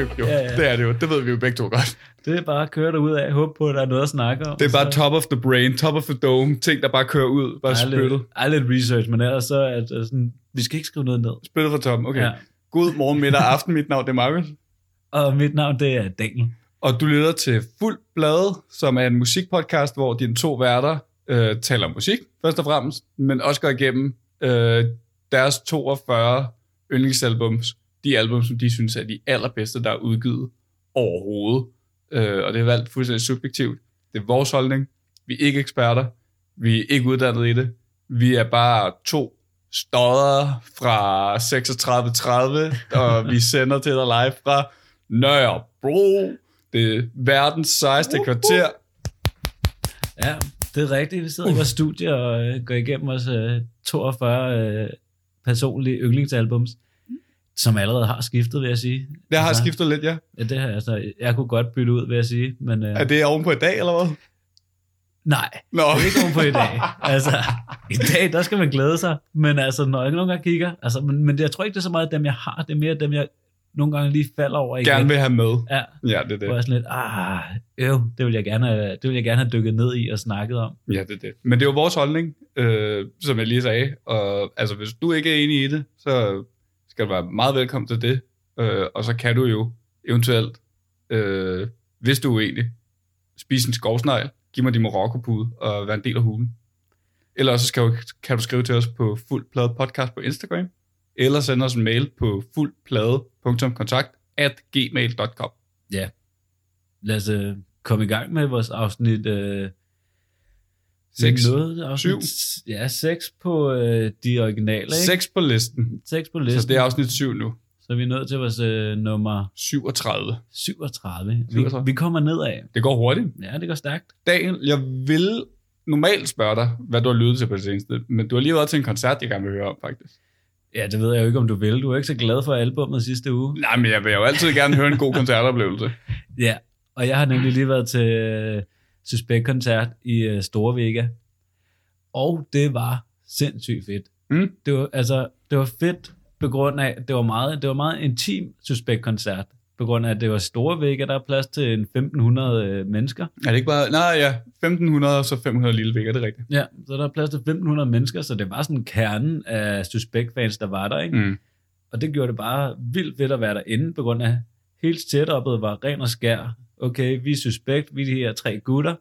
er off-script jo. Ja, ja. Det er det jo. Det ved vi jo begge to godt. Det er bare at køre derud af, håbe på, at der er noget at snakke om. Det er bare så- top of the brain, top of the dome, ting, der bare kører ud, bare spyttet. ej, lidt research, men ellers så det sådan, vi skal ikke skrive noget ned. Spyttet fra toppen, okay. Ja. God morgen, middag, aften. Mit navn det er Markus. Og mit navn, det er Daniel. Og du lytter til Fuld Blade, som er en musikpodcast, hvor dine to værter øh, taler om musik, først og fremmest, men også går igennem øh, deres 42 yndlingsalbums, de album, som de synes er de allerbedste, der er udgivet overhovedet. Øh, og det er valgt fuldstændig subjektivt. Det er vores holdning. Vi er ikke eksperter. Vi er ikke uddannet i det. Vi er bare to stodder fra 3630, og vi sender til dig live fra Nørrebro. Det er verdens sejeste kvarter. Ja, det er rigtigt. Vi sidder i vores studie og øh, går igennem vores øh, 42 øh, personlige yndlingsalbums, som allerede har skiftet, vil jeg sige. Det har Altså, skiftet lidt, ja. Ja, det har jeg, altså, jeg kunne godt bytte ud, vil jeg sige. Men, øh, Er det ovenpå i dag, eller hvad? nej, Nå. det er ikke nogen på i dag. Altså, i dag, der skal man glæde sig. Men altså, når jeg nogle gange kigger, altså, men, men det, jeg tror ikke, det er så meget dem, jeg har. Det er mere dem, jeg nogle gange lige falder over igen. Gerne vil have med. Ja, Ja, det er hvor jeg det. sådan lidt, ah, øv, det vil jeg gerne have, det vil jeg gerne have dykket ned i og snakket om. Ja, det er det. Men det er jo vores holdning, øh, som jeg lige sagde. Og altså, hvis du ikke er enig i det, så skal du være meget velkommen til det. Øh, og så kan du jo eventuelt, øh, hvis du er uenig, spise en skovsnegl, giv mig din marokkopude og være en del af hulen. Eller så skal du, kan du skrive til os på fuldplade podcast på Instagram, eller sende os en mail på fuldplade.kontakt at gmail.com. Ja. Lad os øh, komme i gang med vores afsnit. Øh, Seks. Noget, afsnit, Ja, seks på øh, de originale. Ikke? 6 på listen. Seks på listen. Så det er afsnit 7 nu. Så vi er nået til vores øh, nummer 37. 37. Vi, 37. vi kommer nedad. Det går hurtigt. Ja, det går stærkt. Daniel, jeg vil normalt spørge dig, hvad du har lyttet til på det seneste, men du har lige været til en koncert, jeg gerne vil høre om, faktisk. Ja, det ved jeg jo ikke, om du vil. Du er ikke så glad for albummet sidste uge. Nej, men jeg vil jo altid gerne høre en god koncertoplevelse. Ja, og jeg har nemlig lige været til Suspekt-koncert i øh, Store Vega. Og det var sindssygt fedt. Mm. Det var, altså, det var fedt på grund af, det var meget, det var meget intim Suspekt-koncert. På grund af, at det var Store Vega, der er plads til en 1500 øh, mennesker. Er det ikke bare... Nej, ja. 1500 og så 500 lille vækker, det er rigtigt. Ja, så der er plads til 1500 mennesker, så det var sådan kernen af Suspekt-fans, der var der, ikke? Mm. Og det gjorde det bare vildt fedt at være derinde, på grund af hele setup'et var ren og skær. Okay, vi er suspekt, vi er de her tre gutter.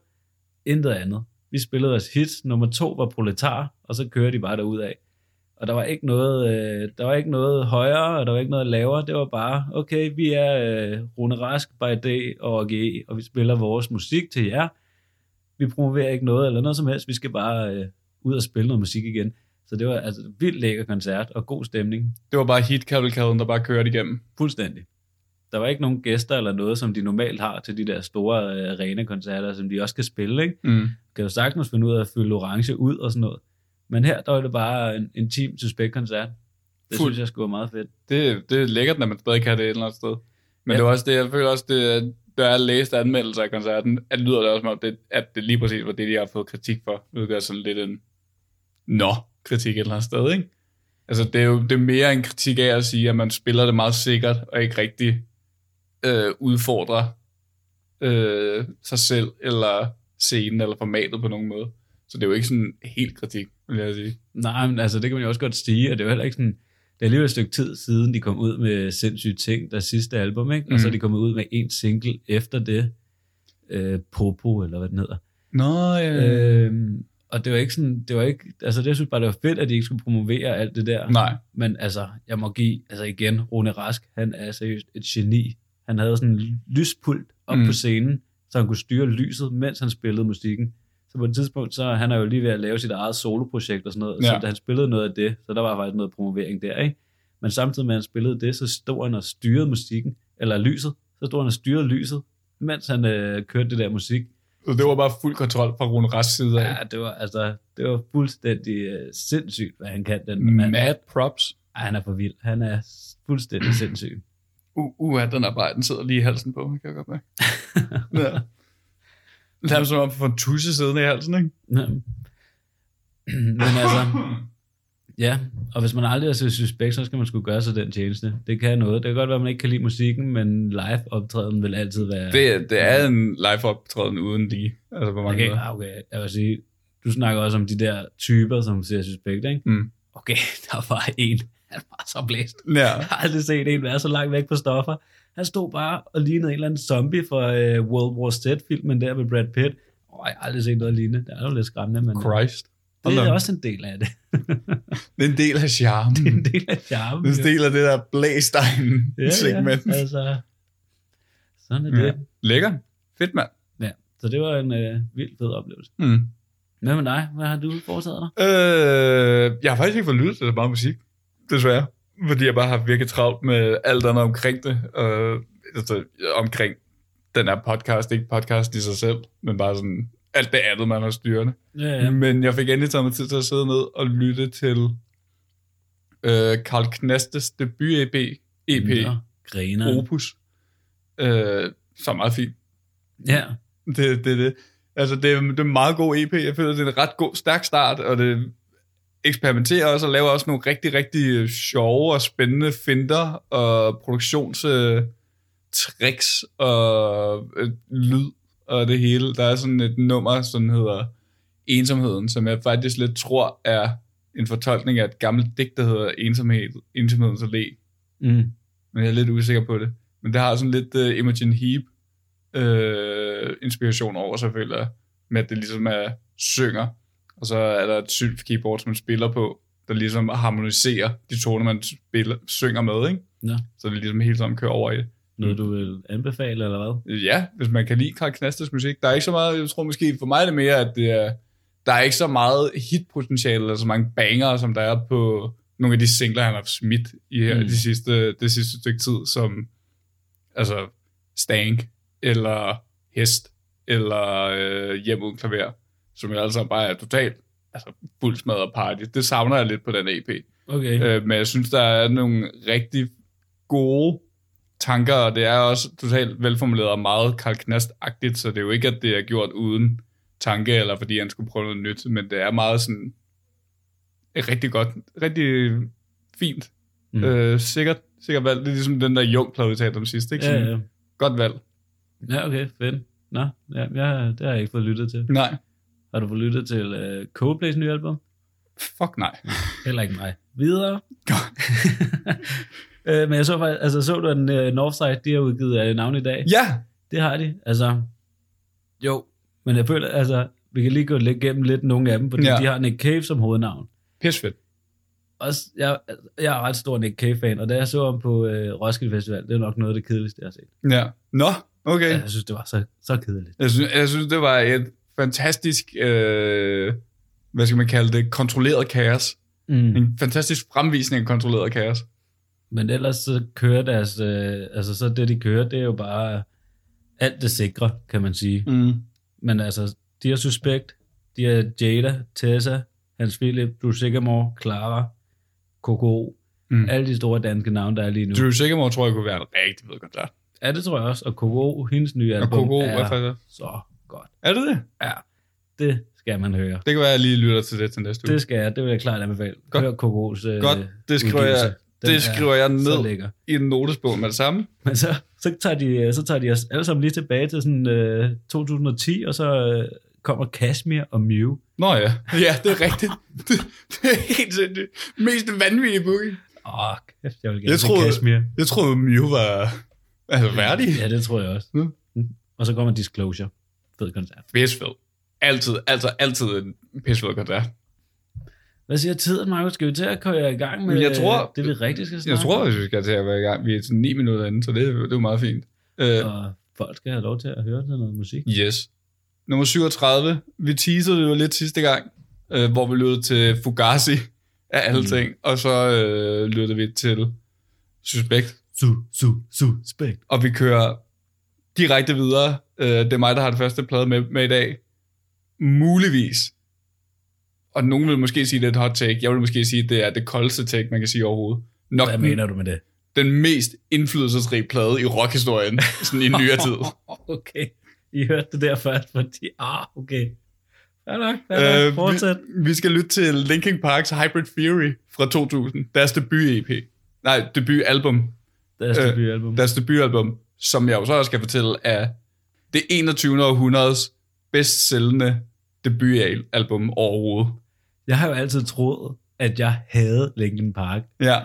Intet andet. Vi spillede vores hits. Nummer to var Proletar, og så kører de bare derud af. Og der var ikke noget, øh, der var ikke noget højere, og der var ikke noget lavere. Det var bare, okay, vi er øh, Rune Rask, By Day og OGE, og vi spiller vores musik til jer. Vi promoverer ikke noget eller noget som helst. Vi skal bare øh, ud og spille noget musik igen. Så det var altså vildt lækker koncert og god stemning. Det var bare hitkavalkaden, der bare kørte igennem. Fuldstændig. Der var ikke nogen gæster eller noget, som de normalt har til de der store øh, arena-koncerter, som de også skal spille. Ikke? Mm. Kan jo sagtens finde ud af at fylde orange ud og sådan noget. Men her, der var det bare en intim suspekt-koncert. Det Fuld- synes jeg skulle være meget fedt. Det, det er lækkert, når man stadig kan det et eller andet sted. Men Ja. det var også det, jeg føler også, det, der er læst anmeldelser af koncerten, at det lyder det også som om, det, at det lige præcis var det, de har fået kritik for. Det gør sådan lidt en nå-kritik et eller andet sted, ikke? Altså, det er jo det er mere en kritik af at sige, at man spiller det meget sikkert, og ikke rigtig øh, udfordrer øh, sig selv, eller scenen, eller formatet på nogen måde. Så det er jo ikke sådan helt kritik, vil jeg sige. Nej, men altså, det kan man jo også godt sige, og det er jo heller ikke sådan, det er alligevel et stykke tid siden, de kom ud med sindssyge ting, der sidste album, ikke? Og så er Mhm. de kommet ud med en single efter det, øh, Popo, eller hvad den hedder. Nå, ja. Øhm, og det var ikke sådan, det var ikke, altså det jeg synes bare, det var fedt, at de ikke skulle promovere alt det der. Nej. Men altså, jeg må give, altså igen, Rune Rask, han er seriøst et geni. Han havde sådan en lyspult op mm. På scenen, så han kunne styre lyset, mens han spillede musikken. Så på et tidspunkt, så han er jo lige ved at lave sit eget soloprojekt og sådan noget, ja. så da han spillede noget af det, så der var faktisk noget promovering der, ikke? Men samtidig med, at han spillede det, så stod han og styrede musikken, eller lyset, så stod han og styrede lyset, mens han øh, kørte det der musik. Så det var bare fuld kontrol fra Rune Rask side af. Ja, det var, altså, det var fuldstændig øh, sindssygt, hvad han kan, den mand. Mad props. Ej, han er for vild. Han er fuldstændig sindssyg. Uh, uh, den arbejde, den sidder lige i halsen på, kan jeg godt mærke. ja. Det er som om for en tusse siddende i halsen, ikke? Ja. Men altså, Ja, og hvis man aldrig har set Suspekt, så skal man skulle gøre sig den tjeneste. Det kan noget. Det kan godt være, at man ikke kan lide musikken, men live-optræden vil altid være... Det, det er en live-optræden uden lige. Altså på mange Okay, måder. ah, okay, jeg vil sige, du snakker også om de der typer, som ser Suspekt, ikke? Mm. Okay, der var en, han var så blæst. Ja. Jeg har aldrig set en være så langt væk på stoffer. Han stod bare og lignede en eller anden zombie fra uh, World War Z-filmen der med Brad Pitt. Oh, jeg har aldrig set noget lignende. Det er jo lidt skræmmende, men Christ. det er også en del af det. Det er en del af charmen. det er en del af charmen. Det er en del af det der Blæstein-segment. Ja, ja, altså, sådan er Ja. det. Lækker. Fedt, mand. Ja. Så det var en øh, vild fed oplevelse. Mm. Hvad med dig? Hvad har du foretaget dig? Øh, jeg har faktisk ikke fået lyttet til så meget musik, desværre. Fordi jeg bare har virkelig travlt med alt andet omkring det. Øh, altså, omkring den her podcast. Ikke podcast i sig selv, men bare sådan alt det andet, man har styrende. Ja, Ja. Men jeg fik endelig taget mig tid til at sidde ned og lytte til øh, Karl Knastes debut-EP, EP, griner. Opus, øh, som er meget fint. Ja. Det, det, det. Altså, det, er- det er en meget god EP. Jeg føler, det er en ret god, stærk start, og det eksperimenterer også og laver også nogle rigtig, rigtig sjove og spændende finder og produktionstricks og øh, lyd og det hele. Der er sådan et nummer, som hedder Ensomheden, som jeg faktisk lidt tror er en fortolkning af et gammelt digt, der hedder Ensomhed, Ensomhedens Allé Mm. men jeg er lidt usikker på det. Men det har sådan lidt uh, Imogen Heap uh, inspiration over sig, føler med at det ligesom er synger, og så er der et synth keyboard, som man spiller på, der ligesom harmoniserer de toner, man spiller, synger med, ikke? Ja. Så det ligesom hele tiden kører over i det. Noget, du vil anbefale, eller hvad? Ja, hvis man kan lide Karl Knastes musik. Der er ikke så meget, jeg tror måske for mig er det mere, at det er, der er ikke så meget hitpotentiale, eller så mange banger, som der er på nogle af de singler, han har smidt i her, Mm. mm. de sidste, det sidste stykke tid, som altså Stank, eller Hest, eller øh, Hjem uden klaver, som jo alle sammen bare er totalt altså, fuld smadret party. Det savner jeg lidt på den EP. Okay. Øh, men jeg synes, der er nogle rigtig gode tanker, og det er også totalt velformuleret og meget Karl Knast-agtigt, så det er jo ikke, at det er gjort uden tanke, eller fordi han skulle prøve noget nyt, men det er meget sådan rigtig godt, rigtig fint, Mm. øh, sikkert, sikkert valg. Det er ligesom den der Jung-plade, vi talte om sidst, ikke? Ja, Sådan, ja. Godt valg. Ja, okay, fedt. Nå, ja, jeg, det har jeg ikke fået lyttet til. Nej, Har du fået lyttet til uh, Coldplay's nye album? fuck nej. Heller ikke mig. Videre. øh, men jeg så faktisk, altså så du, at uh, Northside, de har udgivet uh, navn i dag? Ja, Det har de. Altså, jo. Men jeg føler, altså, vi kan lige gå lidt gennem lidt nogle af dem, fordi ja. Ja. de har Nick Cave som hovednavn. pis fedt. Også, jeg, jeg er ret stor Nick Cave-fan, og da jeg så ham på øh, Roskilde Festival, det er nok noget af det kedeligste, jeg har set. Ja. Nå, okay. Jeg synes, det var så, så kedeligt. Jeg synes, jeg synes, det var et fantastisk, øh, hvad skal man kalde det, kontrolleret kaos. Mm. En fantastisk fremvisning af kontrolleret kaos. Men ellers så kører deres, øh, altså så det de kører, det er jo bare alt det sikre, kan man sige. Mm. Men altså, de har Suspekt, de har Jada, Tessa, Hans Philip, Drew Sigamore, Clara, Coco, Mm. alle de store danske navne, der er lige nu. Drew Sigamore tror jeg kunne være en rigtig fed koncert. Ja, det tror jeg også. Og Coco, hendes nye Og album, Coco, er hvad så godt. Er det det? Ja, det skal man høre. Det kan være, at jeg lige lytter til det til næste uge. Det skal jeg, det vil jeg klart anbefale. Godt. Hør Cocos øh, Godt, det skriver jeg- udgivelse. Den det er skriver jeg ned i en notesbog med det samme. Men så, så, tager de, så tager de os alle sammen lige tilbage til sådan, øh, 2010, og så øh, kommer Kashmir og Mew. Nå ja, ja, det er rigtigt. det, det er helt sindssygt. Mest vanvittige booking. Åh, kæft, jeg vil gerne Jeg troede- Kashmir. Jeg troede, Mew var altså, værdig. Ja, det tror jeg også. Mm. Og så kommer Disclosure. Fed koncert. Pissfed. Altid, altså altid en pissfed koncert. Hvad siger tiden, Markus? Skal vi til at køre i gang med Jeg tror- det, vi rigtig skal snakke Jeg tror, vi skal til at være i gang. Vi er sådan 9 minutter inde, så det, er- det er jo meget fint. Uh, Og folk skal have lov til at høre noget musik. yes. Nummer 37. Vi teasede det jo lidt sidste gang, uh, hvor vi lyttede til Fugazi af alle Mm. ting, og så uh, lyttede vi til Suspekt. Su, su, suspekt. Og vi kører direkte videre. Uh, det er mig, der har det første plade med, med i dag. Muligvis. Og nogen vil måske sige, det er et hot take. Jeg vil måske sige, det er det koldeste take, man kan sige overhovedet. Nok Hvad mener du med det? den mest indflydelsesrige plade i rockhistorien, sådan i nyere tid. Okay. I hørte det der først, fordi, ah, okay. Ja nok, ja nok. Øh, vi, vi skal lytte til Linkin Parks Hybrid Theory fra 2000. Deres debut-EP. Nej, debutalbum. Deres øh, debutalbum. Deres debutalbum, som jeg jo så også skal fortælle, er det 21. århundredes bedst sælgende debutalbum overhovedet. Jeg har jo altid troet, at jeg havde Linkin Park, Ja.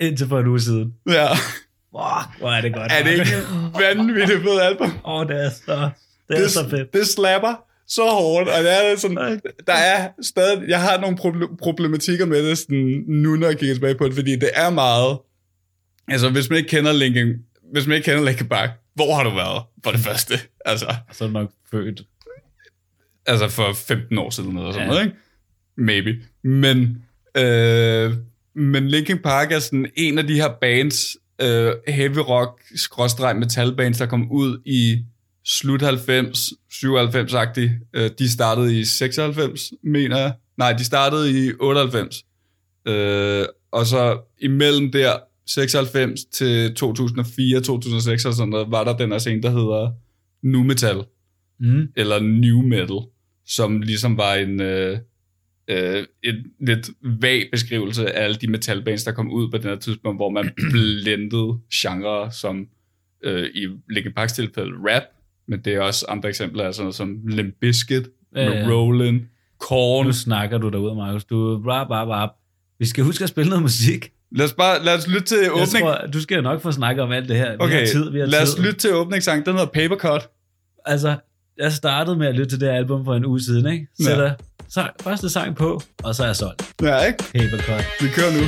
indtil for en uge siden. Ja. Fuck, hvor er det godt. Er det ikke vanvittigt fedt album? Åh, oh, det er så, det er så fedt. det slapper så hårdt, og det er sådan, der er stadig, jeg har nogle proble- problematikker med det, sådan, nu når jeg kigger tilbage på det, fordi det er meget, altså hvis man ikke kender Linkin, hvis man ikke kender Linkin Park, hvor har du været, for det første, altså, Så er du nok født. altså for 15 år siden, eller sådan Ja. noget, ikke? Maybe. Men, øh, men Linkin Park er sådan en af de her bands, øh, heavy rock, skråstreg metal bands, der kom ud i slut 90, 97-agtigt. Øh, de startede i 96, mener jeg. Nej, de startede i 98. Øh, og så imellem der, 96 til 2004, 2006 og sådan noget, var der den her scene, der hedder nu metal Mm. eller new metal, som ligesom var en, øh, øh, en lidt vag beskrivelse af alle de metalbands, der kom ud på den her tidspunkt, hvor man blendede genrer som øh, i Linkin Parks tilfælde rap, men det er også andre eksempler, altså noget som Limp Bizkit, Ja, ja, ja. ja. Rollin, Korn. Nu snakker du derude, Markus. Du rap, rap, rap. Vi skal huske at spille noget musik. Lad os bare lad os lytte til Jeg åbning. tror, du skal nok få snakket om alt det her. Vi Okay, har tid, vi har lad os tid. lytte til åbningssang. Den hedder Papercut. Altså, jeg startede med at lytte til det album for en uge siden, ikke? Ja. Sætter sang, første sang på, og så er jeg solgt. Ja, ikke? Papercut. Vi kører nu.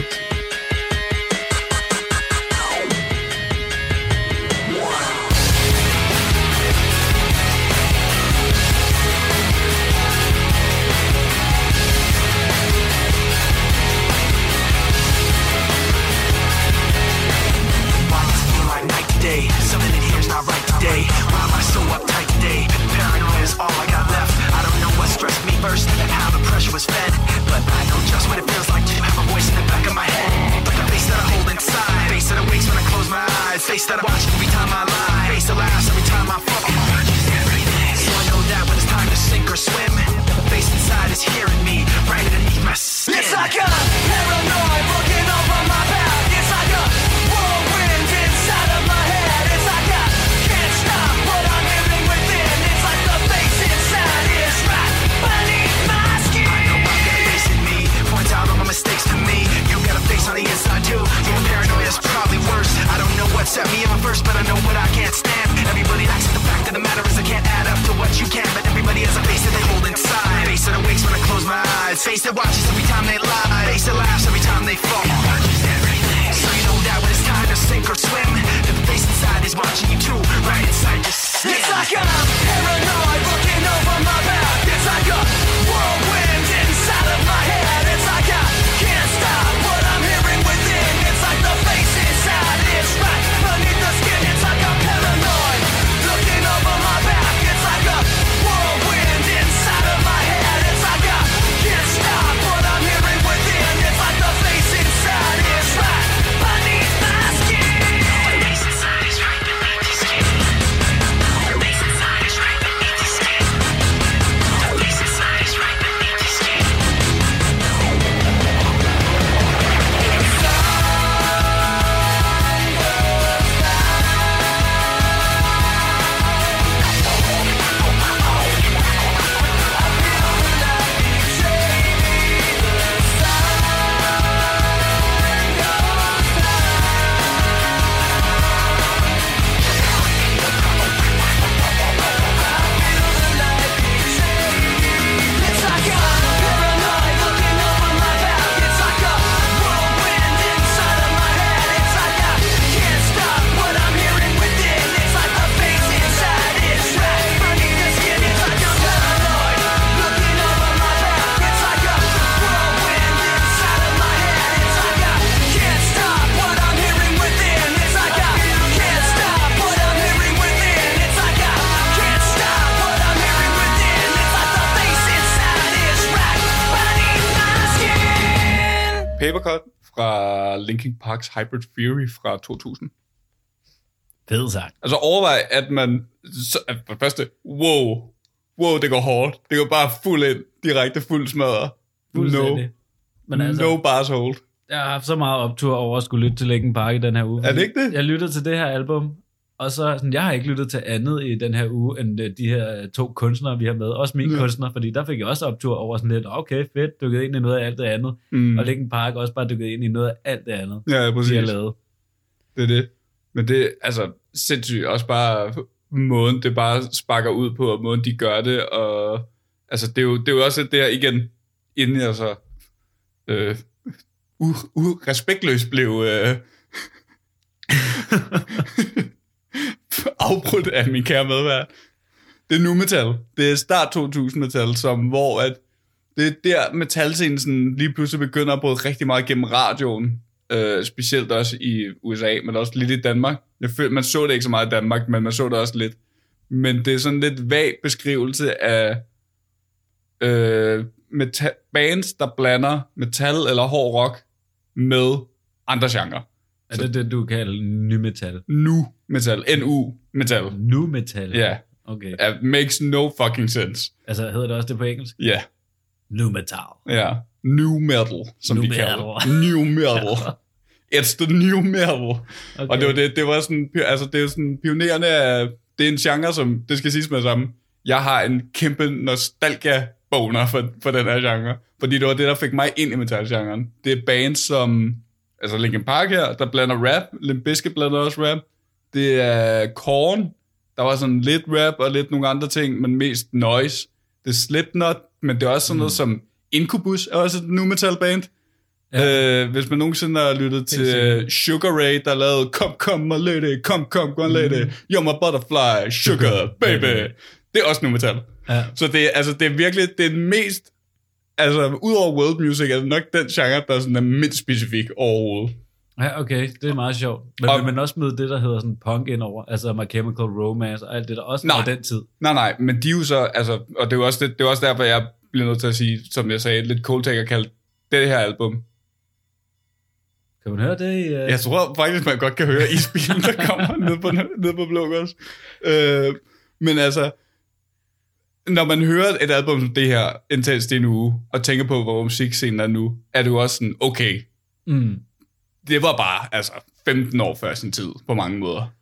First, but I know what I can't stand. Everybody acts like the fact of the matter is I can't add up to what you can, but everybody has a face that they hold inside. Face that awakes when I close my eyes. Face that watches every time they lie. Face that laughs every time they fall. So you know that when it's time to sink or swim, that the face inside is watching you too, right inside your skin. It's like I'm paranoid Papercut fra Linkin Parks Hybrid Theory fra 2000. Fed sang. Altså overvej, at man... Så, at for det første, wow, wow, det går hårdt. Det går bare fuld ind. direkte fuld smadre. No. Men altså, no bars hold. jeg har haft så meget optur over at skulle lytte til Linkin Park i den her uge. Er det ikke det? Jeg lyttede til det her album, og så sådan, jeg har ikke lyttet til andet i den her uge, end øh, de her øh, to kunstnere, vi har med. Også min Ja. kunstner, fordi der fik jeg også optur over sådan lidt, okay, fedt, dykket ind i noget af alt det andet. Mm. Og Linkin Park også bare dykket ind i noget af alt det andet, Ja, ja, de præcis. har lavet. Det er det. Men det er altså sindssygt også bare måden, det bare sparker ud på, og måden de gør det, og altså det er jo, det er jo også der igen, inden jeg så øh, u, u, respektløst blev øh, afbrudt af min kære medvært. Det er nu metal. Det er start 2000 metal, som hvor at det er der metalscenen sådan lige pludselig begynder at bryde rigtig meget gennem radioen. Øh, specielt også i USA, men også lidt i Danmark. Jeg følte, man så det ikke så meget i Danmark, men man så det også lidt. Men det er sådan lidt vag beskrivelse af øh, meta- bands, der blander metal eller hård rock med andre genrer. Er det det, du kalder ny metal? Nu metal. NU metal. Nu metal? Ja. Okay. Yeah. makes no fucking sense. Altså, hedder det også det på engelsk? Ja. Yeah. Nu metal. Ja. New metal, som Nu de metal. kalder det. New metal. It's the new metal. Okay. Og det var, det, det var sådan, altså det er sådan pionerende af, det er en genre, som, det skal siges med samme, jeg har en kæmpe nostalgia boner for, for den her genre, fordi det var det, der fik mig ind i metalgenren. Det er bands som, altså Linkin Park her, der blander rap, Limp Bizkit blander også rap, det er Korn, der var sådan lidt rap og lidt nogle andre ting, men mest noise. Det er Slipknot, men det er også sådan noget som Incubus, er også et nu metal band. Ja. Øh, hvis man nogensinde har lyttet til sikkert. Sugar Ray, der lavede Come, come, my lady, come, come, come, lady, you're my butterfly, sugar, baby. Det er også nu metal. Ja. Så det er, altså, det er virkelig, det er mest, altså, udover world music, er det nok den genre, der er, sådan, er mindst specifik overhovedet. Ja, okay, det er meget sjovt. Men Og- vil man også møde det, der hedder sådan punk ind over, altså My Chemical Romance og alt det, der også Nej. var den tid. Nej, nej, men de er jo så, altså, og det er jo også, det, det er også derfor, jeg bliver nødt til at sige, som jeg sagde, lidt cold take at kalde det her album. Kan man høre det? Uh... Jeg tror faktisk, man godt kan høre isbilen, der kommer ned på, ned på Blågårds. Øh, men altså, når man hører et album som det her, Intenst i en uge, og tænker på, hvor musikscenen er nu, er det jo også sådan, okay, Mm. det var bare altså 15 år før sin tid, på mange måder.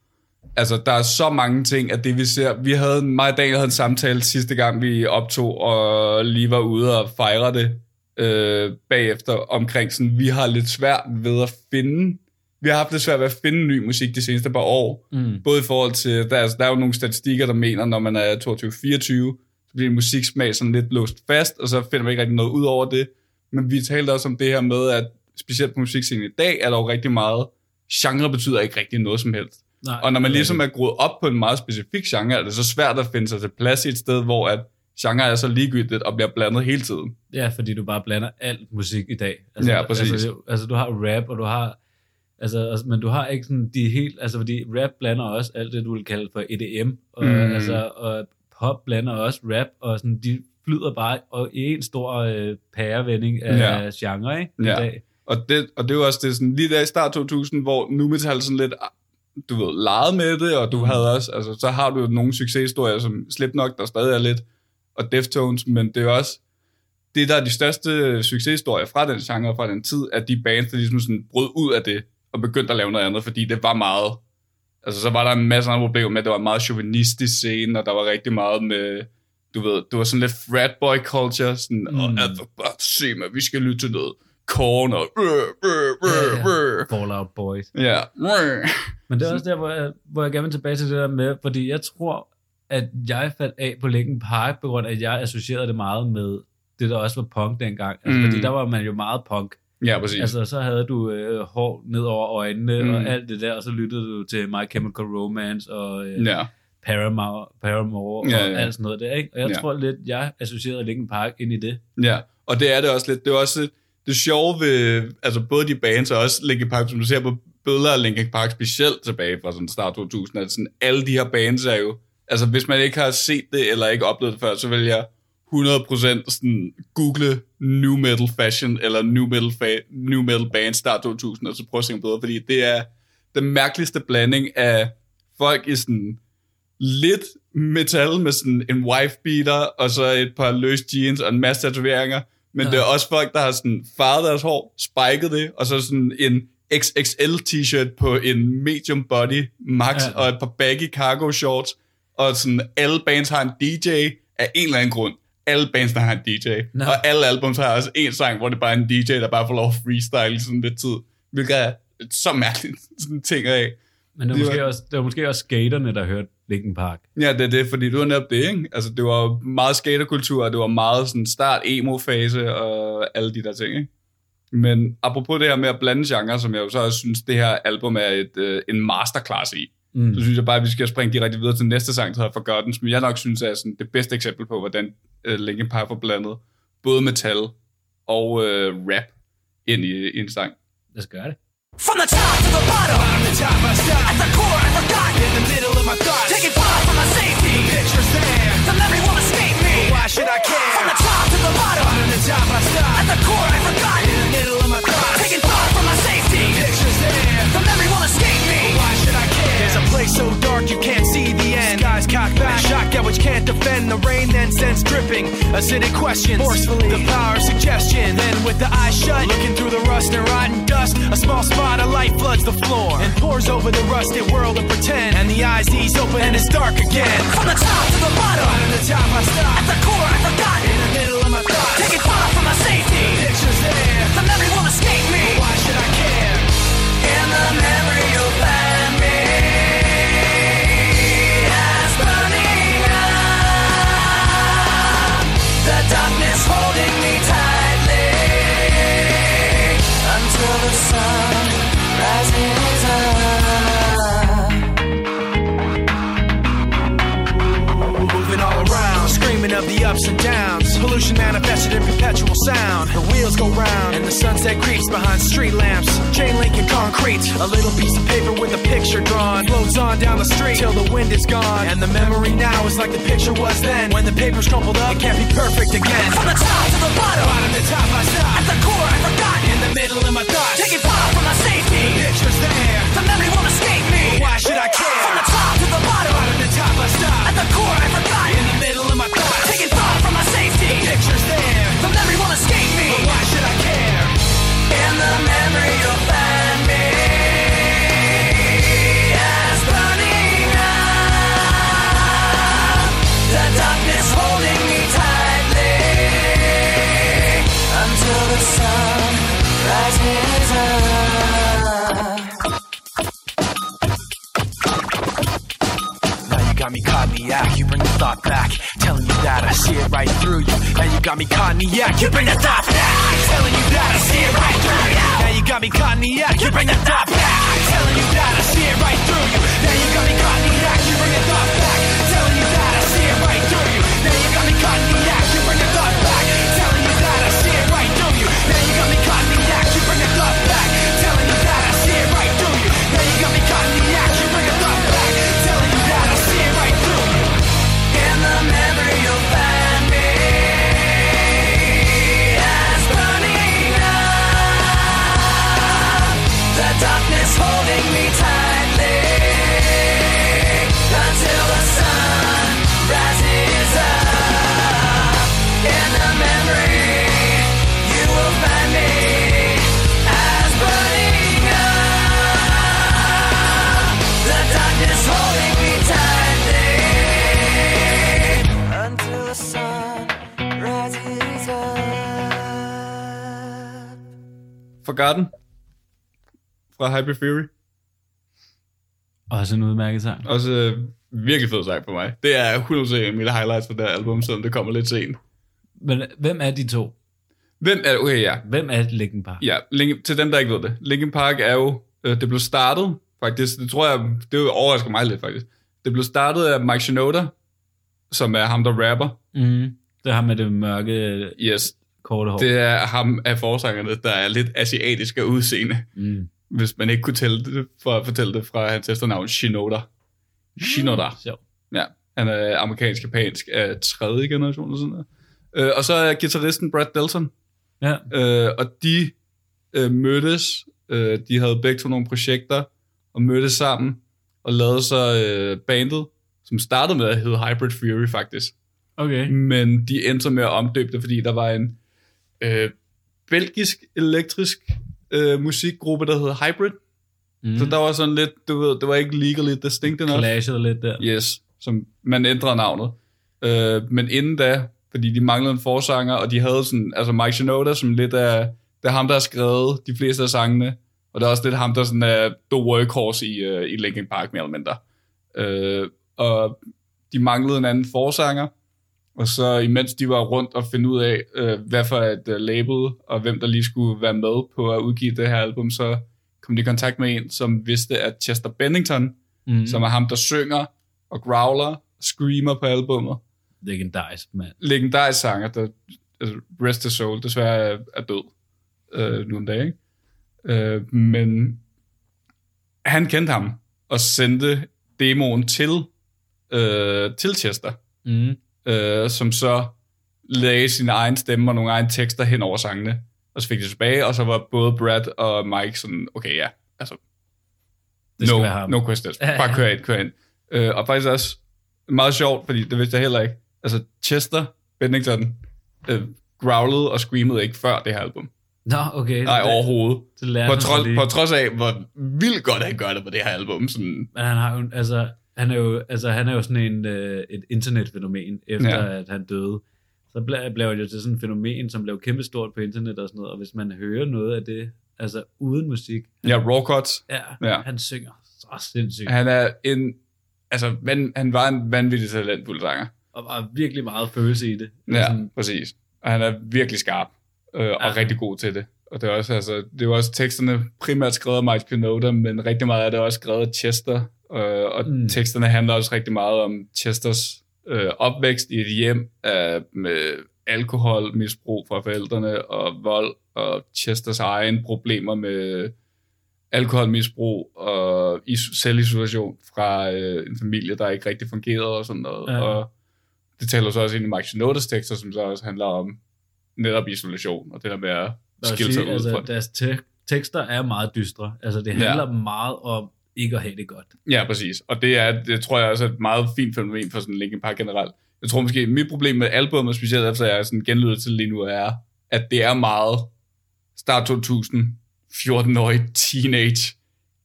Altså, der er så mange ting, at det vi ser... Vi havde, mig og Daniel havde en samtale sidste gang, vi optog, og lige var ude og fejre det øh, bagefter, omkring sådan, vi har lidt svært ved at finde... Vi har haft lidt svært ved at finde ny musik de seneste par år. Mm. Både i forhold til... Der er, der er jo nogle statistikker, der mener, når man er 22-24, så bliver musiksmag sådan lidt låst fast, og så finder man ikke rigtig noget ud over det. Men vi talte også om det her med, at specielt på musikscenen i dag, er der jo rigtig meget... Genre betyder ikke rigtig noget som helst. Nej, Og når man ligesom er groet op på en meget specifik genre, er det så svært at finde sig til plads i et sted, hvor at genre er så ligegyldigt og bliver blandet hele tiden. Ja, fordi du bare blander alt musik i dag. Ja, præcis. Altså, altså du har rap, og du har... Altså, altså, men du har ikke sådan de helt... Altså, fordi rap blander også alt det, du vil kalde for EDM. Og, mm. altså, og pop blander også rap, og sådan, de flyder bare og i en stor øh, pærevending af Ja. genre, ikke? I Ja. dag. Og det, og det jo også det, sådan, lige der i start 2000, hvor nu metal sådan lidt, du ved, leget med det, og du Mm. havde også, altså, så har du jo nogle succeshistorier, som Slipknot, der stadig er lidt, og Deftones, men det er også, det der er de største succeshistorier fra den genre, fra den tid, at de bands, der ligesom sådan brød ud af det, og begyndte at lave noget andet, fordi det var meget, altså så var der en masse andre problemer med, at det var en meget chauvinistisk scene, og der var rigtig meget med, du ved, det var sådan lidt frat boy culture, sådan, mm. og altså, bare se mig, vi skal lytte til noget corn og øh, øh, øh, ja. øh. Fallout Boys. Ja. Øh. Men det er også der, hvor jeg, hvor jeg gerne vil tilbage til det der med, fordi jeg tror, at jeg faldt af på Linkin Park, på grund af, at jeg associerede det meget med det, der også var punk dengang. Altså, mm. Fordi der var man jo meget punk. Ja, præcis. Altså, så havde du øh, hår ned over øjnene Mm. og alt det der, og så lyttede du til My Chemical Romance og øh, ja. Paramore, Paramore Ja, og ja. alt sådan noget der, ikke? Og jeg Ja. tror lidt, jeg associerede Linkin Park ind i det. ja. Og det er det også lidt. Det er også det sjove ved, altså både de bands og også Linkin Park, som du ser på billeder af Linkin Park, specielt tilbage fra sådan start 2000, at sådan alle de her bands er jo, altså hvis man ikke har set det eller ikke oplevet det før, så vil jeg 100% sådan google new metal fashion eller new metal, fa- new metal band start 2000, og så prøve at se bedre, fordi det er den mærkeligste blanding af folk i sådan lidt metal med sådan en wife beater, og så et par løs jeans og en masse tatoveringer. Men ja. det er også folk, der har sådan farvet deres hår, spiket det, og så sådan en XXL t-shirt på en medium body max. Ja. og et par baggy cargo shorts, og sådan alle bands har en DJ af en eller anden grund. Alle bands har en DJ. Nå. Og alle albums har også en sang, hvor det bare er en DJ, der bare får lov at freestyle sådan lidt tid. Hvilket er så mærkeligt sådan ting af. Men det var, Det måske var- også, det var måske også skaterne, der hørte Linkin Park. Ja, det er det, fordi det var netop det, ikke? Altså, det var meget skaterkultur, og det var meget sådan start emo-fase og alle de der ting, ikke? Men apropos det her med at blande genre, som jeg jo så også synes, det her album er et, øh, en masterclass i, Mm. så synes jeg bare, at vi skal springe direkte videre til næste sang, der hedder Forgotten, som jeg nok synes er sådan det bedste eksempel på, hvordan øh, Linkin Park får blandet både metal og øh, rap ind i, i en sang. Lad os gøre det. From the top to the bottom, bottom to top I stop. At the core I forgot, in the middle of my thoughts. Taking far from my safety, the picture's there. The memory won't escape me. But why should I care? From the top to the bottom, bottom to top I stop. At the core I forgot, in the middle of my thoughts. Taking far from my safety, the picture's there. The memory won't escape me. But why should I care? There's a place so dark you can't see the end. Skies cocked back, shock at which can't defend. The rain then sends dripping, acidic questions. Forcefully, the power of suggestion. Then with the eyes shut, looking through the rust and rotten dust, a small spot of light floods the floor and pours over the rusted world of pretend. And the eyes ease open and it's dark again. From the top to the bottom, to the top I stop. At the core I forgot, in the middle of my thoughts. Taking far from my safety, of the ups and downs. Pollution manifested in perpetual sound. The wheels go round, and the sunset creeps behind street lamps. Chain link and concrete. A little piece of paper with a picture drawn. Floats on down the street till the wind is gone. And the memory now is like the picture was then. When the paper's up, it can't be perfect again. From the top to the bottom, bottom to top I stop. At the core I forgot. In the middle of my thoughts. Got me act, you bring the thought back. Telling you that I see it right through you. Now you got me act, you bring the thought back. Telling you that I see it right through you. Now you got me caught Forgotten fra Hyper Fury. Også en udmærket sang. Også øh, virkelig fed sang for mig. Det er 100% en af mine highlights for det album, selvom det kommer lidt sent. Men hvem er de to? Hvem er Okay, ja. Hvem er Linkin Park? Ja, Linkin, til dem, der ikke ved det. Linkin Park er jo, øh, det blev startet, faktisk, det tror jeg, det overrasker mig lidt faktisk. Det blev startet af Mike Shinoda, som er ham, der rapper. Mm. Det har med det mørke, Yes, korte hår. det er ham af forsangerne, der er lidt asiatisk af udseende. Mm. Hvis man ikke kunne tælle det, for at fortælle det fra hans efternavn, Shinoda. Shinoda. Sjov. Ja, han er amerikansk-japansk af tredje generation eller sådan noget. Øh, og så er gitarristen Brad Delson. Ja. Øh, og de øh, mødtes, øh, de havde begge to nogle projekter, og mødtes sammen, og lavede så øh, bandet som startede med at hedde Hybrid Fury faktisk. Okay. Men de endte med at omdøbe det, fordi der var en øh, belgisk elektrisk øh, musikgruppe, der hed Hybrid. Mm. Så der var sådan lidt, du ved, det var ikke legally distinct enough. Clashede lidt der. Yes, som man ændrede navnet. Øh, men inden da, fordi de manglede en forsanger, og de havde sådan, altså Mike Shinoda, som lidt af, det er ham, der har skrevet de fleste af sangene, og det er også lidt ham, der sådan er the workhorse i, uh, i Linkin Park, mere eller mindre. Øh, og de manglede en anden forsanger, og så imens de var rundt og finde ud af, øh, hvad for et uh, label, og hvem der lige skulle være med på at udgive det her album, så kom de i kontakt med en, som vidste, at Chester Bennington, Mm. som er ham, der synger og growler og screamer på albummet. Legendarisk, mand. Legendarisk sanger, der altså, Rest His Soul desværre er, er død øh, nu om dagen. Ikke? Øh, men han kendte ham og sendte demoen til, øh, til Chester, Mm. Øh, som så lagde sin egen stemme og nogle egne tekster hen over sangene. Og så fik de tilbage, og så var både Brad og Mike sådan, okay ja, altså Det no, være ham. no questions. Bare kør ind, kør ind. Øh, og faktisk også meget sjovt, fordi det vidste jeg heller ikke. Altså, Chester Bennington øh, growlede og screamede ikke før det her album. Nå, okay. Nej, det, overhovedet. det På trods, på trods af, hvor vildt godt han gør det på det her album. Sådan, Men han har jo, altså, han er jo, altså, han er jo sådan en, øh, et internetfænomen, efter Ja. at han døde. Så blev, blev det jo til sådan et fænomen, som blev kæmpestort på internet og sådan noget, og hvis man hører noget af det, altså uden musik, ja, raw cuts. ja, Ja. han synger så sindssygt, Han er en... Altså, men, han var en vanvittig talentfuld sanger. og var virkelig meget følelse i det. Ja, Sådan, præcis. Og han er virkelig skarp, øh, og Ja. rigtig god til det. Og det er også, altså, det var også teksterne primært skrevet af Mike Pinoda, men rigtig meget af det er også skrevet af Chester. Øh, og Mm. teksterne handler også rigtig meget om Chesters øh, opvækst i et hjem af, med alkoholmisbrug fra forældrene og vold, og Chesters egen problemer med alkoholmisbrug og is- selvisolation fra øh, en familie, der ikke rigtig fungerede og sådan noget. Ja. Og det taler så også ind i Mike Shinodas tekster, som så også handler om netop isolation, og det der med at skille sig ud fra altså, det. deres te- tekster er meget dystre. Altså, det handler ja. meget om ikke at have det godt. Ja, præcis. Og det er, det tror jeg også er et meget fint fænomen for sådan Linkin Park generelt. Jeg tror måske, mit problem med albumet, specielt efter jeg sådan genlyder til lige nu, er, at det er meget start 2000, 14-årig teenage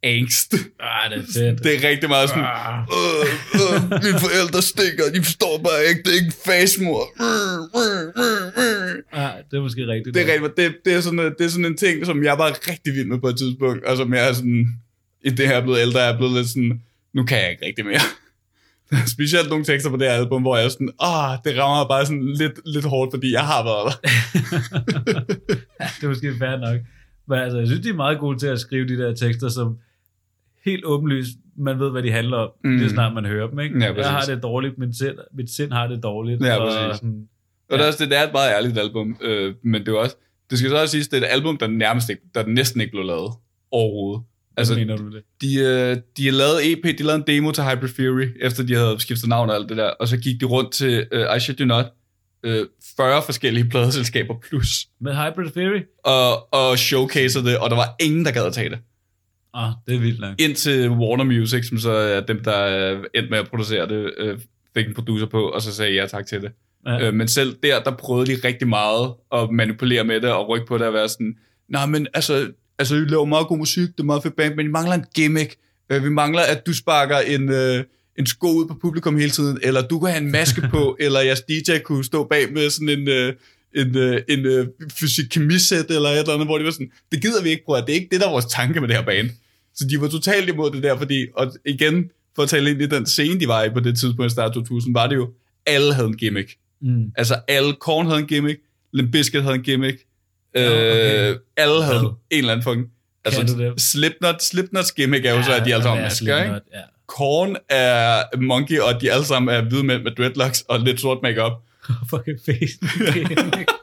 angst. Ah, det er fedt. Det er rigtig meget sådan, Ah. øh, øh, mine forældre stikker, de forstår bare ikke, det er ikke fasmor. Ah, det er måske rigtigt. Det er, rigtig, det, det, er sådan, det er sådan en ting, som jeg var rigtig vild med på et tidspunkt, og som jeg er sådan, i det her er blevet ældre, er blevet lidt sådan, nu kan jeg ikke rigtig mere. Specielt nogle tekster på det her album, hvor jeg er sådan, ah, det rammer bare sådan lidt, lidt hårdt, fordi jeg har været der. ja, det er måske fair nok. Men altså, jeg synes, de er meget gode til at skrive de der tekster, som helt åbenlyst, man ved, hvad de handler om, mm. Lige snart man hører dem. Ikke? Ja, præcis. jeg har det dårligt, min sind, mit sind har det dårligt. Ja, og sådan, Og det er, også, det, det er et meget ærligt album, øh, men det er også, det skal så også siges, det er et album, der nærmest ikke, der næsten ikke blev lavet overhovedet. Altså, mener du det? de, øh, de har lavet EP, de lavede en demo til Hybrid Fury, efter de havde skiftet navn og alt det der, og så gik de rundt til, øh, I shit you not, øh, 40 forskellige pladeselskaber plus, Med Hybrid Theory? og, og showcasede det, og der var ingen, der gad at tage det. Ah, det er vildt nok. Indtil Warner Music, som så er dem, der endte med at producere det, fik en producer på, og så sagde jeg ja tak til det. Ja. Øh, men selv der, der prøvede de rigtig meget at manipulere med det, og rykke på det og være sådan, nej, men altså, altså, I laver meget god musik, det er meget fedt band, men I mangler en gimmick. Øh, vi mangler, at du sparker en, øh, en sko ud på publikum hele tiden, eller du kan have en maske på, eller jeres DJ kunne stå bag med sådan en... Øh, en, øh, en øh, fysik-kemisæt eller et eller andet, hvor de var sådan, det gider vi ikke, bror, det er ikke det, der er vores tanke med det her band. Så de var totalt imod det der, fordi, og igen, for at tale ind i den scene, de var i på det tidspunkt i start 2000, var det jo, alle havde en gimmick. Mm. Altså, alle, Korn havde en gimmick, Limp Bizkit havde en gimmick, Ja, okay. øh, alle havde Hvad? en eller anden fucking... Altså? Slipknot, Slipknots gimmick er jo så, at de alle sammen er masker, ikke? Ja. Korn er Monkey, og de alle sammen er hvide mænd med dreadlocks og lidt sort makeup. Fucking face.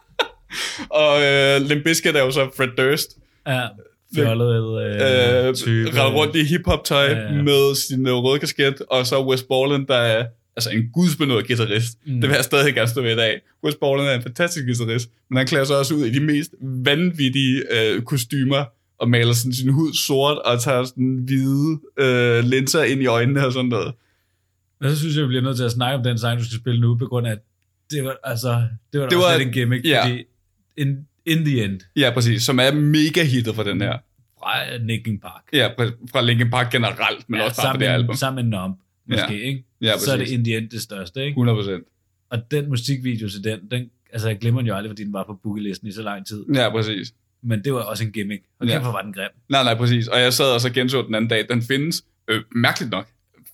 Og øh, Limp Bizkit er jo så Fred Durst, ja, fjollet øh, øh, type. render rundt i hip-hop-tøj Ja, ja, ja. ja. med sin øh, røde kasket, og så Wes Borland, der er altså en gudsbenået guitarist. Mm. Det vil jeg stadig gerne stå ved i dag. Wes Borland er en fantastisk guitarist, men han klæder sig også ud i de mest vanvittige øh, kostymer, og maler sådan sin hud sort, og tager sådan hvide øh, linser ind i øjnene og sådan noget. Og så synes jeg, vi bliver nødt til at snakke om den sang, du skal spille nu, på grund af, at det var, altså, det var, Det var- var en gimmick, ja. fordi in, in the end, Ja, præcis. Som er mega hittet for den her. fra Linkin Park. Ja, fra Linkin Park generelt, men ja, også sammen, det album. Sammen med Numb, måske, Ja. ikke? Ja, så er det præcis. in the end det største, ikke? 100 procent. Og den musikvideo til den, den altså jeg glemmer den jo aldrig, fordi den var på boogie-listen i så lang tid. Ja, præcis. Men det var også en gimmick. Og Ja. hvor var den grim. Nej, nej, præcis. Og jeg sad og så genså den anden dag. Den findes, øh, mærkeligt nok,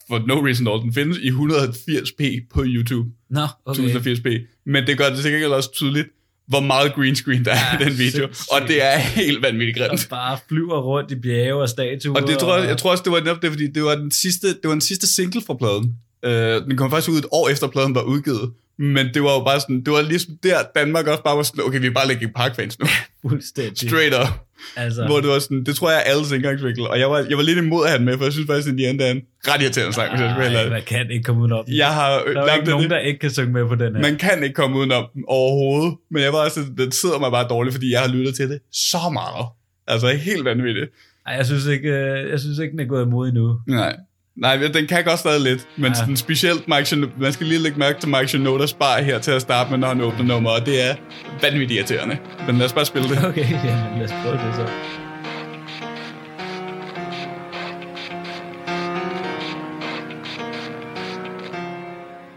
for no reason at all, den findes i 180p på YouTube. Nå, okay. 1080p. Men det gør det sikkert også tydeligt, hvor meget green screen der er Ja, i den video. sindssygt. Og det er helt vanvittigt Og grimt. bare flyver rundt i bjerge og statuer. Og det tror jeg, jeg tror også, det var netop det, fordi det var den sidste, det var den sidste single fra pladen. Uh, den kom faktisk ud et år efter pladen var udgivet. Men det var jo bare sådan, det var ligesom der, Danmark også bare var sådan, okay, vi er bare Linkin Park-fans nu. fuldstændig. Straight up. Altså, Hvor det var sådan, det tror jeg er alles indgangsvinkel. Og jeg var, jeg var lidt imod at have den med, for jeg synes faktisk, at Indiana er en ret irriterende sang, hvis jeg skal man kan ikke komme udenom den. Jeg har øh, Der er ikke nogen, der ikke kan synge med på den her. Man kan ikke komme udenom den overhovedet. Men jeg var også, den sidder mig bare dårligt, fordi jeg har lyttet til det så meget. Altså helt vanvittigt. Ej, jeg synes ikke, øh, jeg synes ikke, den er gået imod endnu. Nej. Nej, men den kan godt stadig lidt, men Ja. ja. den specielt Mike Shinoda, man skal lige lægge mærke til Mike Shinodas bar her til at starte med, når han åbner nummer, og det er vanvittigt irriterende. Men lad os bare spille det. Okay, jamen lad os prøve det så.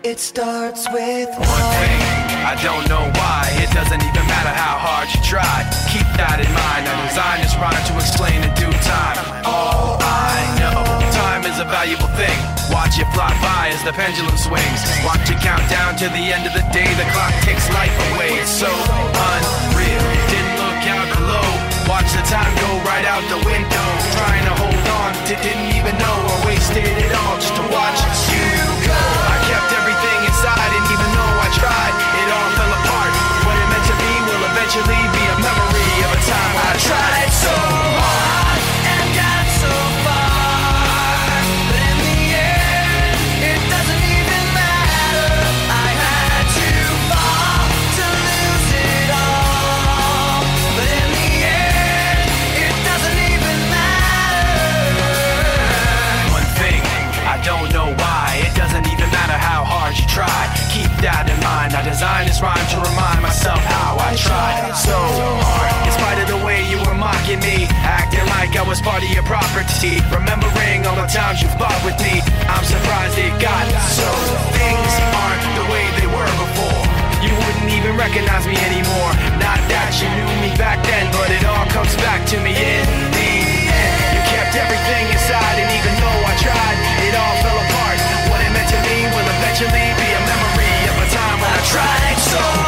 It starts with One thing, I don't know why. It doesn't even matter how hard you try. Keep that in mind. I designed this rhyme to explain in due time. All I know, time is a valuable thing. Watch it fly by as the pendulum swings. Watch it count down to the end of the day. The clock takes life away. It's so unreal. Didn't look out below. Watch the time go right out the window. Trying to hold on, di- didn't even know I wasted it all just to watch you go. I kept everything inside, and even though I tried, rhyme to remind myself how I tried so hard. In spite of the way you were mocking me, acting like I was part of your property. Remembering all the times you fought with me, I'm surprised it got so. Things aren't the way they were before. You wouldn't even recognize me anymore. Not that you knew me back then, but it all comes back to me in the end. You kept everything inside, and even though I tried, it all fell apart. What it meant to me will eventually be a memory of a time when I tried so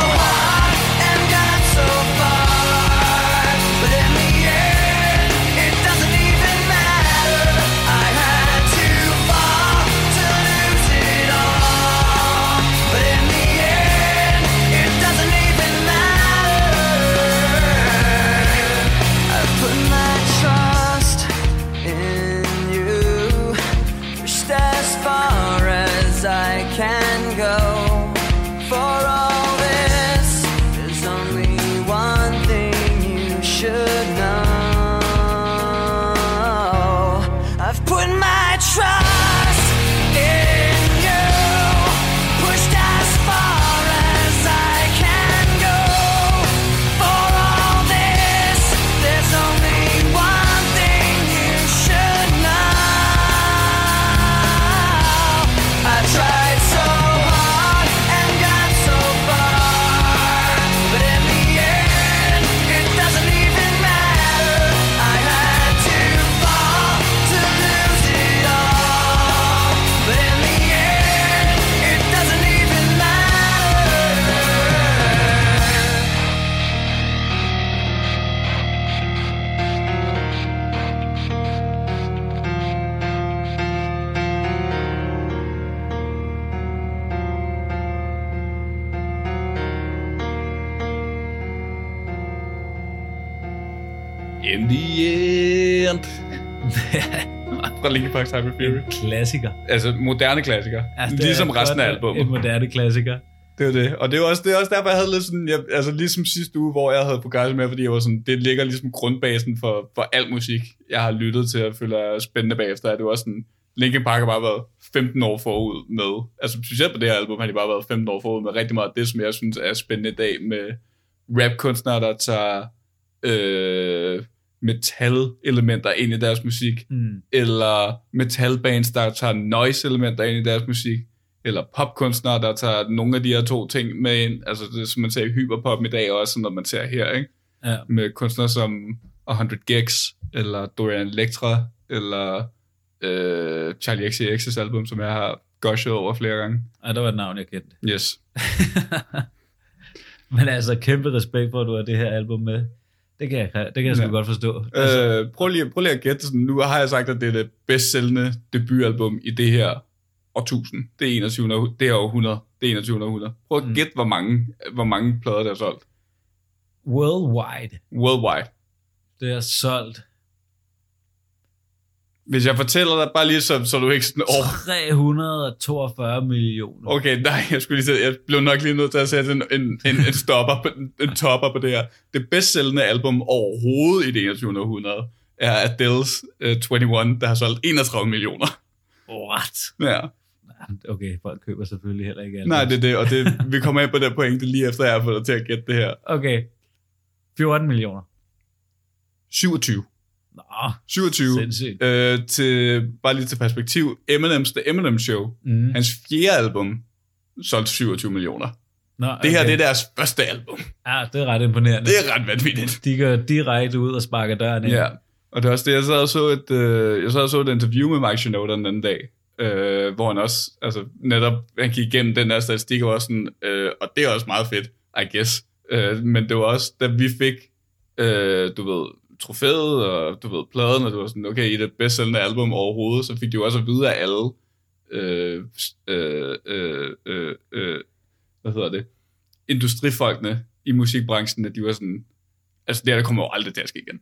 Fra Linkin Park's Hyper Fury. Klassiker. Altså moderne klassiker. Altså, ligesom resten af albumet. En moderne klassiker. Det var det. Og det er også, det er også derfor, jeg havde lidt sådan, jeg, altså ligesom sidste uge, hvor jeg havde Fugazi med, fordi jeg var sådan, det ligger ligesom grundbasen for, for al musik, jeg har lyttet til og føler er spændende bagefter. Det var også sådan, Linkin Park har bare været 15 år forud med, altså specielt på det her album har de bare været 15 år forud med rigtig meget af det, som jeg synes er spændende i dag med rapkunstnere, der tager øh, metal-elementer ind i deres musik, Mm. eller metalbands, der tager noise-elementer ind i deres musik, eller popkunstnere, der tager nogle af de her to ting med ind. Altså det, som man ser i hyperpop i dag også, når man ser her, ikke? Ja. Med kunstnere som 100 Gex, eller Dorian Electra, eller øh, Charlie XCX's album, som jeg har gushet over flere gange. Ej, der var et navn, jeg kendte. Yes. Men altså, kæmpe respekt for, at du har det her album med. Det kan jeg, det kan jeg sgu Ja. godt forstå. Altså, Øh, prøv, lige, prøv lige at gætte sådan, nu har jeg sagt, at det er det bedst sælgende debutalbum i det her årtusind. Det er 21. århu- det er århundrede. Det er 21. århundrede. Prøv at Mm. gætte, hvor mange, hvor mange plader, der er solgt. worldwide, Worldwide. det er solgt Hvis jeg fortæller dig, bare lige så, så du ikke sådan, åh, 342 millioner. okay, nej, jeg skulle lige sige, jeg blev nok lige nødt til at sætte en, en, en, en stopper, på, en, en topper på det her. Det bedst sælgende album overhovedet i det 21. århundrede er Adele's uh, 21, der har solgt 31 millioner. What? Ja. Okay, folk køber selvfølgelig heller ikke alt. Nej, det er det, og det, vi kommer ind på det pointe lige efter, jeg har fået dig til at gætte det her. Okay. 14 millioner. 27. Nå, 27. sindssygt. Øh, til, bare lige til perspektiv, Eminem's The Eminem Show, Mm. hans fjerde album, solgte 27 millioner. Nå, Det her, okay. det er deres første album. Ja, det er ret imponerende. Det er ret vanvittigt. De går direkte ud og sparker døren ind. Ja, og det er også det, jeg sad og så et, øh, jeg sad og så et interview med Mike Shinoda den anden dag, øh, hvor han også, altså netop, han gik igennem den der statistik og sådan, øh, og det er også meget fedt, I guess. Øh, men det var også, da vi fik, øh, du ved, trofæet og du ved, pladen, og det var sådan, okay, i det bedst sælgende album overhovedet, så fik de jo også at vide af alle, øh, øh, øh, øh, øh, hvad hedder det, industrifolkene i musikbranchen, at de var sådan, altså det her, der kommer jo aldrig til at ske igen.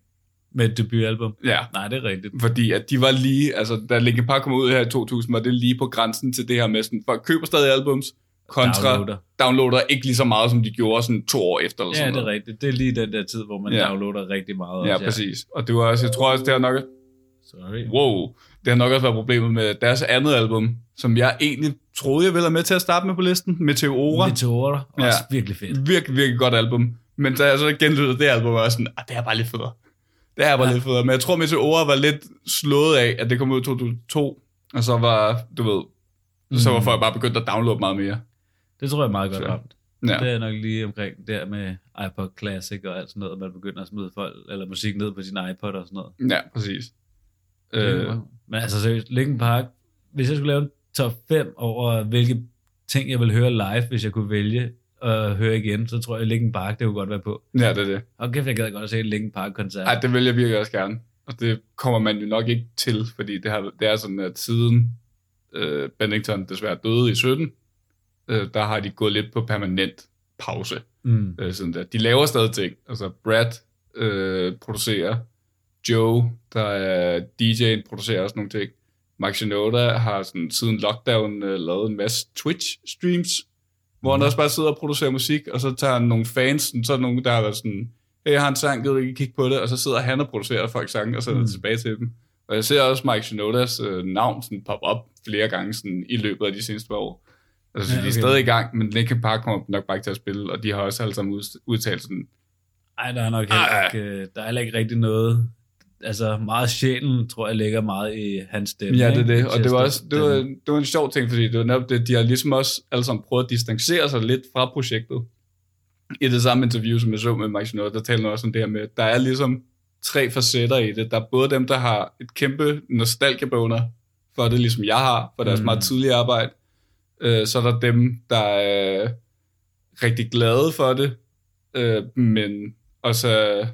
Med et debutalbum. Ja, Nej, det er rigtigt. fordi at de var lige, altså da Linkin Park kom ud her i 2000, var det lige på grænsen til det her med sådan, folk køber stadig albums, kontra Downloader. downloader ikke lige så meget, som de gjorde sådan to år efter. Eller Ja, sådan det er noget. rigtigt. Det er lige den der tid, hvor man Ja. downloader rigtig meget. Ja, også, præcis. Og det var også, jeg tror også, det har nok, Sorry. wow, det har nok også været problemet med deres andet album, som jeg egentlig troede, jeg ville have med til at starte med på listen, Meteora. Meteorer. Også Ja. virkelig fedt. Virkelig, virkelig godt album. Men da jeg så genlyttede det album, var jeg sådan, ah, det er bare lidt federe. Det er bare Ja. ja. lidt federe. Men jeg tror, Meteora var lidt slået af, at det kom ud i 2002, og så var, du ved, så var Mm. folk bare begyndt at downloade meget mere. Det tror jeg meget godt ramt. Ja. Det er nok lige omkring der med iPod Classic og alt sådan noget, at man begynder at smide folk, eller musik ned på sin iPod og sådan noget. Ja, præcis. Øh, Men altså seriøst, Linkin Park, hvis jeg skulle lave en top 5 over, hvilke ting jeg ville høre live, hvis jeg kunne vælge at høre igen, så tror jeg, Linkin Park, det kunne godt være på. ja, det er det. Og kæft, jeg gad godt at se en Linkin Park-koncert. Ej, det vil jeg virkelig også gerne. Og det kommer man jo nok ikke til, fordi det, har, det er sådan, at siden øh, Bennington desværre døde i 17, øh, der har de gået lidt på permanent pause. Mm. Øh, sådan der. De laver stadig ting. Altså Brad øh, producerer, Joe, der er DJ'en, producerer også nogle ting. Mike Shinoda har sådan, siden lockdown øh, lavet en masse Twitch-streams, hvor han også bare sidder og producerer musik, og så tager han nogle fans, sådan, så er der nogen, der har været sådan, hey, jeg har en sang, gider du ikke kigge på det? Og så sidder han og producerer folk sange, og sender Mm. mm. det tilbage til dem. Og jeg ser også Mike Shinodas øh, navn sådan pop op flere gange sådan, i løbet af de seneste par år. Altså, Ja, okay. de er stadig i gang, men Linkin Park kommer nok bare ikke til at spille, og de har også alle sammen ud- udtalt sådan, Ej, der er nok heller ikke, øh, der er heller ikke rigtig noget. Altså, meget sjælen, tror jeg, ligger meget i hans stemme. Ja, det er ikke? det. Og det var også det var, det var en sjov ting, fordi det var netop det, de har ligesom også alle sammen prøvet at distancere sig lidt fra projektet. I det samme interview, som jeg så med Mike Shinoda, der talte han også om det her med, at der er ligesom tre facetter i det. Der er både dem, der har et kæmpe nostalgiebøvner for det, ligesom jeg har, for deres mm. meget tidlige arbejde. Øh, så er der dem, der er rigtig glade for det, øh, men også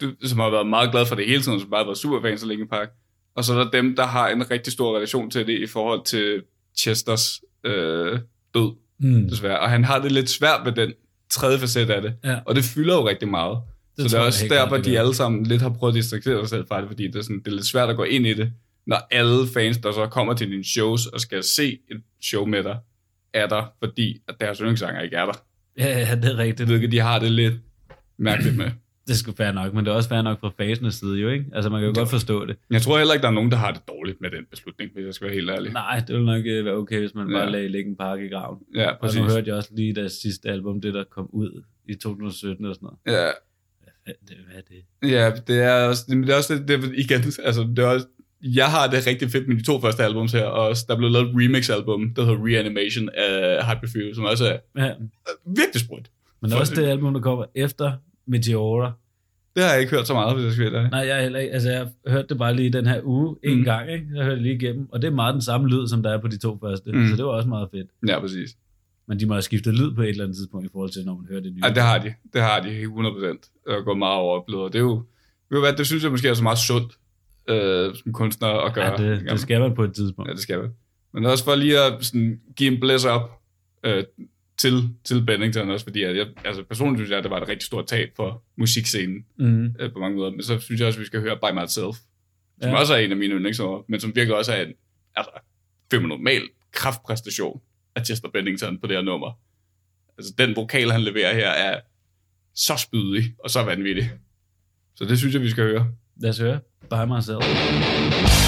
du, som har været meget glad for det hele tiden, som bare har været super fans af Linkin Park. Og så er der dem, der har en rigtig stor relation til det i forhold til Chesters øh, død, Mm. desværre. Og han har det lidt svært med den tredje facet af det. Ja. Og det fylder jo rigtig meget. Det så det er også derfor, det de alle sammen lidt har prøvet at distrahere sig selv fra det, fordi det er, sådan, det er lidt svært at gå ind i det, når alle fans, der så kommer til dine shows og skal se et show med dig, er der, fordi at deres yndlingssanger ikke er der. Ja, ja, det er rigtigt. Det ikke, de har det lidt mærkeligt med. Det sgu fair nok, men det er også fair nok fra fasenes side jo, ikke? Altså, man kan jo godt forstå det. Jeg tror heller ikke, der er nogen, der har det dårligt med den beslutning, hvis jeg skal være helt ærlig. Nej, det ville nok øh, være okay, hvis man bare Ja. lagde Linkin Park i graven. Ja, Og præcis. nu hørte jeg også lige deres sidste album, det der kom ud i 2017 og sådan noget. Ja, Hvad, det, hvad er det? ja, det er også, det er også det, det igen, altså, det er også, jeg har det rigtig fedt med de to første albums her, og der blev lavet et remix-album, der hedder Reanimation af Hyperfuse, som også er Ja, virkelig sprødt. men også det album, der kommer efter Meteora. Det har jeg ikke hørt så meget, hvis jeg skal være. Nej, jeg, heller ikke, altså, jeg hørte det bare lige den her uge en Mm. gang, ikke? Jeg hørte det lige igennem, og det er meget den samme lyd, som der er på de to første, Mm. så det var også meget fedt. Ja, præcis. Men de må have skiftet lyd på et eller andet tidspunkt i forhold til, når man hører det nye. Ja, det har de. Det har de 100%. Og går meget over oplevet. Det er jo, ved du hvad, det synes jeg måske er så meget sundt, øh, som kunstner at gøre. ja, det, det skal man på et tidspunkt. Ja, det skal vi. Men også for lige at sådan, give en blæs op øh, til, til Bennington, også fordi at jeg, altså personligt synes jeg, at det var et rigtig stort tab for musikscenen Mm. øh, på mange måder. Men så synes jeg også, at vi skal høre By Myself, som ja. også er en af mine yndlingsår, men som virkelig også er en altså, fenomenal kraftpræstation af Chester Bennington på det her nummer. Altså den vokal, han leverer her, er så spydig og så vanvittig. Så det synes jeg, vi skal høre. Lad os høre. By myself.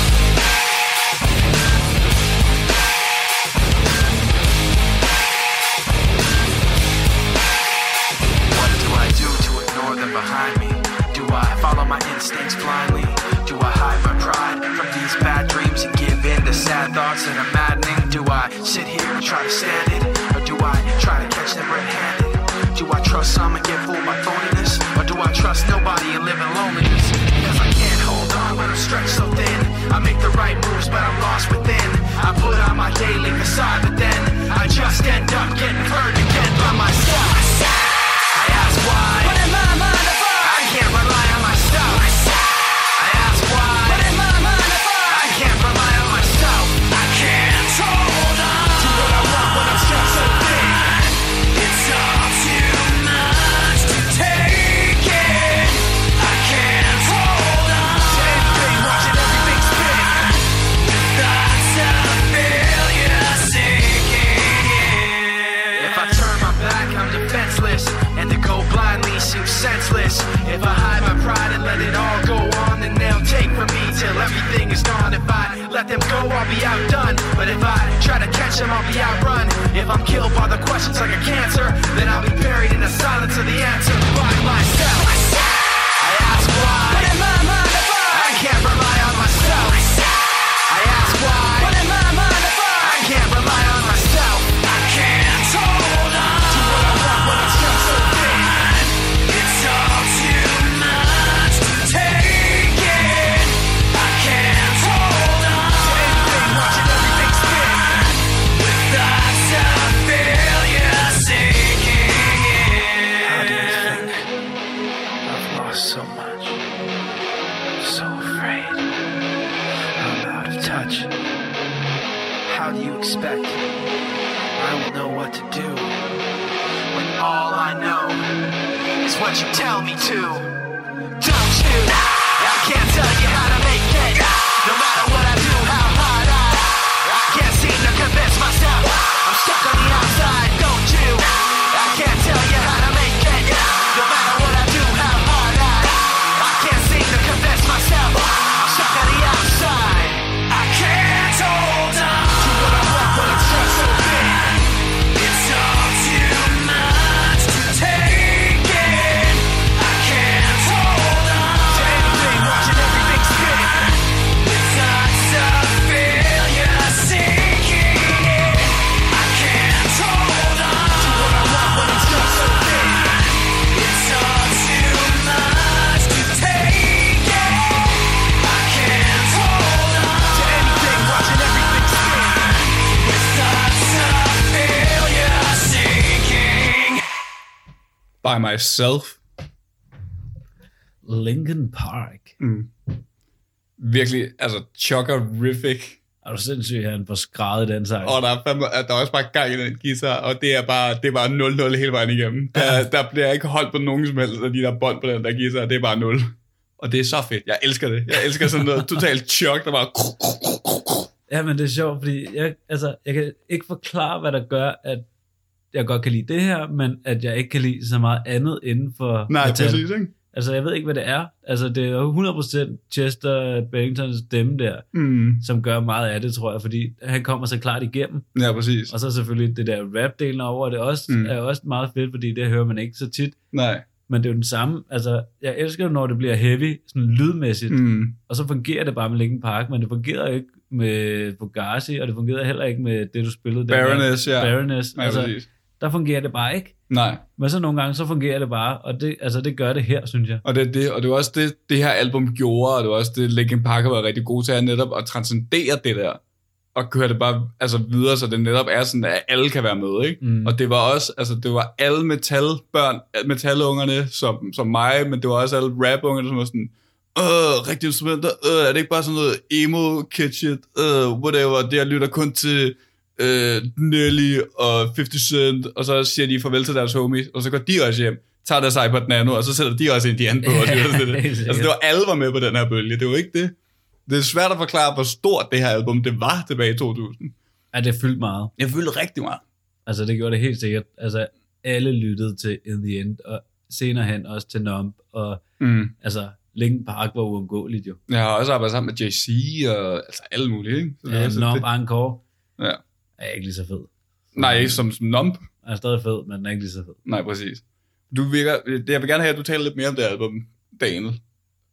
By Myself. Linkin Park. Virkelig, altså, chockerific. Er du sindssygt, han får skrevet den sang? Og der er, fandme, der er også bare gang i den guitar, og det er bare, det er bare 0-0 hele vejen igennem. Der, der bliver ikke holdt på nogen som helst af de der bånd på den der guitar, det er bare 0. Og det er så fedt. Jeg elsker det. Jeg elsker sådan noget totalt chok, der bare... Ja, men det er sjovt, fordi jeg, altså, jeg kan ikke forklare, hvad der gør, at jeg godt kan lide det her, men at jeg ikke kan lide så meget andet inden for Nej, metal. præcis, ikke? Altså, jeg ved ikke, hvad det er. Altså, det er jo 100% Chester Benningtons stemme der, Mm. som gør meget af det, tror jeg, fordi han kommer så klart igennem. Ja, præcis. Og så selvfølgelig det der rap-delen over, det også, Mm. er også meget fedt, fordi det hører man ikke så tit. Nej. Men det er jo den samme, altså, jeg elsker jo, når det bliver heavy, sådan lydmæssigt, mm. Og så fungerer det bare med Linkin Park, men det fungerer jo ikke med Fugazi, og det fungerer heller ikke med det, du spillede der. Baroness, ja. Baroness. Ja, altså, præcis. Der fungerer det bare ikke. Nej. Men så nogle gange, så fungerer det bare, og det, altså, det gør det her, synes jeg. Og det, det, og det var også det, det her album gjorde, og det var også det, Linkin Park har været rigtig god til, at netop at transcendere det der, og køre det bare altså, videre, så det netop er sådan, at alle kan være med, ikke? Mm. Og det var også, altså det var alle metalbørn, metalungerne som, som mig, men det var også alle rapungerne, som var sådan, øh, rigtige instrumenter, øh, er det ikke bare sådan noget emo shit, øh, whatever, det jeg lytter kun til øh, Nelly og 50 Cent, og så siger de farvel til deres homies, og så går de også hjem, tager deres iPod Nano, og så sætter de også Indian på, og til det. Altså det var alle var med på den her bølge, det var ikke det. Det er svært at forklare, hvor stort det her album det var tilbage i 2000. Ja, det fyldte meget. Jeg følte rigtig meget. Altså, det gjorde det helt sikkert. Altså, alle lyttede til In The End, og senere hen også til Numb, og Mm. altså, Linkin Park var uundgåeligt jo. Jeg har også arbejdet sammen med JC og altså alle mulige, ikke? Så det Ja, Numb det. Encore Ja. Er ikke lige så fed. Nej, ikke som, som. Den er stadig fed, men den er ikke lige så fed. Nej, præcis. Du virker, det- jeg vil gerne have, at du taler lidt mere om det album, Daniel.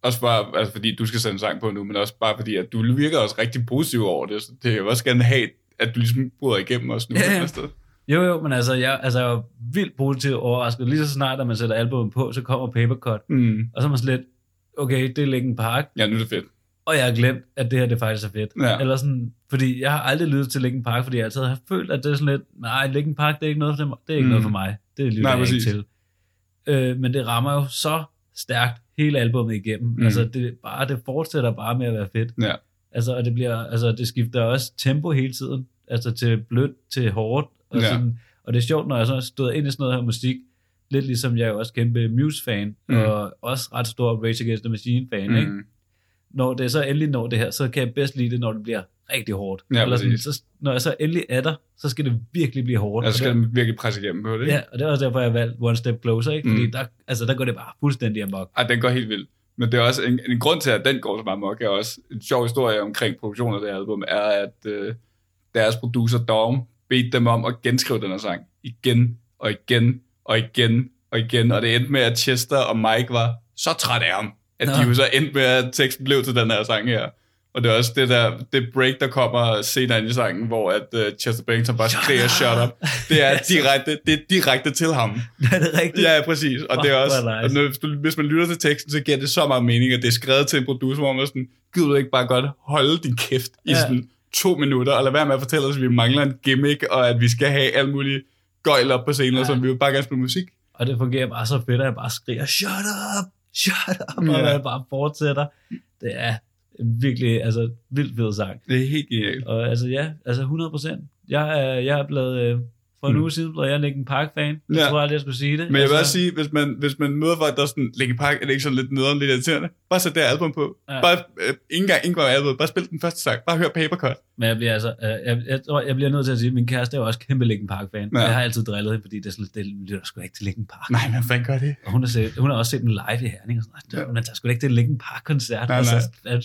Også bare, altså fordi du skal sende en sang på nu, men også bare fordi, at du virker også rigtig positiv over det. Så det vil også gerne have, at du ligesom bryder igennem os nu. Ja, ja. sted. Jo, jo, men altså, jeg, altså, jeg var vildt positivt overrasket. Lige så snart, at man sætter albumet på, så kommer Papercut. Mm. Og så er man lidt, okay, det er Linkin Park, Ja, nu er det fedt. Og jeg har glemt, at det her det faktisk er fedt. Ja. Eller sådan, fordi jeg har aldrig lyttet til Linkin Park, fordi jeg altid har følt, at det er sådan lidt, nej, Linkin Park, det er ikke noget for, dem, det er ikke Mm. mm. noget for mig. Det lytter Nej, jeg ikke præcis. til. Øh, men det rammer jo så stærkt hele albumet igennem. Mm. Mm. Altså, det, bare, det fortsætter bare med at være fedt. Ja. Altså, og det, bliver, altså, det skifter også tempo hele tiden. Altså til blødt, til hårdt. Og, Ja. sådan, og det er sjovt, når jeg så stod ind i sådan noget her musik, lidt ligesom jeg er jo også kæmpe Muse-fan, Mm. mm. og også ret stor Rage Against the Machine-fan, mm. ikke? Når det så endelig når det her, så kan jeg bedst lide det, når det bliver rigtig hårdt. Ja, Eller sådan, så, når jeg så endelig er der, så skal det virkelig blive hårdt. Altså Og skal det, virkelig presse igennem på det, ikke? ja, og det er også derfor, jeg har valgt One Step Closer, ikke? Fordi Mm. der, altså, der går det bare fuldstændig amok. Ej, den går helt vildt. Men det er også en, en grund til, at den går så meget mok, er også en sjov historie omkring produktionen af det album, er, at øh, deres producer Dom bedte dem om at genskrive den her sang igen og igen og igen og igen, og det endte med, at Chester og Mike var så træt af ham, at de Nå. jo så endte med, at teksten blev til den her sang her. Og det er også det der det break, der kommer senere i sangen, hvor at uh, Chester Bennington bare skriger shut up. Det er direkte, det er direkte til ham. er det rigtigt? Ja, præcis. Og Fuck, det er også, nice. og når, hvis, man lytter til teksten, så giver det så meget mening, at det er skrevet til en producer, hvor man er sådan, gider du ikke bare godt holde din kæft i Ja. sådan to minutter, og lad være med at fortælle os, at vi mangler en gimmick, og at vi skal have alt muligt gøjl op på scenen, ja. Så vi vil bare gerne spille musik. Og det fungerer bare så fedt, at jeg bare skriger, shut up, shut up, og Ja. man bare fortsætter. Det er virkelig, altså, vildt fed sang. Det er helt genialt. Og altså, ja, altså 100 procent. Jeg er, jeg er blevet, øh, for en Mm. uge siden blev jeg Linkin Park-fan. Jeg Ja. tror aldrig, jeg skulle sige det. Men jeg vil altså, også sige, hvis man, hvis man møder folk, der er sådan, Linkin Park, er det ikke sådan lidt nederen, lidt irriterende? Bare sæt det album på. Ja. Bare, øh, ikke engang, ikke engang album, bare spil den første sang. Bare hør Papercut. Men jeg bliver altså, øh, jeg, jeg, tror, jeg bliver nødt til at sige, at min kæreste er jo også kæmpe Linkin Park-fan. Ja. Jeg har altid drillet hende, fordi det er sådan, det lytter sgu ikke til Linkin Park. Nej, men fanden gør det? Og hun har, set, hun har også set en live i Herning, og sådan, Ja. ja. men der er sgu ikke til en Linkin Park-koncert. Nej, og nej. så hvad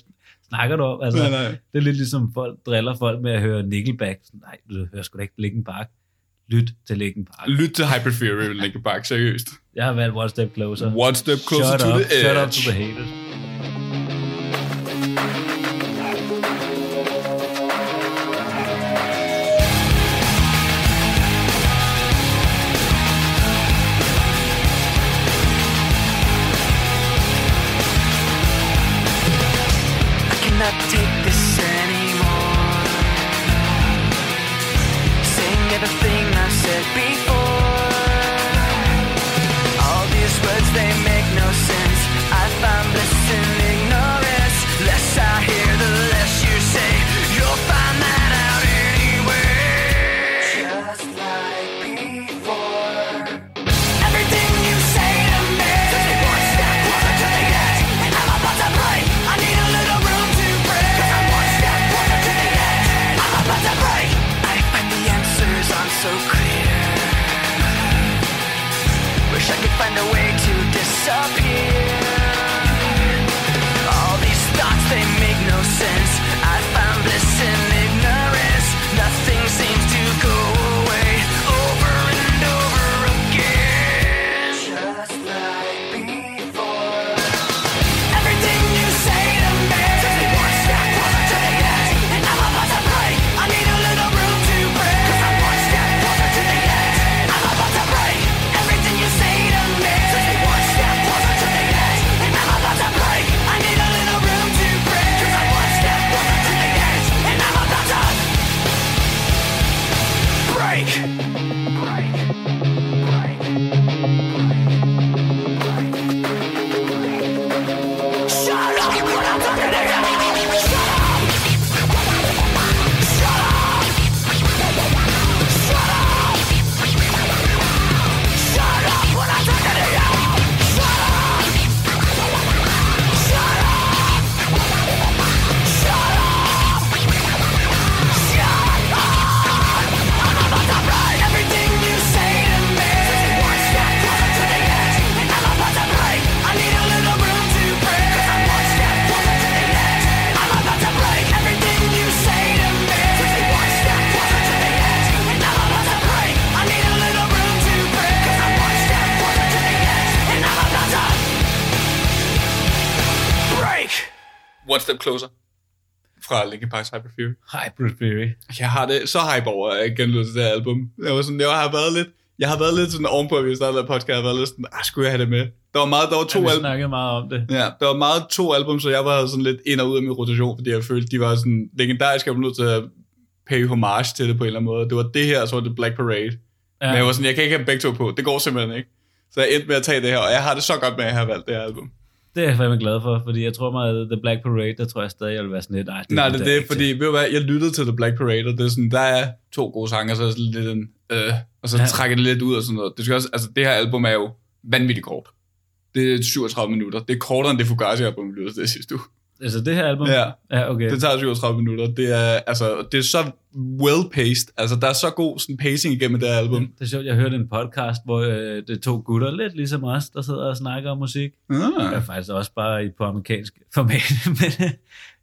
snakker du om? Altså, Nej, nej. Det er lidt ligesom folk driller folk med at høre Nickelback. Sådan, Nej, du hører sgu da ikke Linkin Park. Lyt til Linkin Park. Lyt til Hyper Fury med Linkin Park, seriøst. Jeg har valgt One Step Closer. One step closer shut to up, the edge. Shut up to the haters. Fra Linkin Park's Hyper Fury. Hybrid Theory. Jeg har det så hype over, at jeg til det her album. Jeg, var sådan, jeg har været lidt, jeg har været lidt sådan ovenpå, at vi startede podcast, jeg har været lidt sådan, ah, skulle jeg have det med? Der var meget, der var to Ja, vi album. snakkede meget om det. Ja, der var meget to album, så jeg var sådan lidt ind og ud af min rotation, fordi jeg følte, de var sådan legendariske, jeg var nødt til at pay homage til det på en eller anden måde. Det var det her, og så var det Black Parade. Ja. Men jeg var sådan, jeg kan ikke have begge to på. Det går simpelthen ikke. Så jeg endte med at tage det her, og jeg har det så godt med, at jeg har valgt det her album. Det er jeg fandme glad for, fordi jeg tror mig, at The Black Parade, der tror jeg stadig, jeg vil være sådan lidt, nej, det, Nej, det er det, fordi, til." ved du hvad, jeg lyttede til The Black Parade, og det er sådan, der er to gode sange, og så er sådan lidt en, øh, og så ja. trækker det lidt ud og sådan noget. Det, skal også, altså, det her album er jo vanvittigt kort. Det er 37 minutter. Det er kortere end det Fugazi-album, vi lyttede til sidste uge. Altså det her album? Ja. Ja, okay. Det tager 37 minutter. Det er, altså, det er så well-paced. Altså, der er så god sådan, pacing igennem det her album. Det er sjovt, jeg hørte en podcast, hvor øh, det to gutter, lidt ligesom os, der sidder og snakker om musik. Ah. Jeg er faktisk også bare i, på amerikansk format, men øh,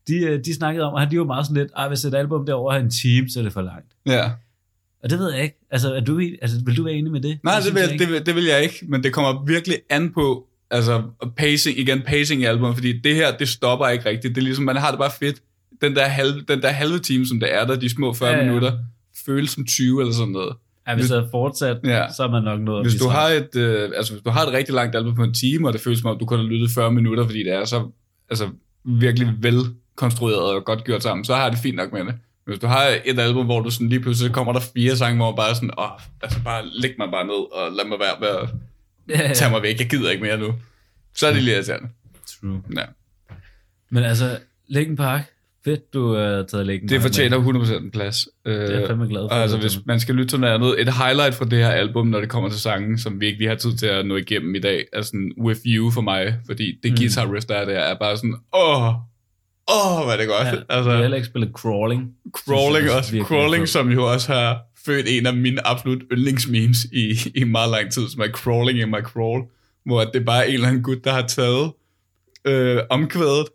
de, øh, de snakkede om, at de var meget sådan lidt, "Ej, hvis et album derovre er en time, så er det for langt. Ja. Og det ved jeg ikke. Altså, er du, altså vil du være enig med det? Nej, det synes vil, jeg det, vil, det vil jeg ikke, men det kommer virkelig an på, altså pacing, igen pacing i albumet, fordi det her, det stopper ikke rigtigt. Det er ligesom, man har det bare fedt. Den der, halve, den der halve time, som det er der, de små 40 Ja, ja, minutter, føles som 20 eller sådan noget. Ja, hvis det havde fortsat, Ja. så er man nok noget Hvis du, har et, øh, altså, hvis du har et rigtig langt album på en time, og det føles som om, du kun har lyttet 40 minutter, fordi det er så altså, virkelig velkonstrueret og godt gjort sammen, så har det fint nok med det. Men hvis du har et album, hvor du sådan lige pludselig kommer der fire sange, hvor bare er sådan, åh, altså bare læg mig bare ned, og lad mig være med at ja, tage mig væk, jeg gider ikke mere nu. Så er det lige irriterende. True. Ja. Men altså, Linkin Park, fedt, du har taget Linkin Det Park fortjener med. 100% en plads. Øh, Det er jeg fandme glad for. altså, hvis man skal lytte til noget andet, et highlight fra det her album, når det kommer til sangen, som vi ikke lige har tid til at nå igennem i dag, er sådan With You for mig, fordi det Mm. guitar riff, der er der, er bare sådan, åh, åh, hvad er det godt. Ja, altså, du har heller ikke spillet Crawling. Crawling jeg også. Crawling, som jo også har født en af mine absolut yndlingsmemes i, i meget lang tid, som er Crawling in my crawl, hvor det er bare en eller anden gut, der har taget øh, omkvædet,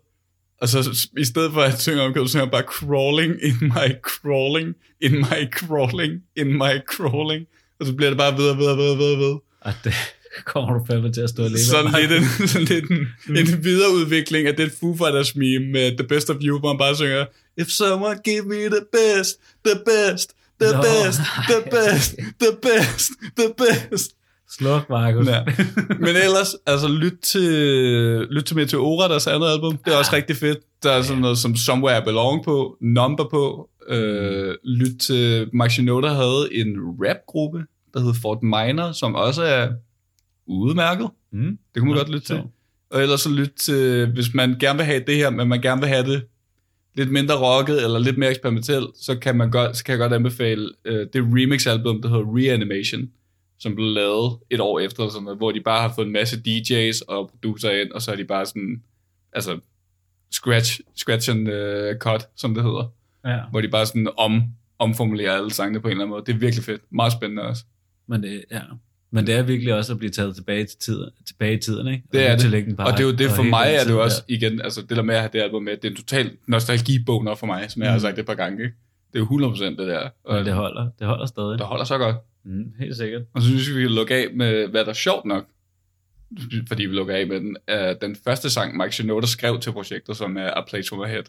og så i stedet for at synge omkvædet, så synger bare crawling in my crawling, in my crawling, in my crawling. Og så bliver det bare videre, videre, videre, videre, videre. Og det kommer du fandme til at stå og leve Sådan lidt en, sådan lidt en, Mm. en videreudvikling af det Foo Fighters meme med The Best of You, hvor han bare synger, If someone give me the best, the best, the Nå, best, the best, the best, the best. Sluk, Markus. Ja. Men ellers, altså lyt til, lyt til Meteora, deres andet album. Det er også rigtig fedt. Der er sådan noget som Somewhere I Belong på, Number på. Øh, lyt til Mike Shinoda havde en rapgruppe, der hed Fort Minor, som også er udmærket. Mm. Det kunne man Nå, godt lytte til. sjovt. Og ellers så lyt til, hvis man gerne vil have det her, men man gerne vil have det lidt mindre rocket eller lidt mere eksperimentelt, så kan, man godt, så kan jeg godt anbefale øh, det remix-album, der hedder Reanimation, som blev lavet et år efter, eller sådan noget, hvor de bare har fået en masse DJ's og producer ind, og så er de bare sådan, altså, scratch, scratch and uh, cut, som det hedder, Ja. hvor de bare sådan om, omformulerer alle sangene på en eller anden måde. Det er virkelig fedt. Meget spændende også. Men det, ja. Men det er virkelig også at blive taget tilbage, til tiden, tilbage i tiden, ikke? Det Og er det. Park, Og det er jo det, for mig er det jo også, der. igen, altså det der med at have det album med, det er en total nostalgibog for mig, som jeg Mm. har sagt det et par gange. Ikke? Det er jo 100% det der. Og Men det holder. Det holder stadig. det holder så godt. Mm, helt sikkert. Og så synes vi, vi kan lukke af med, hvad der er sjovt nok, fordi vi lukker af med den, er den første sang, Mike Shinoda skrev til projektet, som er A Place for My Head.